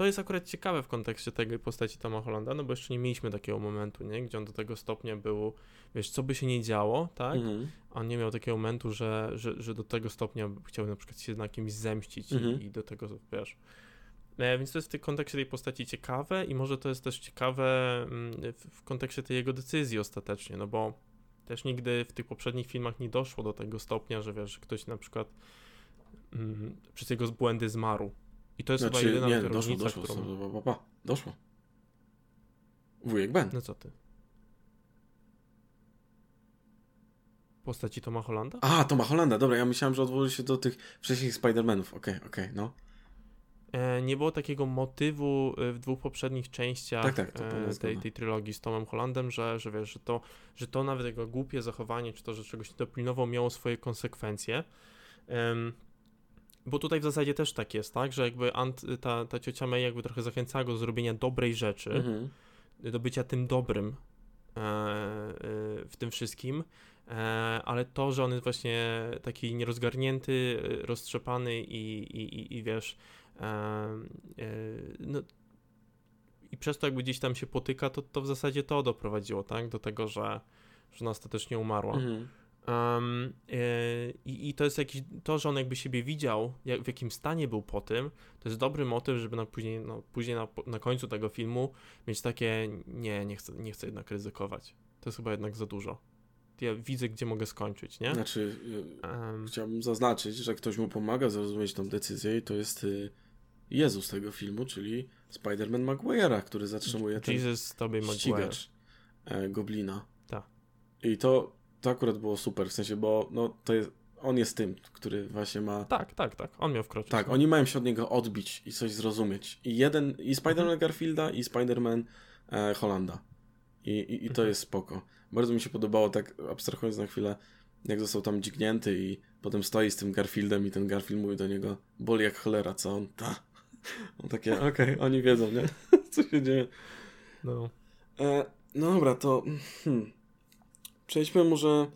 to jest akurat ciekawe w kontekście tej postaci Toma Hollanda, no bo jeszcze nie mieliśmy takiego momentu, nie? Gdzie on do tego stopnia był, wiesz, co by się nie działo, tak? Mhm. On nie miał takiego momentu, że, że, że do tego stopnia chciał na przykład się na kimś zemścić mhm. i, i, do tego, wiesz... E, więc to jest w tym kontekście tej postaci ciekawe i może to jest też ciekawe mm, w, kontekście tej jego decyzji ostatecznie, no bo też nigdy w tych poprzednich filmach nie doszło do tego stopnia, że wiesz, ktoś na przykład mm, przez jego błędy zmarł, i to jest znaczy, chyba jedyna nie, doszło, różnica, doszło, którą... doszło, doszło, doszło. Wujek Ben. No co ty? Postaci Toma Hollanda? A, Toma Hollanda, dobra, ja myślałem, że odwołuje się do tych wcześniejszych Spider-Manów. Okej, okay, okej, okay, no. e, nie było takiego motywu e, w dwóch poprzednich częściach tak, tak, tej, tej trylogii z Tomem Hollandem, że, że wiesz, że to, że to nawet jego głupie zachowanie, czy to, że czegoś nie dopilnował, miało swoje konsekwencje. Um, bo tutaj w zasadzie też tak jest, tak, że jakby Ant, ta, ta ciocia May jakby trochę zachęcała go do zrobienia dobrej rzeczy, mhm. do bycia tym dobrym e, e, w tym wszystkim, e, ale to, że on jest właśnie taki nierozgarnięty, roztrzepany i, i, i, i wiesz, e, e, no, i przez to jakby gdzieś tam się potyka, to, to w zasadzie to doprowadziło, tak, do tego, że, że ona ostatecznie umarła. Mhm. Um, i, I to jest jakiś, to, że on jakby siebie widział, jak, w jakim stanie był po tym, to jest dobry motyw, żeby na później, no, później na, na końcu tego filmu mieć takie, nie, nie chcę, nie chcę jednak ryzykować. To jest chyba jednak za dużo. Ja widzę, gdzie mogę skończyć, nie? Znaczy, um, chciałbym zaznaczyć, że ktoś mu pomaga zrozumieć tą decyzję i to jest y, Jezus tego filmu, czyli Spider-Man Maguire'a, który zatrzymuje Jesus, ten ścigacz e, Goblina. Tak. I to to akurat było super, w sensie, bo no, to jest, on jest tym, który właśnie ma... Tak, tak, tak, on miał wkroczyć. Tak, no. oni mają się od niego odbić i coś zrozumieć. I jeden, i Spider-Man mhm. Garfielda, i Spider-Man e, Hollanda. I, i, i to mhm. jest spoko. Bardzo mi się podobało, tak abstrahując na chwilę, jak został tam dźgnięty i potem stoi z tym Garfieldem i ten Garfield mówi do niego, boli jak cholera, co on? Ta. On takie, okej, okay, oni wiedzą, nie? co się dzieje. No. E, no dobra, to... Hmm przejdźmy może...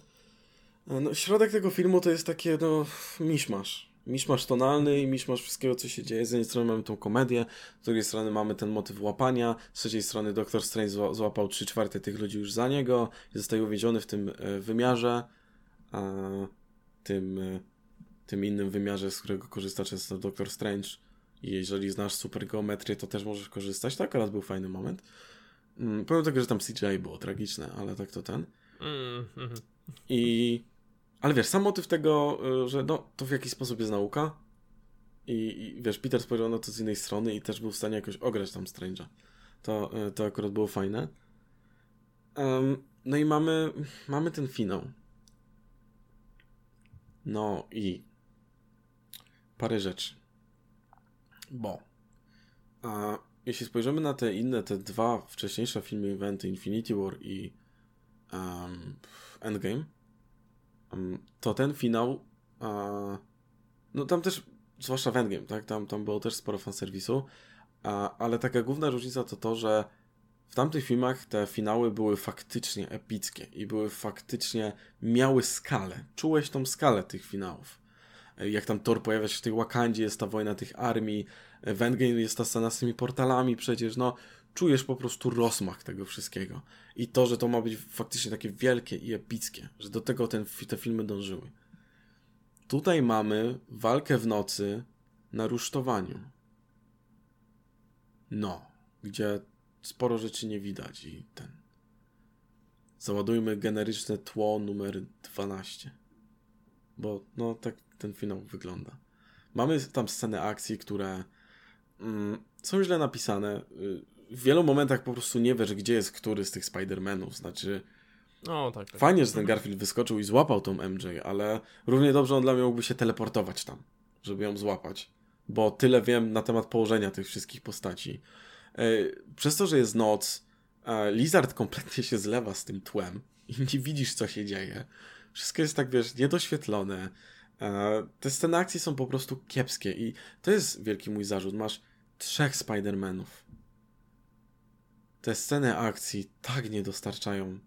E, no, środek tego filmu to jest takie, no, miszmasz. Miszmasz tonalny i miszmasz wszystkiego, co się dzieje. Z jednej strony mamy tą komedię, z drugiej strony mamy ten motyw łapania, z trzeciej strony Doktor Strange złapał 3 czwarte tych ludzi już za niego i zostaje uwięziony w tym e, wymiarze, tym, e, tym innym wymiarze, z którego korzysta często Doktor Strange. I jeżeli znasz super geometrię, to też możesz korzystać. Tak, teraz był fajny moment. Mm, powiem tego, że tam CGI było tragiczne, ale tak to ten. I. Ale wiesz, sam motyw tego, y, że no, to w jakiś sposób jest nauka. I, i wiesz, Peter spojrzał na to z innej strony i też był w stanie jakoś ograć tam Strange'a. To, y, to akurat było fajne. Um, no i mamy, mamy ten finał. No i parę rzeczy. Bo a, jeśli spojrzymy na te inne, te dwa wcześniejsze filmy, eventy Infinity War i um, Endgame, um, to ten finał, uh, no tam też, zwłaszcza w Endgame, tak, tam, tam było też sporo fanserwisu, uh, ale taka główna różnica to to, że w tamtych filmach te finały były faktycznie epickie i były faktycznie, miały skalę. Czułeś tą skalę tych finałów. Jak tam Thor pojawia się w tej Wakandzie, jest ta wojna tych armii, w Endgame jest ta scena z tymi portalami przecież, no czujesz po prostu rozmach tego wszystkiego. I to, że to ma być faktycznie takie wielkie i epickie, że do tego ten, te filmy dążyły. Tutaj mamy walkę w nocy na rusztowaniu. No, gdzie sporo rzeczy nie widać i ten. Załadujmy generyczne tło numer 12. Bo no tak ten finał wygląda. Mamy tam sceny akcji, które mm, są źle napisane. Y, w wielu momentach po prostu nie wiesz, gdzie jest który z tych Spider-Manów. Znaczy, o, tak, tak. fajnie, że ten Garfield wyskoczył i złapał tą MJ, ale równie dobrze on dla mnie mógłby się teleportować tam, żeby ją złapać. Bo tyle wiem na temat położenia tych wszystkich postaci. E, przez to, że jest noc, Lizard kompletnie się zlewa z tym tłem i nie widzisz, co się dzieje. Wszystko jest tak, wiesz, niedoświetlone. E, te sceny akcji są po prostu kiepskie i to jest wielki mój zarzut. Masz trzech Spider-Manów te sceny akcji tak nie dostarczają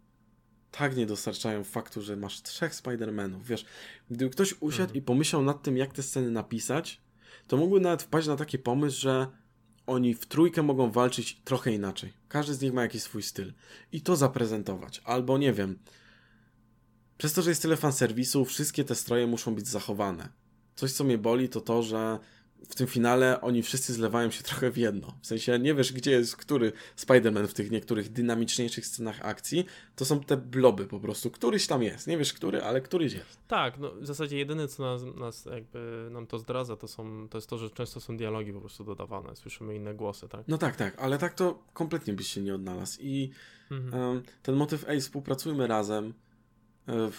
tak nie dostarczają faktu, że masz trzech Spider-Manów. Wiesz, gdyby ktoś usiadł mhm. i pomyślał nad tym, jak te sceny napisać, to mógłby nawet wpaść na taki pomysł, że oni w trójkę mogą walczyć trochę inaczej. Każdy z nich ma jakiś swój styl. I to zaprezentować. Albo nie wiem. Przez to, że jest tyle fanserwisu, wszystkie te stroje muszą być zachowane. Coś, co mnie boli, to to, że w tym finale oni wszyscy zlewają się trochę w jedno. W sensie nie wiesz, gdzie jest który Spider-Man w tych niektórych dynamiczniejszych scenach akcji. To są te bloby po prostu. Któryś tam jest. Nie wiesz, który, ale któryś jest. Tak, no w zasadzie jedyne, co nas, nas jakby nam to zdradza, to, są, to jest to, że często są dialogi po prostu dodawane. Słyszymy inne głosy, tak? No tak, tak, ale tak to kompletnie byś się nie odnalazł. I mhm. um, ten motyw, ej, współpracujmy razem. E,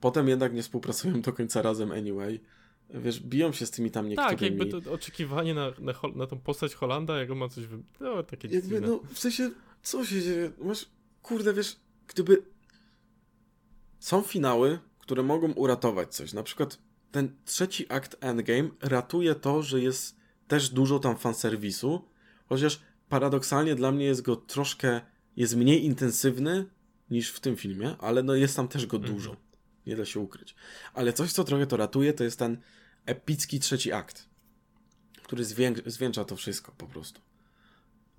potem jednak nie współpracują do końca razem anyway wiesz, biją się z tymi tam niektórymi. Tak, jakby to oczekiwanie na, na, na tą postać Holanda, jak on ma coś, wy... no takie jakby, dziwne. No, w sensie, co się dzieje? Masz, kurde, wiesz, gdyby są finały, które mogą uratować coś, na przykład ten trzeci akt Endgame ratuje to, że jest też dużo tam fanserwisu, chociaż paradoksalnie dla mnie jest go troszkę, jest mniej intensywny niż w tym filmie, ale no jest tam też go mhm. dużo. Nie da się ukryć. Ale coś, co trochę to ratuje, to jest ten epicki trzeci akt, który zwieńcza to wszystko po prostu.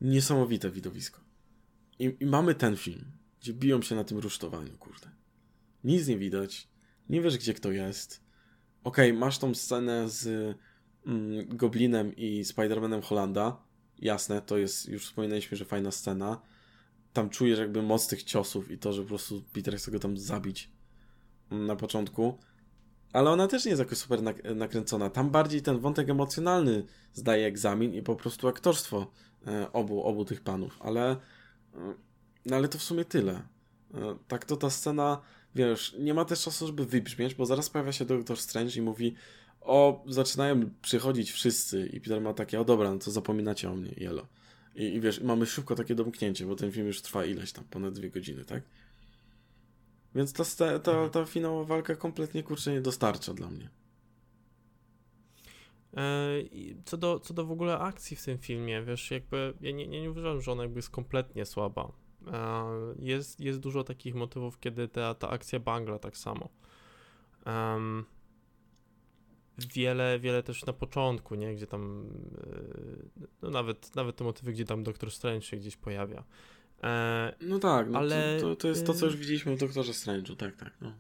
Niesamowite widowisko. I, I, mamy ten film, gdzie biją się na tym rusztowaniu, kurde. Nic nie widać, nie wiesz, gdzie kto jest. Okej, okay, masz tą scenę z mm, Goblinem i Spider-Manem Hollanda. Jasne, to jest, już wspominaliśmy, że fajna scena. Tam czujesz jakby moc tych ciosów i to, że po prostu Peter chce go tam zabić na początku. Ale ona też nie jest jakoś super nakręcona. Tam bardziej ten wątek emocjonalny zdaje egzamin i po prostu aktorstwo e, obu, obu tych panów. Ale, e, no ale to w sumie tyle. E, tak to ta scena, wiesz, nie ma też czasu, żeby wybrzmieć, bo zaraz pojawia się Doctor Strange i mówi o, zaczynają przychodzić wszyscy i Peter ma takie, o dobra, no to zapominacie o mnie, jelo. I, I wiesz, mamy szybko takie domknięcie, bo ten film już trwa ileś tam, ponad dwie godziny, tak? Więc ta, ta, ta, mhm. ta finałowa walka kompletnie kurczę nie dostarcza dla mnie. E, co do, co do w ogóle akcji w tym filmie, wiesz, jakby ja nie, nie, nie uważam, że ona jakby jest kompletnie słaba. E, jest, jest dużo takich motywów, kiedy ta, ta akcja bangla tak samo. Um, wiele, wiele też na początku, nie? Gdzie tam e, no nawet, nawet te motywy, gdzie tam Doktor Strange się gdzieś pojawia. E, no tak, no ale... To, to, jest to, co już widzieliśmy w Doktorze Strange'u, tak, tak, no.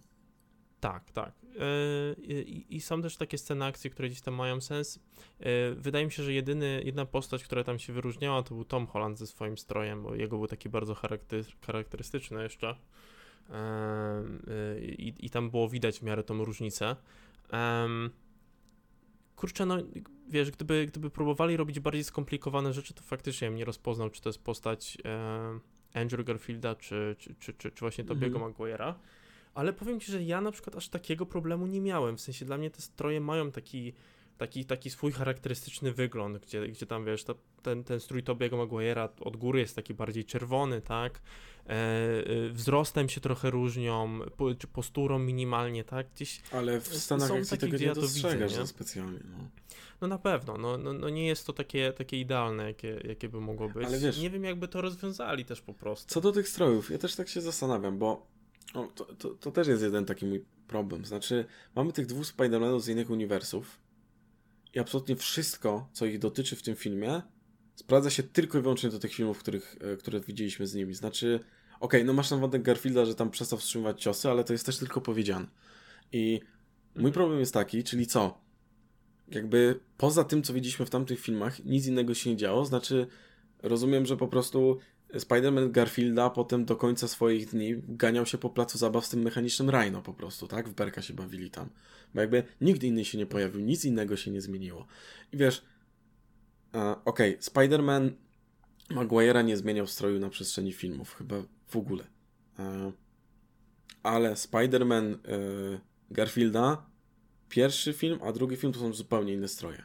Tak, tak. E, I, I, są też takie sceny akcji, które gdzieś tam mają sens. E, wydaje mi się, że jedyny, jedna postać, która tam się wyróżniała, to był Tom Holland ze swoim strojem, bo jego był taki bardzo charakter, charakterystyczny jeszcze. I, I tam było widać w miarę tą różnicę. Kurczę, no wiesz, gdyby, gdyby próbowali robić bardziej skomplikowane rzeczy, to faktycznie bym nie rozpoznał, czy to jest postać e, Andrew Garfielda, czy, czy, czy, czy, czy właśnie Tobiego mm Maguire'a. Ale powiem ci, że ja na przykład aż takiego problemu nie miałem. W sensie dla mnie te stroje mają taki, taki, taki swój charakterystyczny wygląd, gdzie, gdzie tam wiesz, to, ten, ten strój Tobiego Maguire'a od góry jest taki bardziej czerwony, tak? E, e, wzrostem się trochę różnią, po, czy posturą minimalnie, tak? Gdzieś Ale w Stanach akcji tego nie dostrzegasz widzę, nie? specjalnie, no. No na pewno, no, no, no, nie jest to takie, takie idealne, jakie, jakie by mogło być. Ale wiesz, nie wiem, jakby to rozwiązali też po prostu. Co do tych strojów, ja też tak się zastanawiam, bo o, to, to, to, też jest jeden taki mój problem. Znaczy, mamy tych dwóch Spider-Manów z innych uniwersów i absolutnie wszystko, co ich dotyczy w tym filmie, sprawdza się tylko i wyłącznie do tych filmów, których, e, które widzieliśmy z nimi. Znaczy, okej, okay, no masz ten wątek Garfielda, że tam przestał wstrzymywać ciosy, ale to jest też tylko powiedziane. I mój problem jest taki, czyli co? jakby poza tym, co widzieliśmy w tamtych filmach, nic innego się nie działo. Znaczy, rozumiem, że po prostu Spider-Man Garfielda potem do końca swoich dni ganiał się po placu zabaw z tym mechanicznym Rhino po prostu, tak? W berka się bawili tam. Bo jakby nikt inny się nie pojawił, nic innego się nie zmieniło. I wiesz, okej, okay, Spider-Man Maguire'a nie zmieniał stroju na przestrzeni filmów, chyba w ogóle. Ale Spider-Man e, Garfielda pierwszy film, a drugi film to są zupełnie inne stroje.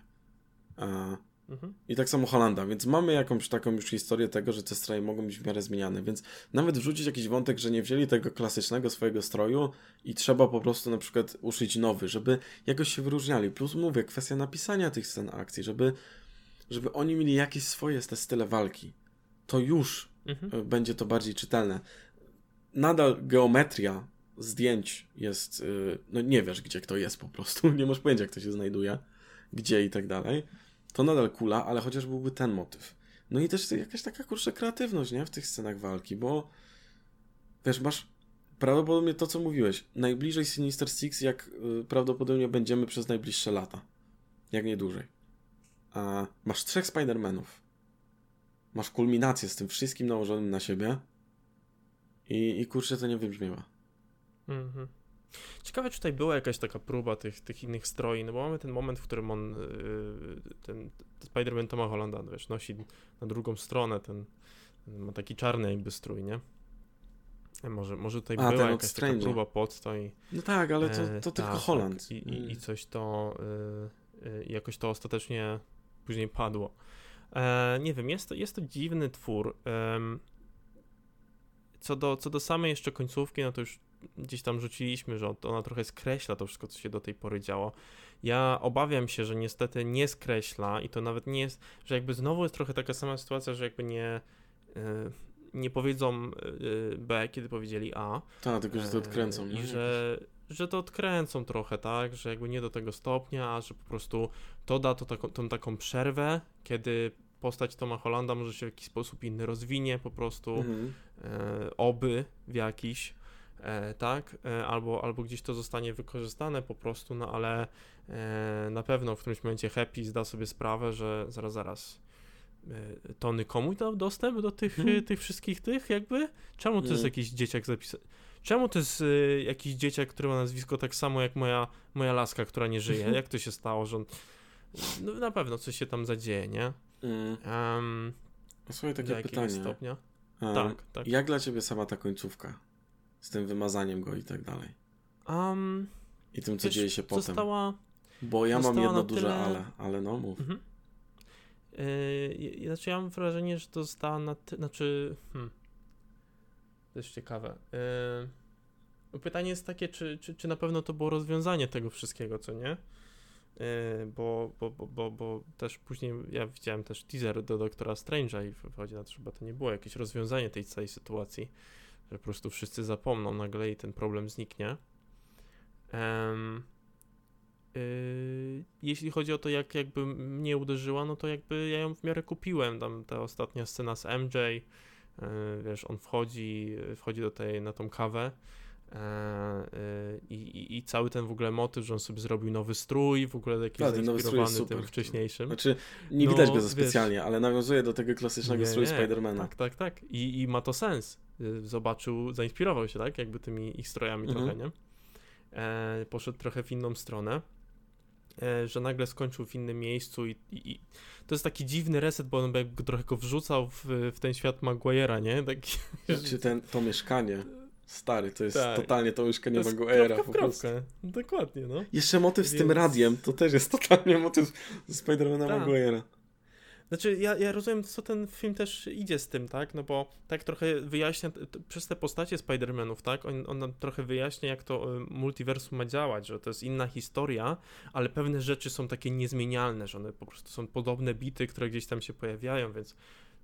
Mhm. I tak samo Holanda, więc mamy jakąś taką już historię tego, że te stroje mogą być w miarę zmieniane, więc nawet wrzucić jakiś wątek, że nie wzięli tego klasycznego swojego stroju i trzeba po prostu na przykład uszyć nowy, żeby jakoś się wyróżniali. Plus mówię, kwestia napisania tych scen akcji, żeby, żeby oni mieli jakieś swoje te style walki. To już mhm. E, będzie to bardziej czytelne. Nadal geometria zdjęć jest, y, no nie wiesz, gdzie kto jest po prostu, nie masz pojęcia, jak to się znajduje, gdzie i tak dalej, to nadal kula, ale chociaż byłby ten motyw. No i też jakaś taka, kurczę, kreatywność, nie, w tych scenach walki, bo wiesz, masz prawdopodobnie to, co mówiłeś, najbliżej Sinister Six, jak y, prawdopodobnie będziemy przez najbliższe lata, jak nie dłużej. A masz trzech Spider-Manów, masz kulminację z tym wszystkim nałożonym na siebie i, i kurczę, to nie wybrzmiewa. Mhm. Ciekawe, czy tutaj była jakaś taka próba tych, tych innych stroi, no bo mamy ten moment, w którym on, yy, ten, Spider-Man Toma Hollanda, wiesz, nosi na drugą stronę ten, ma taki czarny jakby strój, nie? Może, może tutaj A, była jakaś taka próba podstoj. No tak, ale to, to e, tylko tak, Holland. Tak. I, i, I, mm. coś to y, y, jakoś to ostatecznie później padło. E, nie wiem, jest to, jest to dziwny twór. co, do, co do samej jeszcze końcówki, no to już gdzieś tam rzuciliśmy, że ona trochę skreśla to wszystko, co się do tej pory działo. Ja obawiam się, że niestety nie skreśla i to nawet nie jest, że jakby znowu jest trochę taka sama sytuacja, że jakby nie y, nie powiedzą y, B, kiedy powiedzieli A. Tak, tylko że to odkręcą. I że, że to odkręcą trochę, tak, że jakby nie do tego stopnia, a że po prostu to da to taką, tą taką przerwę, kiedy postać Toma Hollanda może się w jakiś sposób inny rozwinie po prostu, mhm. e, oby w jakiś, e, tak, e, albo, albo gdzieś to zostanie wykorzystane po prostu, no ale e, na pewno w którymś momencie Happy zda sobie sprawę, że zaraz, zaraz, e, Tony komu dał dostęp do tych, hmm. tych wszystkich tych jakby? Czemu to jest mhm. jakiś dzieciak zapisany? Czemu to jest y, jakiś dzieciak, który ma nazwisko tak samo jak moja, moja laska, która nie żyje? Jak to się stało, że on... No, na pewno coś się tam zadzieje, nie? Mm. Um, Słuchaj, takie pytanie. stopnia? Um, tak, tak. Jak dla ciebie sama ta końcówka? Z tym wymazaniem go i tak dalej. Um, I tym, co wiesz, dzieje się potem. Została, Bo ja mam jedno duże tyle... ale, ale no mów. Mhm. Yy, znaczy ja mam wrażenie, że to została na ty... Znaczy... Hmm. To jest ciekawe. Yy, pytanie jest takie, czy, czy, czy na pewno to było rozwiązanie tego wszystkiego, co nie? Yy, bo, bo, bo, bo, bo też później ja widziałem też teaser do Doktora Strange'a i wychodzi na to, że chyba to nie było jakieś rozwiązanie tej całej sytuacji, że po prostu wszyscy zapomną nagle i ten problem zniknie. Um, Yy, jeśli chodzi o to, jak jakby mnie uderzyła, no to jakby ja ją w miarę kupiłem. Tam ta ostatnia scena z MJ, yy, wiesz, on wchodzi, wchodzi do tej, na tą kawę yy, i, i, cały ten w ogóle motyw, że on sobie zrobił nowy strój, w ogóle jakiś tak, zainspirowany tym wcześniejszym. Znaczy, nie no, widać go za specjalnie, wiesz, ale nawiązuje do tego klasycznego nie, stroju Spidermana. Tak, tak, tak. I, I ma to sens. Zobaczył, zainspirował się, tak, jakby tymi ich strojami mhm. trochę, nie? E, poszedł trochę w inną stronę. E, że nagle skończył w innym miejscu i, i, i, to jest taki dziwny reset, bo on jakby trochę go wrzucał w, w ten świat Maguire'a, nie? Taki, znaczy ten, to mieszkanie, stary, to jest tak. totalnie to mieszkanie Maguire'a po prostu. Dokładnie, no. Jeszcze motyw Więc... z tym radiem, to też jest totalnie motyw Spidermana tak. Maguire'a. Znaczy, ja, ja rozumiem, co ten film też idzie z tym, tak? No bo tak trochę wyjaśnia, przez te postacie Spider-Manów, tak? On, on nam trochę wyjaśnia, jak to y, multiversum ma działać, że to jest inna historia, ale pewne rzeczy są takie niezmienialne, że one po prostu są podobne bity, które gdzieś tam się pojawiają, więc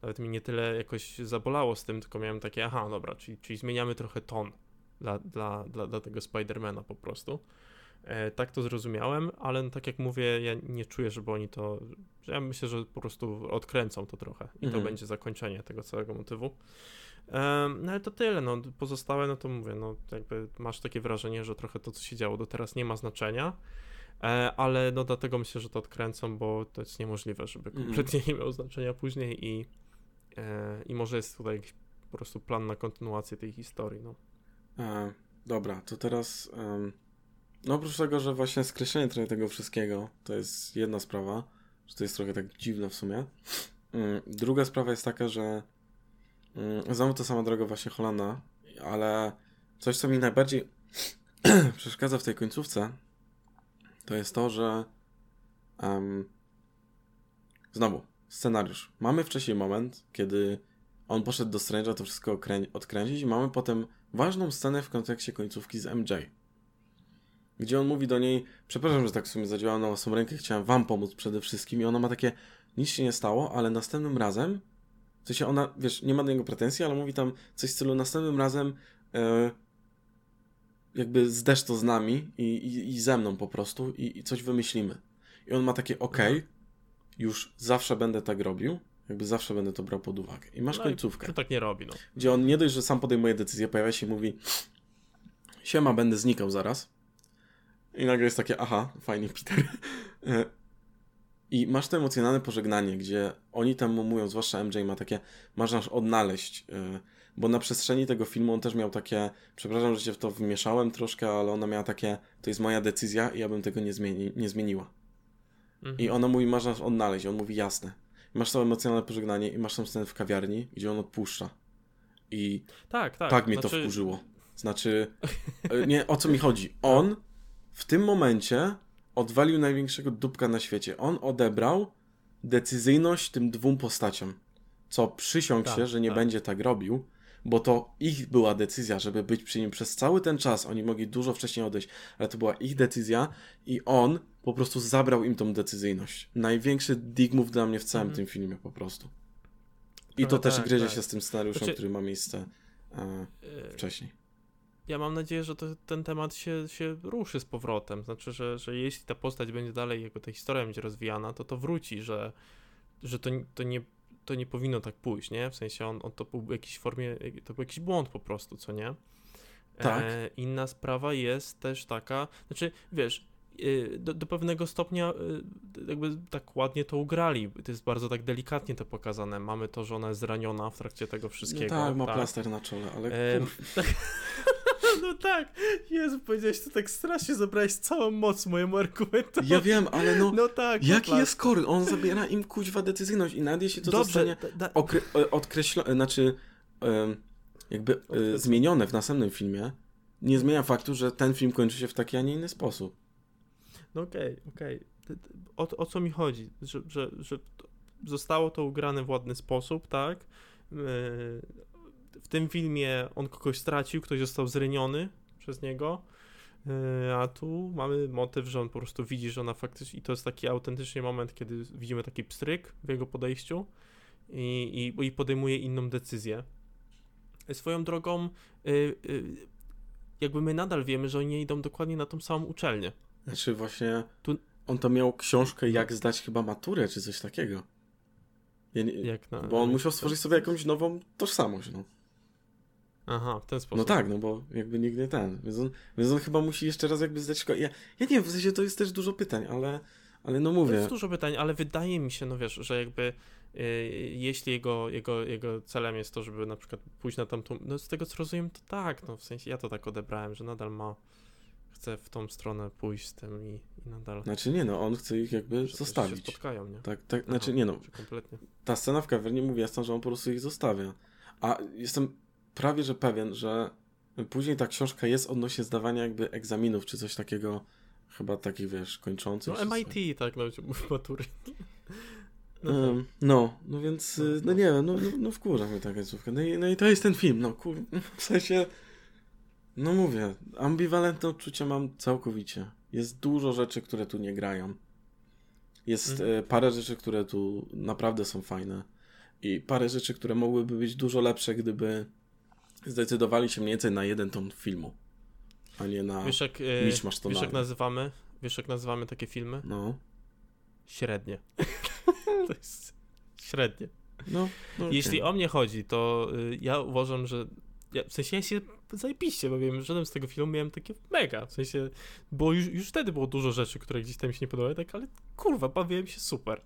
nawet mi nie tyle jakoś zabolało z tym, tylko miałem takie, aha, dobra, czyli, czyli zmieniamy trochę ton dla, dla, dla, dla tego Spidermana po prostu. E, tak to zrozumiałem, ale no, tak jak mówię, ja nie czuję, żeby oni to. Ja myślę, że po prostu odkręcą to trochę i mhm. to będzie zakończenie tego całego motywu. no ale to tyle, no pozostałe, no to mówię, no jakby masz takie wrażenie, że trochę to, co się działo do teraz nie ma znaczenia, e, ale no dlatego myślę, że to odkręcą, bo to jest niemożliwe, żeby mhm. kompletnie nie miało znaczenia później i, e, i może jest tutaj jakiś po prostu plan na kontynuację tej historii, no. E, dobra, to teraz... Um no oprócz tego, że właśnie skreślenie trochę tego wszystkiego, to jest jedna sprawa, że to jest trochę tak dziwne w sumie. Mm, druga sprawa jest taka, że mm, znowu to sama droga właśnie Holanda, ale coś, co mi najbardziej przeszkadza w tej końcówce, to jest to, że um, znowu, scenariusz. Mamy wcześniej moment, kiedy on poszedł do Strange'a to wszystko odkręcić i mamy potem ważną scenę w kontekście końcówki z MJ gdzie on mówi do niej, przepraszam, że tak w sumie zadziałałem na własną rękę, chciałem wam pomóc przede wszystkim i ona ma takie, nic się nie stało, ale następnym razem, w sensie ona, wiesz, nie ma do niego pretensji, ale mówi tam coś w stylu, następnym razem e, jakby zdesz to z nami i, i, i ze mną po prostu i, i, coś wymyślimy. I on ma takie, okej, okay, już zawsze będę tak robił, jakby zawsze będę to brał pod uwagę. I masz no końcówkę. To tak nie robi, no. Gdzie on nie dość, że sam podejmuje decyzję, pojawia się i mówi siema, będę znikał zaraz i nagle jest takie, aha, fajnie, Peter. E, I masz to emocjonalne pożegnanie, gdzie oni tam mówią, zwłaszcza MJ ma takie, masz nas odnaleźć. E, bo na przestrzeni tego filmu on też miał takie, przepraszam, że się w to wmieszałem troszkę, ale ona miała takie, to jest moja decyzja i ja bym tego nie, zmieni, nie zmieniła. Mhm. I ona mówi, masz nas odnaleźć. On mówi, jasne. I masz to emocjonalne pożegnanie i masz tam scenę w kawiarni, gdzie on odpuszcza. I tak, tak. tak mnie znaczy... to wkurzyło. Znaczy, e, nie, o co mi chodzi? On w tym momencie odwalił największego dupka na świecie. On odebrał decyzyjność tym dwóm postaciom. Co przysiąg tak, się, że nie tak. będzie tak robił, bo to ich była decyzja, żeby być przy nim przez cały ten czas. Oni mogli dużo wcześniej odejść, ale to była ich decyzja i on po prostu zabrał im tą decyzyjność. Największy dig move dla mnie w całym mm. tym filmie po prostu. I to, to też tak, gryzie tak. się z tym scenariuszem, znaczy... który ma miejsce e, e wcześniej ja mam nadzieję, że to, ten temat się, się ruszy z powrotem. Znaczy, że, że jeśli ta postać będzie dalej, jego ta historia będzie rozwijana, to to wróci, że, że to, to, nie, to nie powinno tak pójść, nie? W sensie on, on to był w jakiejś formie, to był jakiś błąd po prostu, co nie? Tak. E, inna sprawa jest też taka, znaczy, wiesz, y, do, do, pewnego stopnia y, jakby tak ładnie to ugrali. To jest bardzo tak delikatnie to pokazane. Mamy to, że ona jest zraniona w trakcie tego wszystkiego. No tak, ma tak. plaster na czole, ale. E, No tak, Jezu, powiedziałeś to tak strasznie, zabrałeś całą moc mojemu argumentowi. Ja wiem, ale no, no tak, jaki no jest kory? On zabiera im kuźwa decyzyjność i nawet jeśli to Dobrze, zostanie da, da... odkreślone, znaczy jakby e, zmienione w następnym filmie, nie zmienia faktu, że ten film kończy się w taki, a nie inny sposób. No okej, okay, okej. Okay. O, o co mi chodzi? Że, że, że zostało to ugrane w ładny sposób, tak? W tym filmie on kogoś stracił, ktoś został zraniony przez niego, e, a tu mamy motyw, że on po prostu widzi, że ona faktycznie, i to jest taki autentycznie moment, kiedy widzimy taki pstryk w jego podejściu i, i, i podejmuje inną decyzję. Swoją drogą, e, e, jakby my nadal wiemy, że oni idą dokładnie na tą samą uczelnię. Znaczy właśnie, tu... on to miał książkę jak zdać chyba maturę, czy coś takiego. Nie, na, bo on musiał stworzyć sobie jakąś nową tożsamość, no. Aha, w ten sposób. No tak, no bo jakby nigdy ten. Więc on, więc on chyba musi jeszcze raz jakby zdać szkołę. Ja, ja nie wiem, w sensie to jest też dużo pytań, ale, ale no mówię. To jest dużo pytań, ale wydaje mi się, no wiesz, że jakby yy, jeśli jego, jego, jego celem jest to, żeby na przykład pójść na tamtą, no z tego co rozumiem, to tak, no w sensie ja to tak odebrałem, że nadal ma, chce w tą stronę pójść z tym i, i nadal. Znaczy nie, no on chce ich jakby że, zostawić. Się spotkają, nie? Tak, tak, Aha, znaczy nie no. Kompletnie. Ta scena w kawernie mówi jasno, że on po prostu ich zostawia. A jestem prawie że pewien, że później ta książka jest odnośnie zdawania jakby egzaminów, czy coś takiego, chyba takich, wiesz, kończących. No MIT, tak, no, matury. No, um, no, no więc, no, y, no, no nie wiem, no, no, no wkurza mnie ta końcówka. No i, no i to jest ten film, no kur... w sensie, no mówię, ambiwalentne odczucia mam całkowicie. Jest dużo rzeczy, które tu nie grają. Jest mhm. E, parę rzeczy, które tu naprawdę są fajne. I parę rzeczy, które mogłyby być dużo lepsze, gdyby zdecydowali się mniej więcej na jeden ton filmu, a nie na wiesz jak, e, wiesz jak nazywamy, wiesz jak nazywamy takie filmy? No. Średnie. to jest średnie. No, no Jeśli o mnie chodzi, to y, ja uważam, że ja, w sensie ja się zajebiście bawiłem, żaden z tego filmu miałem takie mega, w sensie, bo już, już wtedy było dużo rzeczy, które gdzieś tam się nie podobały, tak, ale kurwa, bawiłem się super.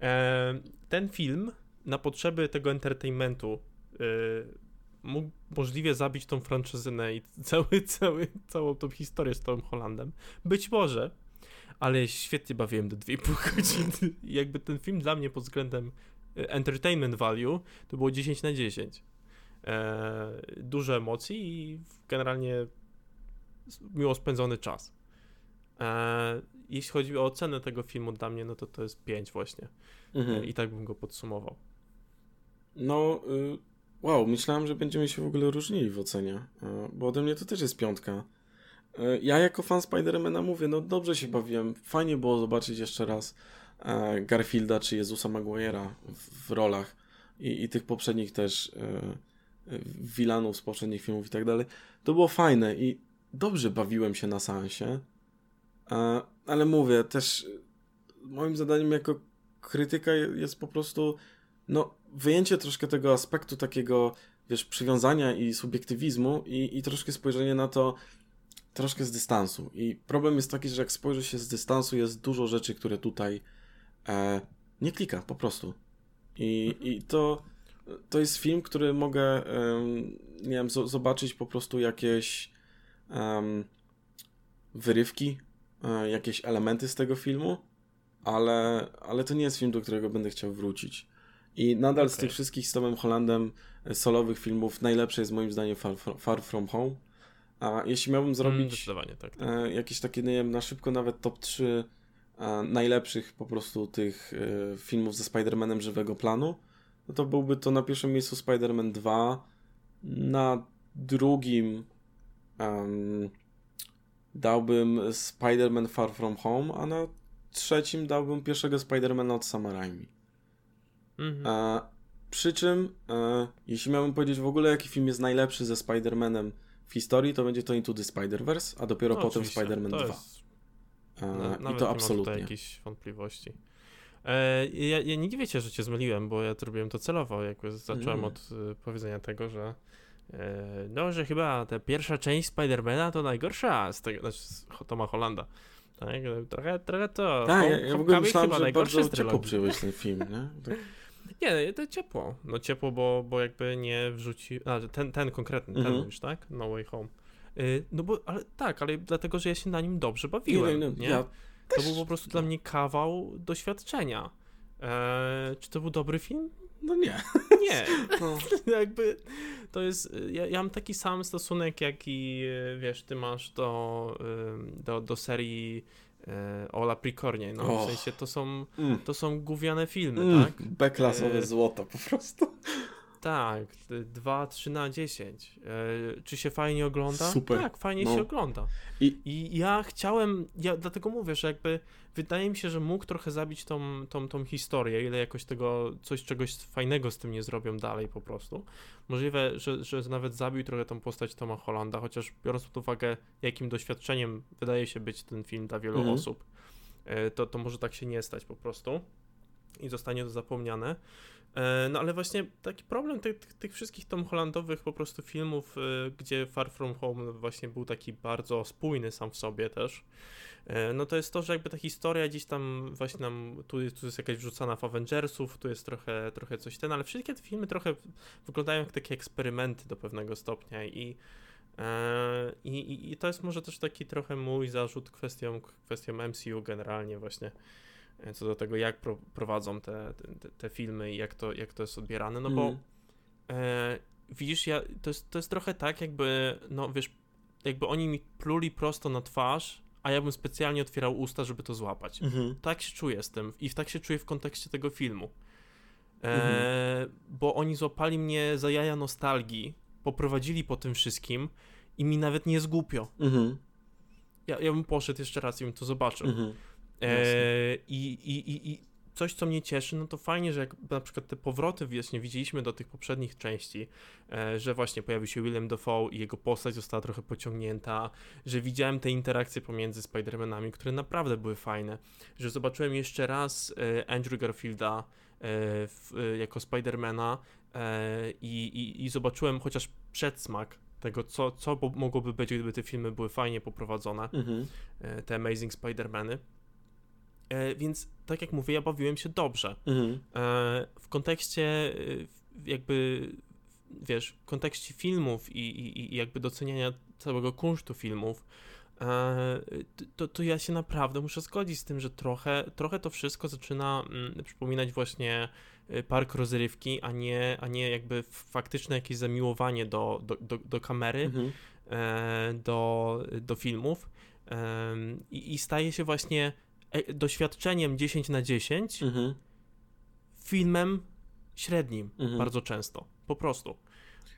E, ten film na potrzeby tego entertainmentu y, mógł możliwie zabić tą franczyzynę i cały, cały, całą tą historię z Tom Hollandem. Być może, ale świetnie bawiłem do 2,5 godziny. Jakby ten film dla mnie pod względem e, entertainment value to było 10 na 10. Eee, dużo emocji i generalnie miło spędzony czas. Eee, jeśli chodzi o ocenę tego filmu dla mnie, no to to jest 5 właśnie. Mhm. Eee, I tak bym go podsumował. No, y Wow, myślałem, że będziemy się w ogóle różnili w ocenie, e, bo ode mnie to też jest piątka. E, ja jako fan Spidermana mówię, no dobrze się bawiłem, fajnie było zobaczyć jeszcze raz e, Garfielda czy Jezusa Maguire'a w, rolach i, i, tych poprzednich też wilanów z poprzednich filmów i tak dalej. To było fajne i dobrze bawiłem się na seansie, ale mówię, też moim zadaniem jako krytyka jest po prostu no wyjęcie troszkę tego aspektu takiego, wiesz, przywiązania i subiektywizmu i, i troszkę spojrzenie na to troszkę z dystansu. I problem jest taki, że jak spojrzy się z dystansu, jest dużo rzeczy, które tutaj e, nie klika, po prostu. I, mhm. i to, to jest film, który mogę, e, nie wiem, z, zobaczyć po prostu jakieś um, wyrywki, e, jakieś elementy z tego filmu, ale, ale to nie jest film, do którego będę chciał wrócić. I nadal okay. z tych wszystkich z Tomem Hollandem e, solowych filmów najlepszy jest moim zdaniem Far, Far From Home. A jeśli miałbym mm, zrobić mm, tak, tak. E, jakieś takie, nie wiem, na szybko nawet top 3 e, najlepszych po prostu tych e, filmów ze Spider-Manem żywego planu, no to byłby to na pierwszym miejscu Spider-Man 2, na drugim um, dałbym Spider-Man Far From Home, a na trzecim dałbym pierwszego Spider-Mana od Sam Raimi. Mhm. E, przy czym, e, jeśli miałbym powiedzieć w ogóle, jaki film jest najlepszy ze Spider-Manem w historii, to będzie to Into the Spider-Verse, a dopiero no, potem Spider-Man 2. Jest... E, I to absolutnie. Nie ma jakichś wątpliwości. E, ja, ja, nie dziwię się, że cię zmyliłem, bo ja to robiłem to celowo. Jakby zacząłem mm. od y, powiedzenia tego, że no, że chyba ta pierwsza część Spidermana to najgorsza z tego, znaczy z Toma Hollanda. Tak, trochę, trochę to. Tak, ja, ja w ogóle myślałem, że bardzo ciepło przyjąłeś ten film, nie? Tak. Nie, to ciepło. No ciepło, bo, bo jakby nie wrzuci. A, ten, ten konkretny, ten mhm. już, tak? No Way Home. Y, no bo, ale tak, ale dlatego, że ja się na nim dobrze bawiłem. Nie, nie, nie? Ja to był po prostu dla mnie kawał doświadczenia. Eee, czy to był dobry film? No nie. Nie. No. Jakby to jest. Ja, ja, mam taki sam stosunek, jaki wiesz, ty masz do, do, do serii e, o Laprikornie. No, oh. w sensie to są, mm. to są gówniane filmy, mm. tak? B-klasowe e... złoto po prostu. Tak, 2, 3 na 10. E, czy się fajnie ogląda? Super. Tak, fajnie no. się ogląda. I... I ja chciałem, ja dlatego mówię, że jakby wydaje mi się, że mógł trochę zabić tą, tą, tą historię, ile jakoś tego, coś czegoś fajnego z tym nie zrobią dalej po prostu. Możliwe, że, że nawet zabił trochę tą postać Toma Hollanda, chociaż biorąc pod uwagę, jakim doświadczeniem wydaje się być ten film dla wielu mhm. osób, e, to, to może tak się nie stać po prostu i zostanie to zapomniane. E, no ale właśnie taki problem tych, tych, wszystkich Tom Hollandowych po prostu filmów, e, gdzie Far From Home właśnie był taki bardzo spójny sam w sobie też, e, no to jest to, że jakby ta historia gdzieś tam właśnie nam, tu jest, tu jest jakaś wrzucana w Avengersów, tu jest trochę, trochę coś ten, ale wszystkie te filmy trochę wyglądają jak takie eksperymenty do pewnego stopnia i i, i, to jest może też taki trochę mój zarzut kwestią, kwestią MCU generalnie właśnie, co do tego, jak pro, prowadzą te, te, te, filmy i jak to, jak to jest odbierane, no mm. bo e, widzisz, ja, to, jest, to jest trochę tak, jakby, no wiesz, jakby oni mi pluli prosto na twarz, a ja bym specjalnie otwierał usta, żeby to złapać. Mm-hmm. Tak się czuję z tym i tak się czuję w kontekście tego filmu. E, mm-hmm. Bo oni złapali mnie za jaja nostalgii, poprowadzili po tym wszystkim i mi nawet nie jest głupio. Mm-hmm. Ja, ja bym poszedł jeszcze raz i bym to zobaczył. E, i, i, I coś, co mnie cieszy, no to fajnie, że jak na przykład te powroty właśnie widzieliśmy do tych poprzednich części, e, że właśnie pojawił się Willem Dafoe i jego postać została trochę pociągnięta, że widziałem te interakcje pomiędzy Spider-Manami, które naprawdę były fajne, że zobaczyłem jeszcze raz e, Andrew Garfielda e, jako Spidermana i, i, i zobaczyłem chociaż przedsmak tego, co, co mogłoby być, gdyby te filmy były fajnie poprowadzone, mhm. te Amazing Spider-Many. E, więc tak jak mówię, ja bawiłem się dobrze. Mhm. E, w kontekście e, jakby, wiesz, w kontekście filmów i, i, i jakby doceniania całego kunsztu filmów, to, to ja się naprawdę muszę zgodzić z tym, że trochę, trochę to wszystko zaczyna mm, przypominać właśnie park rozrywki, a nie, a nie jakby faktyczne jakieś zamiłowanie do, do, do, do kamery, mhm. do, do filmów. I, I staje się właśnie doświadczeniem 10 na 10 mhm. filmem średnim mhm. bardzo często. Po prostu.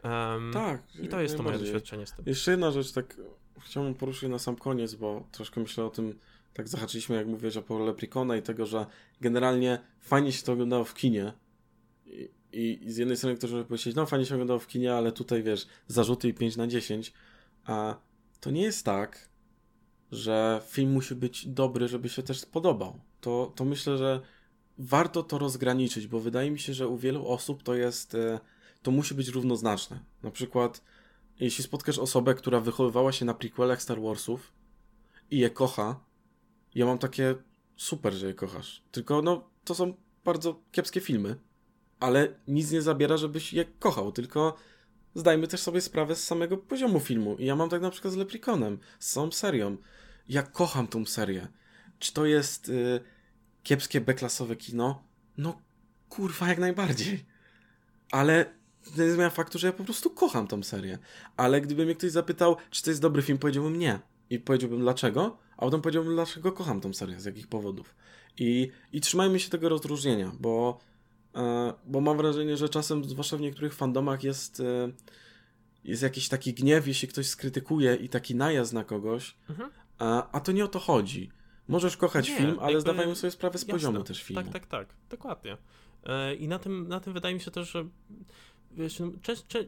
Um, tak. I to jest to moje doświadczenie z tym. Jeszcze jedna rzecz, tak chciałbym poruszyć na sam koniec, bo troszkę myślę o tym, tak zahaczyliśmy, jak mówisz, o Paul Leprikona i tego, że generalnie fajnie się to oglądało w kinie. I, i, z jednej strony ktoś może powiedzieć, no fajnie się oglądało w kinie, ale tutaj wiesz, zarzuty i 5 na 10. A to nie jest tak, że film musi być dobry, żeby się też spodobał. To, to myślę, że warto to rozgraniczyć, bo wydaje mi się, że u wielu osób to jest, e, to musi być równoznaczne. Na przykład, jeśli spotkasz osobę, która wychowywała się na prequelach Star Warsów i je kocha, ja mam takie super, że je kochasz. Tylko no, to są bardzo kiepskie filmy, ale nic nie zabiera, żebyś je kochał, tylko zdajmy też sobie sprawę z samego poziomu filmu. I ja mam tak na przykład z Leprikonem, z całą serią. Ja kocham tą serię. Czy to jest y, kiepskie B-klasowe kino? No Kurwa, jak najbardziej. Ale nie zmienia faktu, że ja po prostu kocham tą serię. Ale gdyby mnie ktoś zapytał, czy to jest dobry film, powiedziałbym nie. I powiedziałbym dlaczego, a potem powiedziałbym, dlaczego kocham tą serię, z jakich powodów. I, i trzymajmy się tego rozróżnienia, bo, bo mam wrażenie, że czasem, zwłaszcza w niektórych fandomach, jest, e, jest jakiś taki gniew, jeśli ktoś skrytykuje i taki najazd na kogoś, mhm. a, a to nie o to chodzi. Możesz kochać nie, film, ale jakby... zdawajmy sobie sprawę z Jasne. poziomu też filmu. Tak, tak, tak, dokładnie. E, I na tym, na tym wydaje mi się też, że wiesz, no,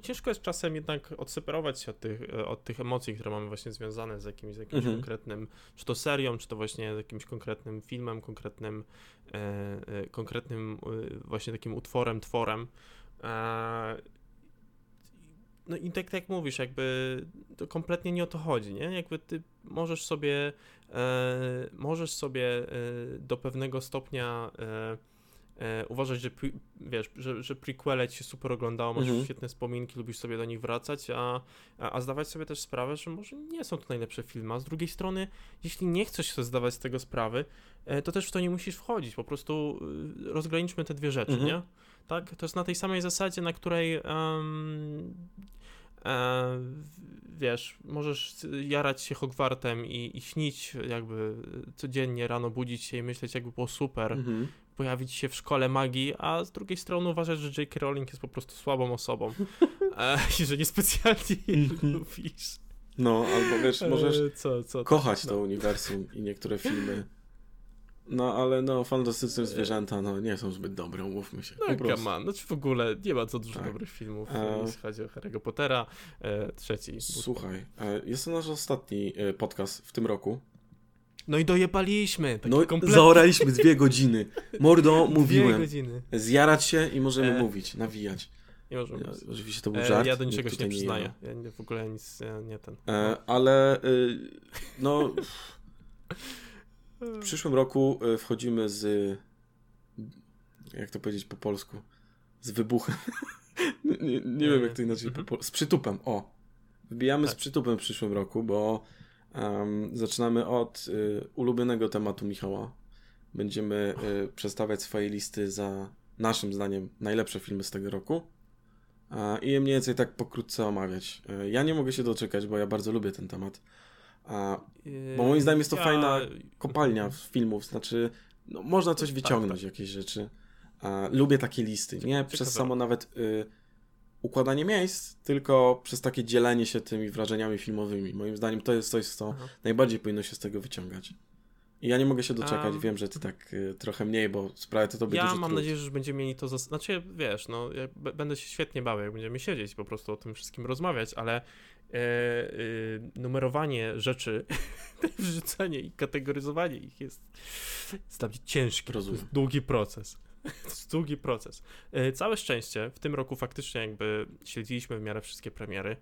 ciężko jest czasem jednak odseparować się od tych, e, od tych emocji, które mamy właśnie związane z jakimś, z jakimś mhm. konkretnym, czy to serią, czy to właśnie z jakimś konkretnym filmem, konkretnym, e, e, konkretnym e, właśnie takim utworem, tworem. E, no i tak, tak jak mówisz, jakby to kompletnie nie o to chodzi, nie? Jakby ty możesz sobie, e, możesz sobie do pewnego stopnia e, uważać, że wiesz, że, że prequele ci się super oglądało, masz mhm. świetne wspominki, lubisz sobie do nich wracać, a, a, a, zdawać sobie też sprawę, że może nie są to najlepsze filmy, a z drugiej strony, jeśli nie chcesz sobie zdawać z tego sprawy, e, to też w to nie musisz wchodzić, po prostu e, rozgraniczmy te dwie rzeczy, mhm. nie? Tak? To jest na tej samej zasadzie, na której um, e, wiesz, możesz jarać się Hogwartem i, i śnić jakby codziennie rano budzić się i myśleć jakby było super, mhm pojawić się w szkole magii, a z drugiej strony uważać, że J.K. Rowling jest po prostu słabą osobą e, i że niespecjalnie mhm. lubisz. No, albo wiesz, e, możesz co, co, kochać no. to uniwersum i niektóre filmy. No, ale no, fantastyczne zwierzęta, no, nie są zbyt dobre, umówmy się. No, come on. Znaczy w ogóle nie ma co dużo tak. dobrych filmów, e... jeśli chodzi o Harry'ego Pottera. E, trzeci. Słuchaj, e, jest to nasz ostatni e, podcast w tym roku. No i dojebaliśmy. No kompletnie. zaoraliśmy dwie godziny. Mordo, mówiłem. Dwie godziny. Zjarać się i możemy e... mówić, nawijać. Nie możemy. Ja, oczywiście to był żart. E, ja do niczego się nie przyznaję. Ja nie, w ogóle nic ja nie ten. E, ale y, no w przyszłym roku y, wchodzimy z jak to powiedzieć po polsku? Z wybuchem. nie, nie wiem jak to inaczej po polsku. Z przytupem, o. Wbijamy tak. z przytupem w przyszłym roku, bo Um, zaczynamy od y, ulubionego tematu Michała. Będziemy y, przedstawiać swoje listy za naszym zdaniem najlepsze filmy z tego roku. Uh, I je mniej więcej tak pokrótce omawiać. Uh, ja nie mogę się doczekać, bo ja bardzo lubię ten temat. Bo moim zdaniem jest to ja... fajna kopalnia filmów, znaczy no, można coś tak, wyciągnąć, tak, tak. jakieś rzeczy. lubię takie listy, nie? Ciekawe. Przez samo nawet y, układanie miejsc, tylko przez takie dzielenie się tymi wrażeniami filmowymi. Moim zdaniem to jest coś, co Aha. najbardziej powinno się z tego wyciągać. I ja nie mogę się doczekać, um, wiem, że ty tak y, trochę mniej, bo sprawia to tobie ja dużo Ja mam trud. nadzieję, że będziemy mieli to, zas- znaczy wiesz, no ja będę się świetnie bał, jak będziemy siedzieć po prostu o tym wszystkim rozmawiać, ale e, e, numerowanie rzeczy, wrzucanie i kategoryzowanie ich jest, jest dla mnie ciężki, Rozumiem. długi proces. To jest długi proces. E, całe szczęście, w tym roku faktycznie jakby śledziliśmy w miarę wszystkie premiery.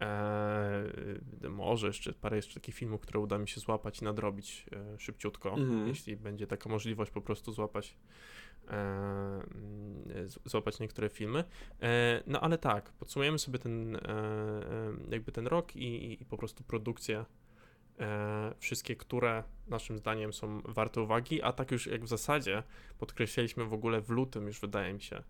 Eee, może jeszcze parę jeszcze takich filmów, które uda mi się złapać i nadrobić e, szybciutko, mm. jeśli będzie taka możliwość po prostu złapać e, złapać niektóre filmy. E, no ale tak, podsumujemy sobie ten jakby ten rok i, i po prostu produkcję e, wszystkie, które naszym zdaniem są warte uwagi, a tak już jak w zasadzie podkreśliliśmy w ogóle w lutym już wydaje mi się,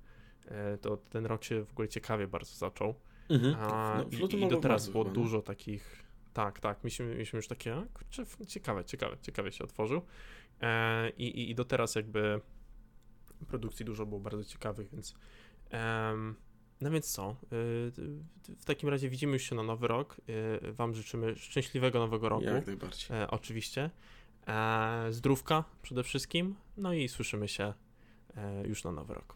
e, to ten rok się w ogóle ciekawie bardzo zaczął. Mhm. A, no, i, I do teraz było chyba, dużo takich, tak, tak, mieliśmy, mieliśmy już takie, a, kurczę, ciekawe, ciekawe, ciekawie się otworzył. E, i, I do teraz jakby produkcji dużo było bardzo ciekawych, więc no więc co? Y, w takim razie widzimy już się na nowy rok. Y, wam życzymy szczęśliwego nowego roku. Jak najbardziej. E, oczywiście. E, zdrówka przede wszystkim. No i słyszymy się e, już na nowy rok.